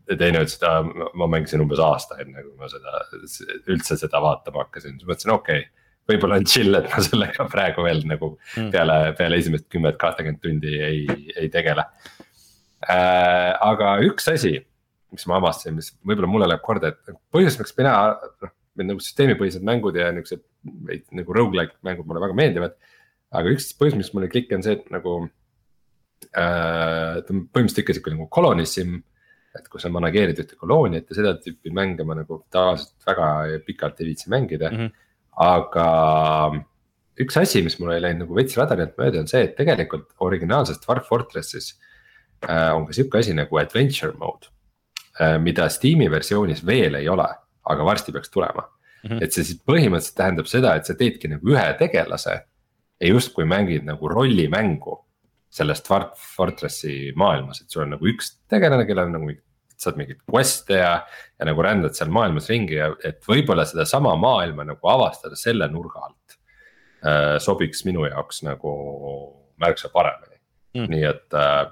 teine ütles, et ma mängisin umbes aasta enne, kui ma seda, üldse seda vaatama hakkasin, siis mõtlesin, okei okay, võib-olla on chill, et ma sellega praegu veel nagu mm. peale, peale esimest kümmet, kahtekümmet tundi ei, ei tegele äh,. aga üks asi, mis ma avastasin, mis võib-olla mulle läheb korda, et põhjus, miks mina, noh, nagu süsteemipõhised mängud ja niuksed nagu rogu-like mängud mulle väga meeldivad. aga üks põhjus, miks mulle ei kliki, on see, et nagu. Ta on põhimõtteliselt ikka sihuke nagu kolonism, et kui sa manageerid ühte kolooniat ja seda tüüpi mänge ma nagu tavaliselt väga pikalt ei viitsi mängida mm. -hmm. aga üks asi, mis mul ei läinud nagu veits radari alt mööda, on see, et tegelikult originaalses Dwarf Fortressis äh, on ka sihuke asi nagu adventure mode äh,. mida Steam'i versioonis veel ei ole, aga varsti peaks tulema mm. -hmm. et see siis põhimõtteliselt tähendab seda, et sa teedki nagu ühe tegelase ja justkui mängid nagu rollimängu selles Dwarf Fortressi maailmas, et sul on nagu üks tegelane, kellel on nagu saad mingeid quest'e ja, ja nagu rändad seal maailmas ringi ja et võib-olla sedasama maailma nagu avastada selle nurga alt äh,. sobiks minu jaoks nagu märksa paremini mm., nii et äh,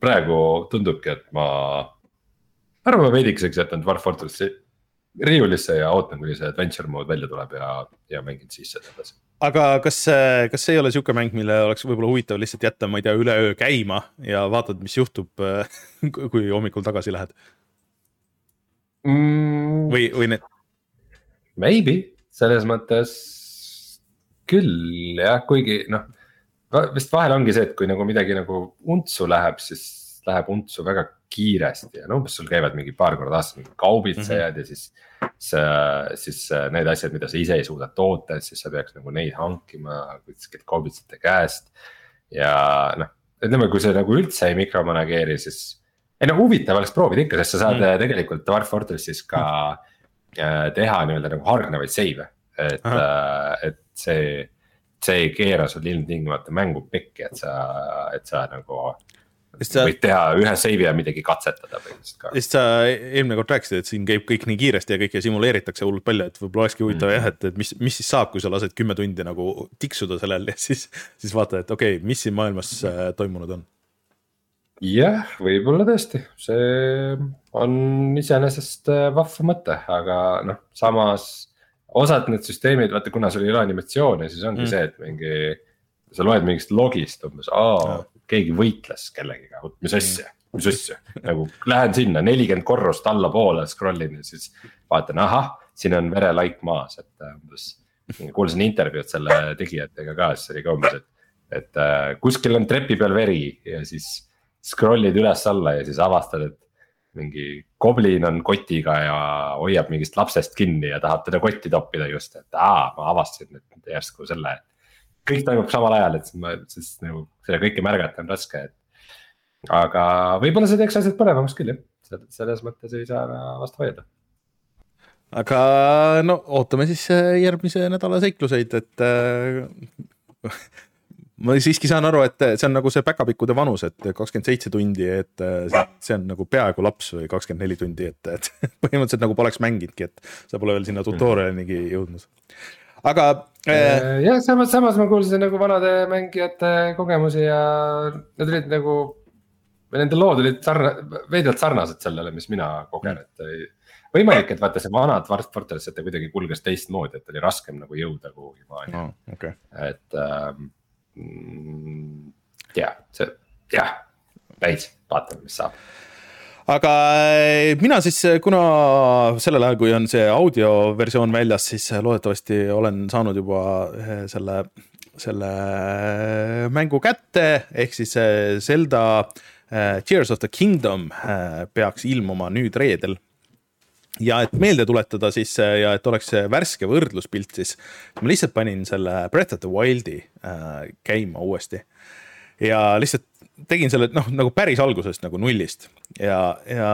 praegu tundubki, et ma. ma arvan, ma veidikeseks jätan Dwarf Fortressi riiulisse ja ootan, kuni see adventure mode välja tuleb ja, ja mängin siis seda edasi aga kas, kas see ei ole sihuke mäng, mille oleks võib-olla huvitav lihtsalt jätta, ma ei tea, üleöö käima ja vaatad, mis juhtub, [laughs] kui hommikul tagasi lähed mm.? või, või need? Maybe, selles mõttes küll jah, kuigi noh, vist vahel ongi see, et kui nagu midagi nagu untsu läheb, siis läheb untsu väga kiiresti ja no umbes sul käivad mingi paar korda aastas mingid kaubitsejad mm -hmm. ja siis. siis, siis need asjad, mida sa ise ei suuda toota, et siis sa peaks nagu neid hankima kuskilt kaubitsejate käest. ja noh, ütleme, kui sa nagu üldse ei mikromanageeri, siis. ei no huvitav oleks proovida ikka, sest sa saad mm -hmm. tegelikult Dwarf Fortressis ka mm -hmm. teha nii-öelda nagu hargnevaid save'e, et, et see see ei keera sul ilmtingimata mängu pekki, et sa, et sa nagu sa... võid teha ühe save'i ja midagi katsetada põhimõtteliselt ka. sest sa eelmine kord rääkisid, et siin käib kõik nii kiiresti ja kõike simuleeritakse hullult palju, et võib-olla olekski huvitav mm -hmm. jah, et, et mis, mis siis saab, kui sa lased kümme tundi nagu tiksuda sellel ja siis, siis vaata, et okei okay,, mis siin maailmas äh, toimunud on. jah, võib-olla tõesti, see on iseenesest äh, vahva mõte, aga noh, samas osad need süsteemid, vaata, kuna sul ei ole animatsioone, siis ongi mm. see, et mingi. sa loed mingist logist umbes, aa, keegi võitles kellegiga, mis asja, mis asja. nagu lähen sinna nelikümmend korrust allapoole, scroll in ja siis vaatan, ahah, siin on verelaik maas, et äh, umbes. kuulasin intervjuud selle tegijatega ka, siis oli ka umbes, et, et äh, kuskil on trepi peal veri ja siis scroll'id üles-alla ja siis avastad, et mingi goblin on kotiga ja hoiab mingist lapsest kinni ja tahab teda kotti toppida just, et aa, ma avastasin nüüd järsku selle. Kõik toimub samal ajal, et siis ma, siis nagu seda kõike märgata on raske, et. aga võib-olla see teeks asjad põnevamaks küll jah, selles mõttes ei saa vastu vaielda aga no ootame siis äh, järgmise nädala seikluseid, et äh, [laughs] ma siiski saan aru, et see on nagu see päkapikkude vanus, et kakskümmend seitse tundi, et see on nagu peaaegu laps või kakskümmend neli tundi, et, et [laughs] põhimõtteliselt nagu poleks mänginudki, et sa pole veel sinna tutorial'inigi jõudnud. Aga äh,. jah, samas, samas ma kuulsin nagu vanade mängijate kogemusi ja need olid nagu. nende lood olid sarna-, veidralt sarnased sellele, mis mina kogen, et võimalik, et vaata see vana Dwarf Fortress, et ta kuidagi kulges teistmoodi, et oli raskem nagu jõuda kuhugi maailma oh,. Okay. et ähm, Mm, jah, see jah, veits, vaatame, mis saab aga eh, mina siis, eh, kuna sellel ajal, kui on see audioversioon väljas, siis eh, loodetavasti olen saanud juba selle, selle mängu kätte, ehk siis Zelda Tears of the Kingdom peaks ilmuma nüüd reedel ja et meelde tuletada siis ja et oleks värske võrdluspilt, siis ma lihtsalt panin selle Breath of the Wild'i käima uuesti. ja lihtsalt tegin selle noh, nagu päris algusest nagu nullist ja, ja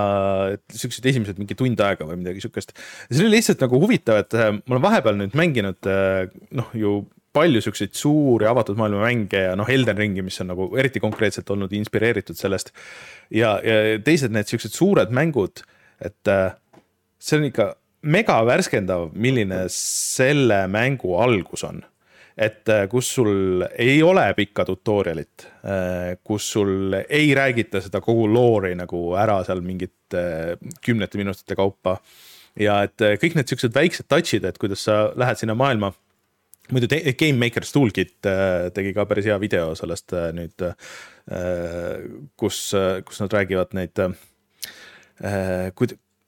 siuksed esimesed mingi tund aega või midagi siukest. see oli lihtsalt nagu huvitav, et äh, ma olen vahepeal nüüd mänginud äh, noh, ju palju siukseid suuri avatud maailma mänge ja noh, Elden Ringi, mis on nagu eriti konkreetselt olnud inspireeritud sellest. ja, ja teised need siuksed suured mängud, et äh, see on ikka mega värskendav, milline selle mängu algus on. Et äh, kus sul ei ole pikka tutorial'it, äh, kus sul ei räägita seda kogu loori nagu ära seal mingite äh, kümnete minutite kaupa. ja et kõik need siuksed väiksed touch'id, et kuidas sa lähed sinna maailma muidu Game Maker's Toolkit tegi ka päris hea video sellest nüüd, kus, kus nad räägivad neid,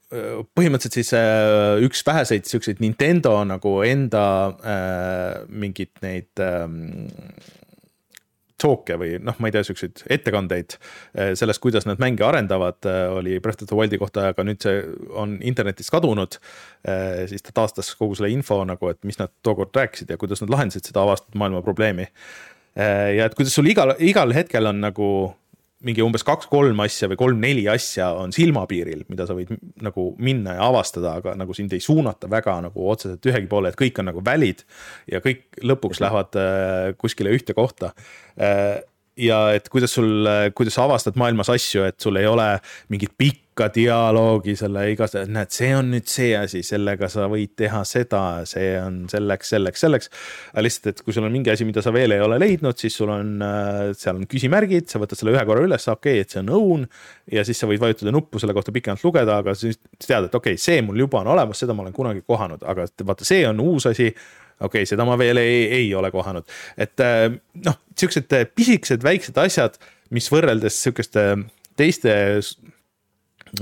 põhimõtteliselt siis äh, üks väheseid siukseid Nintendo nagu enda äh, mingeid neid ähm, talk'e või noh, ma ei tea, siukseid ettekandeid äh, sellest, kuidas nad mänge arendavad, äh, oli Breath of the Wildi kohta, aga nüüd see on internetis kadunud. siis ta taastas kogu selle info nagu, et mis nad tookord rääkisid ja kuidas nad lahendasid seda avastatud maailma probleemi. ja et kuidas sul igal, igal hetkel on nagu mingi umbes kaks-kolm asja või kolm-neli asja on silmapiiril, mida sa võid nagu minna ja avastada, aga nagu sind ei suunata väga nagu otseselt ühegi poole, et kõik on nagu välid ja kõik lõpuks lähevad äh, kuskile ühte kohta. Äh, ja et kuidas sul, kuidas sa avastad maailmas asju, et sul ei ole mingit pikka dialoogi selle igas, näed, see on nüüd see asi, sellega sa võid teha seda, see on selleks, selleks, selleks. aga lihtsalt, et kui sul on mingi asi, mida sa veel ei ole leidnud, siis sul on, seal on küsimärgid, sa võtad selle ühe korra üles, okei okay,, et see on own. ja siis sa võid vajutada nuppu selle kohta pikemalt lugeda, aga siis tead, et okei okay,, see mul juba on olemas, seda ma olen kunagi kohanud, aga vaata, see on uus asi okei okay,, seda ma veel ei, ei ole kohanud, et äh, noh, siuksed pisikesed väiksed asjad, mis võrreldes sihukeste teiste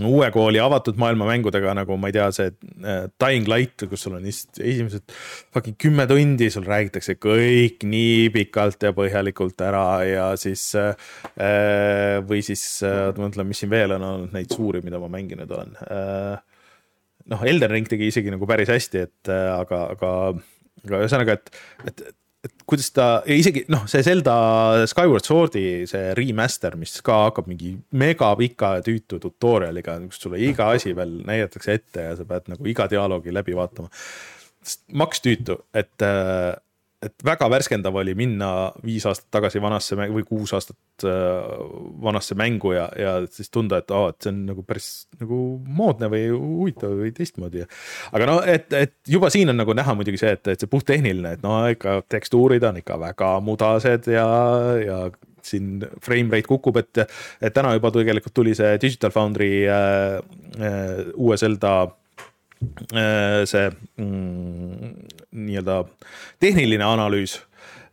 uue kooli avatud maailma mängudega nagu ma ei tea, see äh, Dying Light, kus sul on esimesed fucking kümme tundi, sul räägitakse kõik nii pikalt ja põhjalikult ära ja siis äh,. või siis äh, ma mõtlen, mis siin veel on olnud neid suuri, mida ma mänginud olen äh,. noh, Elden Ring tegi isegi nagu päris hästi, et äh, aga, aga ühesõnaga, et, et et kuidas ta, isegi noh, see Zelda Skyward Swordi see remaster, mis ka hakkab mingi megapika ja tüütu tutorial'iga, kus sulle iga asi veel näidatakse ette ja sa pead nagu iga dialoogi läbi vaatama. maks tüütu, et et väga värskendav oli minna viis aastat tagasi vanasse või kuus aastat äh, vanasse mängu ja, ja siis tunda, et aa, et see on nagu päris nagu moodne või huvitav või teistmoodi. aga no, et, et juba siin on nagu näha muidugi see, et, et see puhttehniline, et no ikka tekstuurid on ikka väga mudased ja, ja siin frame rate kukub, et, et täna juba tegelikult tuli see Digital Foundry äh, äh, uue Zelda Äh, see mm, nii-öelda tehniline analüüs.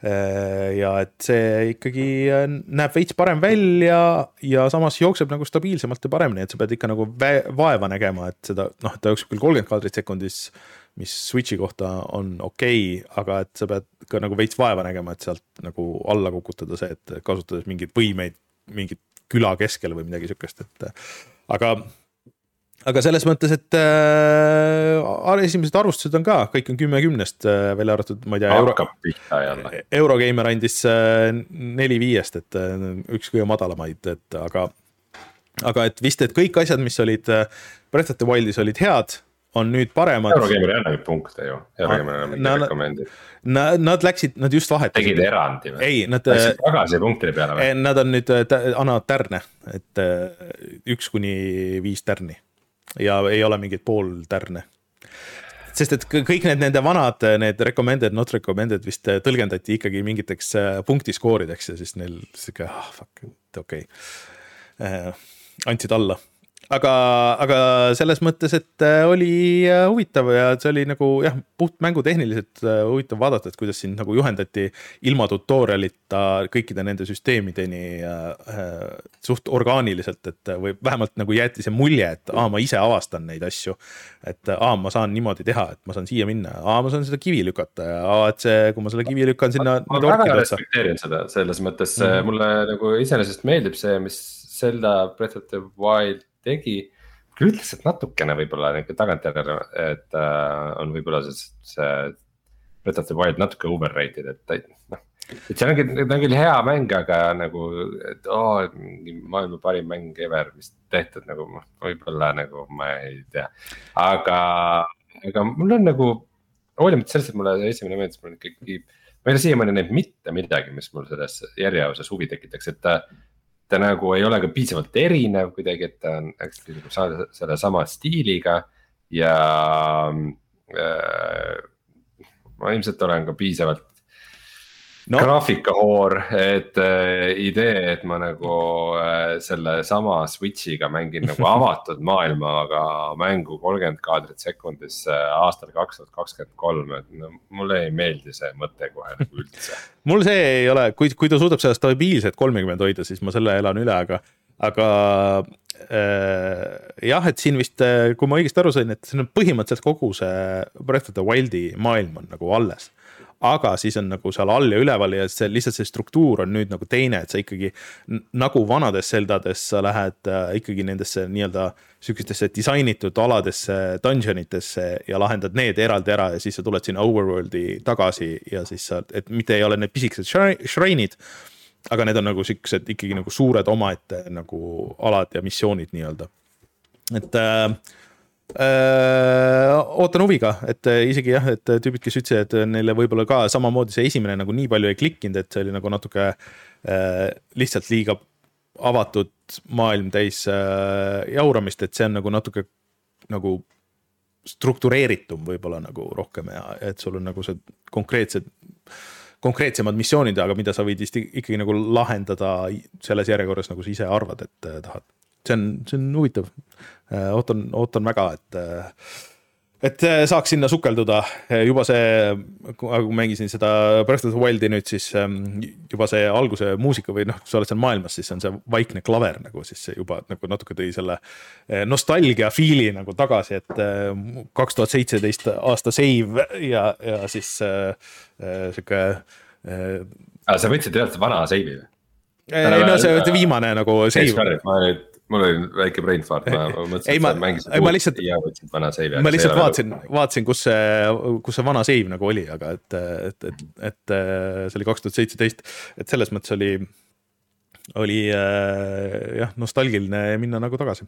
Äh, ja et see ikkagi äh, näeb veits parem välja ja samas jookseb nagu stabiilsemalt ja paremini, et sa pead ikka nagu vaeva nägema, et seda noh, ta jookseb küll kolmkümmend kaadrit sekundis mis Switch'i kohta on okei okay,, aga et sa pead ka nagu veits vaeva nägema, et sealt nagu alla kukutada see, et kasutades mingeid võimeid mingit küla keskel või midagi sihukest, et aga aga selles mõttes, et äh, esimesed arvustused on ka, kõik on kümme kümnest äh,, välja arvatud, ma ei tea. hakkab pihta jälle. Eurogeimer andis äh, neli viiest, et äh, üks kõige madalamaid, et aga, aga et vist, et kõik asjad, mis olid äh, Breath of the Wildis olid head, on nüüd paremad. Eurogeimer ei anna neid punkte ju, Eurogeimer ei anna mitte rekomendid. Nad, nad läksid, nad just vahetasid. tegid erandi või? ei, nad. Läksid tagasi punktide peale või? Nad on nüüd, annavad tärne, et üks kuni viis tärni ja ei ole mingeid pooltärne sest et kõik need nende vanad, need recommended, not recommended vist tõlgendati ikkagi mingiteks äh, punktiskoorideks ja siis neil sihuke ah fuck, okei okay. äh,. andsid alla aga, aga selles mõttes, et äh, oli äh, huvitav ja see oli nagu jah, puht mängutehniliselt äh, huvitav vaadata, et kuidas sind nagu juhendati ilma tutorial'ita kõikide nende süsteemideni äh, suht orgaaniliselt, et või vähemalt nagu jäeti see mulje, et aa, ma ise avastan neid asju. et aa, ma saan niimoodi teha, et ma saan siia minna, aa, ma saan seda kivi lükata ja aa, et see, kui ma selle kivi lükkan sinna. ma väga respekteerin seda, selles mõttes mm -hmm. mulle nagu iseenesest meeldib see, mis Zelda Breath of the Wild tegi. küll ütles, et natukene võib-olla nagu tagantjärele, et äh, on võib-olla see, see Breath of the Wild natuke overrated, et noh. et see ongi, ta on küll hea mäng, aga nagu, et oo oh,, maailma parim mäng ever vist tehtud nagu noh, võib-olla nagu ma ei tea. aga, aga mul on nagu, hoolimata sellest, et mulle esimene meeldis, mul ikkagi ma ei ole siiamaani näinud mitte midagi, mis mul selles järjeosas huvi tekitaks, et ta nagu ei ole ka piisavalt erinev kuidagi, et ta on nagu sellesama stiiliga ja äh,. ma ilmselt olen ka piisavalt no. graafikahoor, et äh, idee, et ma nagu äh, sellesama Switch'iga mängin nagu [laughs] avatud maailmaga mängu kolmkümmend kaadrit sekundis äh, aastal kaks tuhat kakskümmend kolm, et no mulle ei meeldi see mõte kohe nagu üldse [laughs] mul see ei ole, kui, kui ta suudab seda stabiilset kolmekümmend hoida, siis ma selle elan üle, aga, aga äh, jah, et siin vist, äh, kui ma õigesti aru sain, et siin on põhimõtteliselt kogu see Breath of the Wildi maailm on nagu alles aga siis on nagu seal all ja üleval ja see lihtsalt see struktuur on nüüd nagu teine, et sa ikkagi nagu vanades Zeldades sa lähed äh, ikkagi nendesse nii-öelda sihukestesse disainitud aladesse, dungeon itesse ja lahendad need eraldi ära ja siis sa tuled sinna overworld'i tagasi ja siis sa, et mitte ei ole need pisikesed shrine'id aga need on nagu siuksed ikkagi nagu suured omaette nagu alad ja missioonid nii-öelda. et äh, ootan huviga, et äh, isegi jah, et tüübid, kes ütlesid, et neile võib-olla ka samamoodi see esimene nagu nii palju ei klikkinud, et see oli nagu natuke äh, lihtsalt liiga avatud maailm täis äh, jauramist, et see on nagu natuke nagu struktureeritum võib-olla nagu rohkem ja et sul on nagu see konkreetsed, konkreetsemad missioonid, aga mida sa võid ikkagi nagu lahendada selles järjekorras, nagu sa ise arvad, et tahad see on, see on huvitav. Äh, ootan, ootan väga, et äh, et äh, saaks sinna sukelduda, juba see, kui mängisin seda Breath of the Wildi nüüd, siis ähm, juba see alguse muusika või noh, kui sa oled seal maailmas, siis on see vaikne klaver nagu siis juba nagu natuke tõi selle äh, nostalgia feel'i nagu tagasi, et äh, kaks tuhat seitseteist aasta save ja, ja siis sihuke. aa, sa võtsid tegelikult vana save'i või? ei no see viimane nagu save. ma nüüd mul oli väike brain fart, ma [laughs] mõtlesin, et sa mängisid uut lihtsalt, ja võtsid vana save'i. ma lihtsalt vaatasin, vaatasin, kus see, kus see vana save nagu oli, aga et, et, et, et see oli kaks tuhat seitseteist, et selles mõttes oli oli äh, jah, nostalgiline minna nagu tagasi,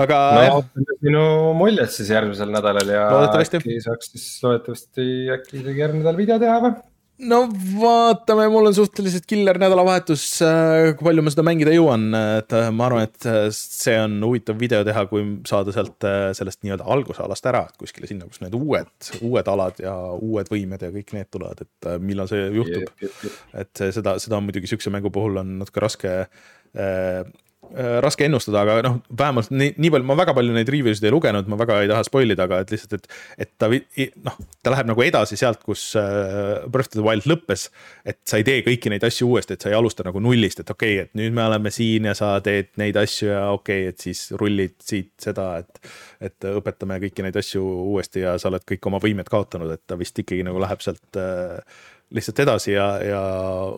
aga. no sinu muljed siis järgmisel nädalal ja äkki saaks siis loodetavasti äkki isegi järgmine nädal video teha või? No vaatame, mul on suhteliselt killer nädalavahetus, äh, kui palju ma seda mängida jõuan, et äh, ma arvan, et äh, see on huvitav video teha, kui saada sealt sellest nii-öelda algusalast ära kuskile sinna, kus need uued, uued alad ja uued võimed ja kõik need tulevad, et millal see juhtub. et seda, seda on muidugi sihukese mängu puhul on natuke raske raske ennustada, aga noh, vähemalt nii, nii palju, ma väga palju neid review sid ei lugenud, ma väga ei taha spoil ida, aga et lihtsalt, et. et ta noh, ta läheb nagu edasi sealt, kus äh, Breath of the Wild lõppes. et sa ei tee kõiki neid asju uuesti, et sa ei alusta nagu nullist, et okei okay,, et nüüd me oleme siin ja sa teed neid asju ja okei okay,, et siis rullid siit seda, et. et õpetame kõiki neid asju uuesti ja sa oled kõik oma võimed kaotanud, et ta vist ikkagi nagu läheb sealt äh, lihtsalt edasi ja, ja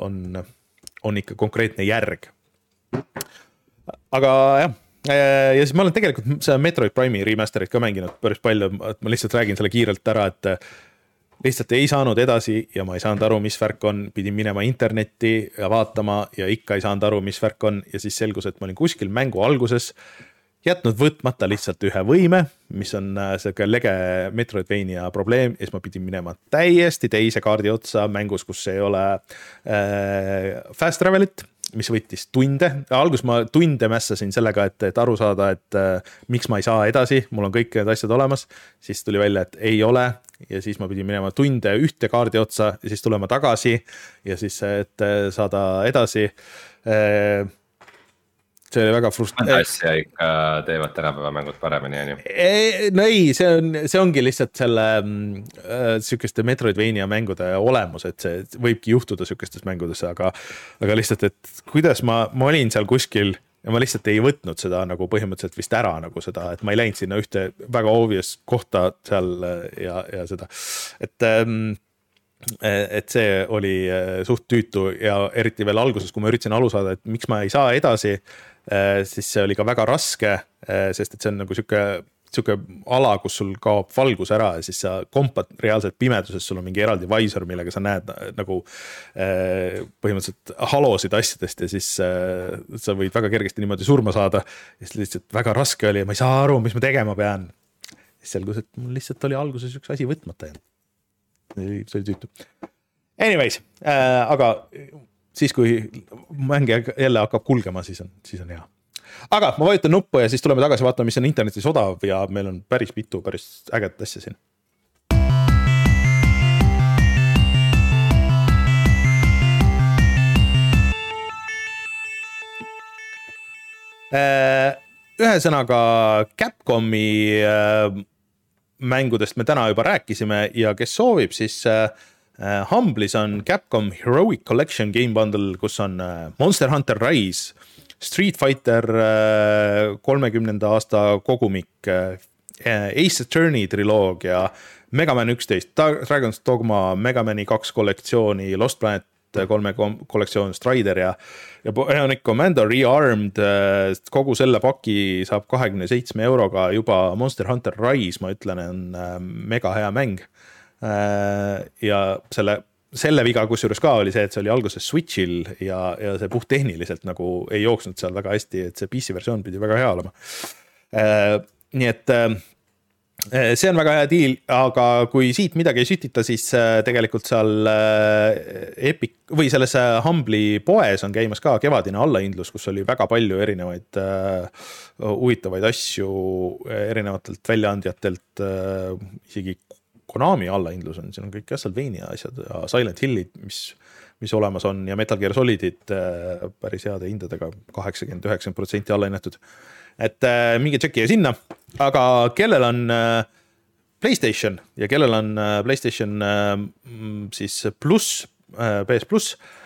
on, on ikka konkreetne järg aga jah ja siis ma olen tegelikult seda Metroid Prime'i remaster'it ka mänginud päris palju, et ma lihtsalt räägin selle kiirelt ära, et lihtsalt ei saanud edasi ja ma ei saanud aru, mis värk on, pidin minema internetti ja vaatama ja ikka ei saanud aru, mis värk on. Ja siis selgus, et ma olin kuskil mängu alguses jätnud võtmata lihtsalt ühe võime, mis on äh, sihuke lege Metroidvania probleem. Ja siis ma pidin minema täiesti teise kaardi otsa mängus, kus ei ole äh, fast travel'it mis võttis tunde, alguses ma tunde mässasin sellega, et, et aru saada, et äh, miks ma ei saa edasi, mul on kõik need asjad olemas. siis tuli välja, et ei ole. Ja siis ma pidin minema tunde ühte kaardi otsa ja siis tulema tagasi ja siis, et äh, saada edasi. Äh, see oli väga frustreeriv. asja ikka teevad tänapäeva mängud paremini, on ju? no ei, see on, see ongi lihtsalt selle äh, sihukeste Metroidvania mängude olemus, et see võibki juhtuda sihukestes mängudes, aga. aga lihtsalt, et kuidas ma, ma olin seal kuskil ja ma lihtsalt ei võtnud seda nagu põhimõtteliselt vist ära nagu seda, et ma ei läinud sinna ühte väga obvious kohta seal äh, ja, ja seda, et ähm, et see oli äh, suht tüütu ja eriti veel alguses, kui ma üritasin aru saada, et miks ma ei saa edasi Äh, siis see oli ka väga raske, äh, sest et see on nagu sihuke sihuke ala, kus sul kaob valgus ära ja siis sa kompad reaalselt pimeduses, sul on mingi eraldi visor, millega sa näed nagu äh, põhimõtteliselt halosid asjadest ja siis sa võid väga kergesti niimoodi surma saada. ja siis lihtsalt väga raske oli ja ma ei saa aru, mis ma tegema pean. siis selgus, et mul lihtsalt oli alguses üks asi võtmata jäänud. see oli tüütu. Anyways äh,, aga siis, kui mäng jälle hakkab kulgema, siis on, siis on hea. aga ma vajutan nuppu ja siis tuleme tagasi, vaatame, mis on internetis odav ja meil on päris mitu päris ägedat asja siin. Äh, ühesõnaga Capcomi äh, mängudest me täna juba rääkisime ja kes soovib, siis äh, Humble'is on Capcom Heroic Collection Game Bundle, kus on uh, Monster Hunter Rise, Street Fighter uh, kolmekümnenda aasta kogumik, Ace Attorney triloogia, Megaman üksteist, Dragon's Dogma, Megamani kaks kollektsiooni, Lost Planet kolme kollektsioon, Strider ja, ja Bionic Commando Rearmed. kogu selle paki saab kahekümne seitsme euroga juba Monster Hunter Rise, ma ütlen, on mega hea mäng Äh, ja selle, selle viga kusjuures ka oli see, et see oli alguses Switch'il ja, ja see puhttehniliselt nagu ei jooksnud seal väga hästi, et see PC versioon pidi väga hea olema. Äh, nii et äh, see on väga hea deal, aga kui siit midagi ei sütita, siis tegelikult seal Epic või selles Humble'i poes on käimas ka kevadine allahindlus, kus oli väga palju erinevaid huvitavaid asju erinevatelt väljaandjatelt, isegi Konami allahindlus on, siin on kõik Castlevania asjad ja Silent Hillid, mis, mis olemas on ja Metal Gear Solidid äh, päris heade hindadega, kaheksakümmend, üheksakümmend protsenti allahinnatud. et äh, minge tšekkige sinna, aga kellel on äh, Playstation ja kellel on Playstation siis pluss, PS pluss Äh,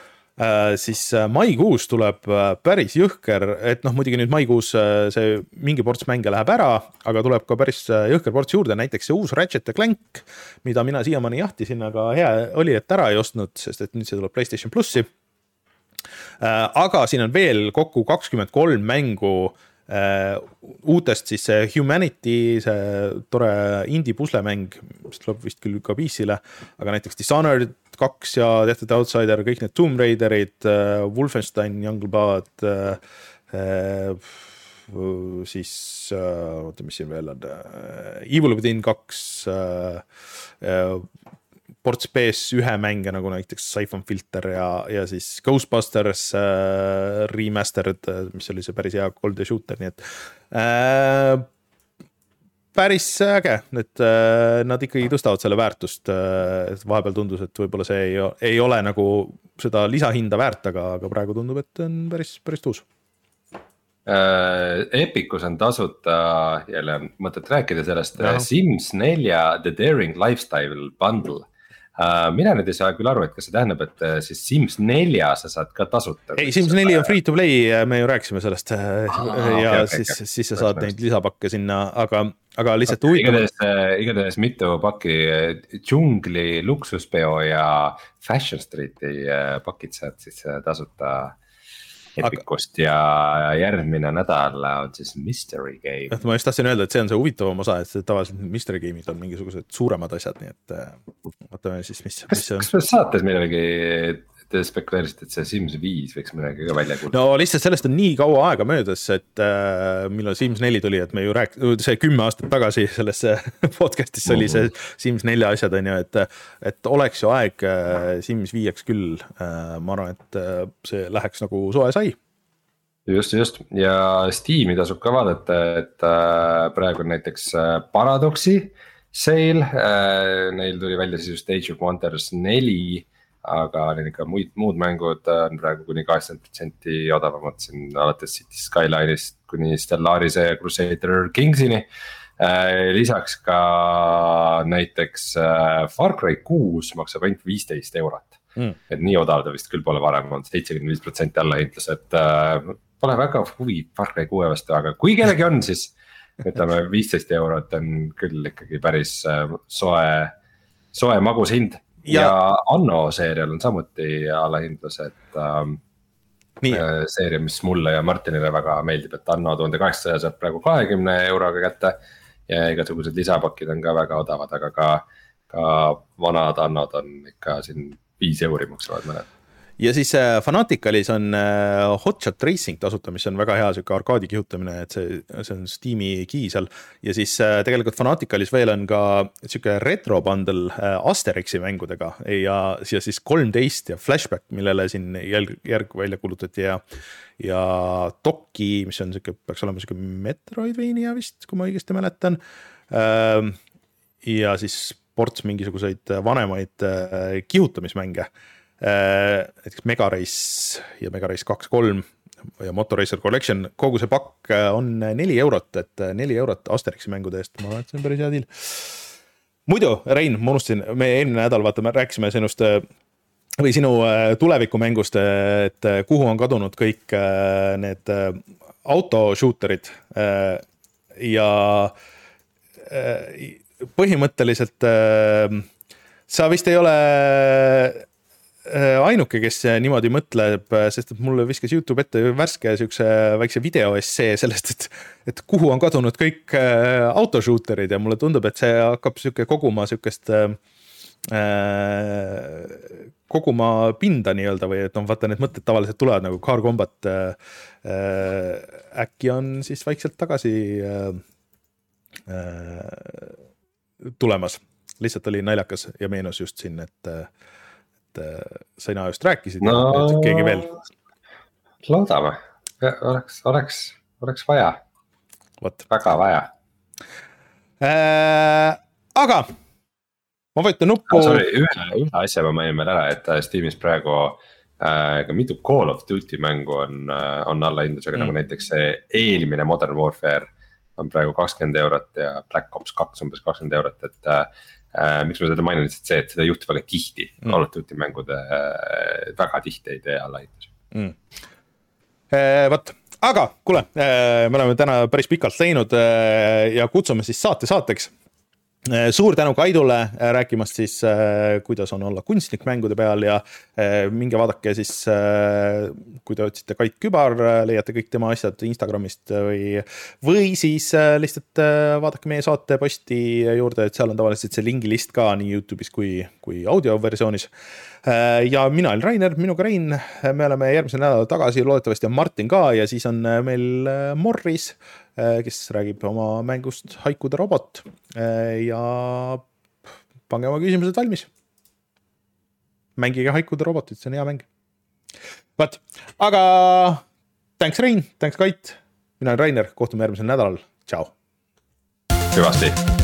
siis äh, maikuus tuleb äh, päris jõhker, et noh, muidugi nüüd maikuus see mingi ports mänge läheb ära, aga tuleb ka päris jõhker ports juurde, näiteks see uus Ratchet ja Clank, mida mina siiamaani jahtisin, aga hea oli, et ära ei ostnud, sest et nüüd see tuleb Playstation plussi. aga siin on veel kokku kakskümmend kolm mängu uutest siis see Humanity, see tore indie puslemäng, mis tuleb vist küll ka PC-le, aga näiteks Dishonored kaks ja Death of the Outsider, kõik need Tomb Raiderid uh,, Wolfenstein, Youngblood uh,, uh, siis uh, oota, mis siin veel on Evil Within kaks uh,, uh, ports PS1 mänge nagu näiteks Siphon Filter ja, ja siis Ghostbusters äh, remastered, äh, mis oli see päris hea 3D shooter, nii et äh, päris äge, et äh, nad ikkagi tõstavad selle väärtust äh,. vahepeal tundus, et võib-olla see ei, ei ole nagu seda lisahinda väärt, aga, aga praegu tundub, et on päris, päris tuus äh,. Epicus on tasuta, jälle on mõtet rääkida sellest, Sims nelja The Daring Lifestyle bundle mina nüüd ei saa küll aru, et kas see tähendab, et siis Sims nelja sa saad ka tasuta. ei, Sims neli on free to play, me ju rääkisime sellest ah, ja okay, siis okay,, siis sa saad neid lisapakke sinna, aga, aga lihtsalt huvitav. igatahes, äh, igatahes mitu pakki džungli luksuspeo ja Fashion Street'i pakid saad siis tasuta Epicust aga... ja järgmine nädal on siis mystery game. ma just tahtsin öelda, et see on see huvitavam osa, et tavaliselt mystery game'id on mingisugused suuremad asjad, nii et äh, vaatame siis, mis, on. kas me saates millalgi te spekuleerisite, et see Sims viis võiks midagi ka välja kuulutada. no lihtsalt sellest on nii kaua aega möödas, et äh, millal Sims neli tuli, et me ju rääk-, see kümme aastat tagasi [laughs] sellesse podcast'is oli see mhm. Sims nelja asjad on ju, et. et oleks ju aeg äh, Sims viieks küll äh,, ma arvan, et äh, see läheks nagu soe sai just, just ja Steam'i tasub ka vaadata, et äh, praegu on näiteks äh, Paradoxi sale äh,, neil tuli välja siis just Age of Wonders neli aga neil ikka muid, muud mängud on praegu kuni kaheksakümmend protsenti odavamad siin alates City Skyline'ist kuni Stellarise ja Crusader Kingsini. Äh,. lisaks ka näiteks äh, Far Cry kuus maksab ainult viisteist eurot. Mm.. et nii odav ta vist küll pole varem olnud, seitsekümmend viis protsenti allahindlus, et äh, pole väga huvi Far Cry kuue vastu, aga kui kellelgi on, siis ütleme viisteist eurot on küll ikkagi päris äh, soe, soe magus hind ja, ja Anno seerial on samuti allahindlus, et ähm. Äh, seeria, mis mulle ja Martinile väga meeldib, et Anno tuhande kaheksasaja saab praegu kahekümne euroga kätte. ja igasugused lisapakid on ka väga odavad, aga ka, ka vanad Annod on ikka siin viis euri maksavad mõned ja siis äh, Fanaticalis on äh, Hotshot Racing tasuta, mis on väga hea sihuke arkaadi kihutamine, et see, see on Steam'i key seal. ja siis äh, tegelikult Fanaticalis veel on ka sihuke retro bundle Asterixi mängudega ja, ja siis kolmteist ja Flashback, millele siin jälg, järg välja kuulutati ja. ja Doki, mis on sihuke, peaks olema sihuke Metroidvania vist, kui ma õigesti mäletan. Ähm, ja siis ports mingisuguseid vanemaid kihutamismänge näiteks Mega Race ja Mega Race kaks, kolm ja Motoracer Collection, kogu see pakk äh, on neli eurot, et äh, neli eurot Asterixi mängude eest, ma arvan, et see on päris hea deal. muidu, Rein, ma unustasin, me eelmine nädal vaata, me rääkisime sinust või sinu tulevikumängust, et kuhu on kadunud kõik need autoshooter'id ja põhimõtteliselt sa vist ei ole Äh, ainuke, kes niimoodi mõtleb, äh, sest et mulle viskas Youtube ette värske siukse väikse video essee sellest, et. et kuhu on kadunud kõik äh, autoshooter'id ja mulle tundub, et see hakkab sihuke koguma sihukest äh,. koguma pinda nii-öelda või et noh, vaata need mõtted tavaliselt tulevad nagu car combat äh,. äkki on siis vaikselt tagasi äh, tulemas, lihtsalt oli naljakas ja meenus just siin, et et äh, sina just rääkisid no,, keegi veel? loodame, oleks, oleks, oleks vaja. väga vaja äh,. aga ma vajutan nuppu ah,. ühe, ühe asja ma mainin veel ära, et äh, Steamis praegu äh, ka mitu Call of Duty mängu on äh,, on allahindlusega mm. nagu näiteks see eelmine Modern Warfare on praegu kakskümmend eurot ja Black Ops kaks umbes kakskümmend eurot, et äh,. Miks ma seda mainin, lihtsalt see, et seda ei juhtu väga tihti mm., Call of Duty mängude äh, väga tihti ei tee allahindlusi mm.. vot aga kuule, me oleme täna päris pikalt teinud ja kutsume siis saate saateks. Äh, suur tänu Kaidule äh, rääkimast siis, äh, kuidas on olla kunstnik mängude peal ja minge vaadake siis, kui te otsite Kait Kübar, leiate kõik tema asjad Instagramist või, või siis lihtsalt vaadake meie saate posti juurde, et seal on tavaliselt see lingilist ka nii Youtube'is kui, kui audioversioonis. ja mina olen Rainer, minuga Rein, me oleme järgmisel nädalal tagasi, loodetavasti on Martin ka ja siis on meil Morris kes räägib oma mängust Haikude robot äh, ja pange oma küsimused valmis. mängige Haikude robotit, see on hea mäng. vot, aga thanks Rein, thanks Kait, mina olen Rainer, kohtume järgmisel nädalal, tšau. hüvasti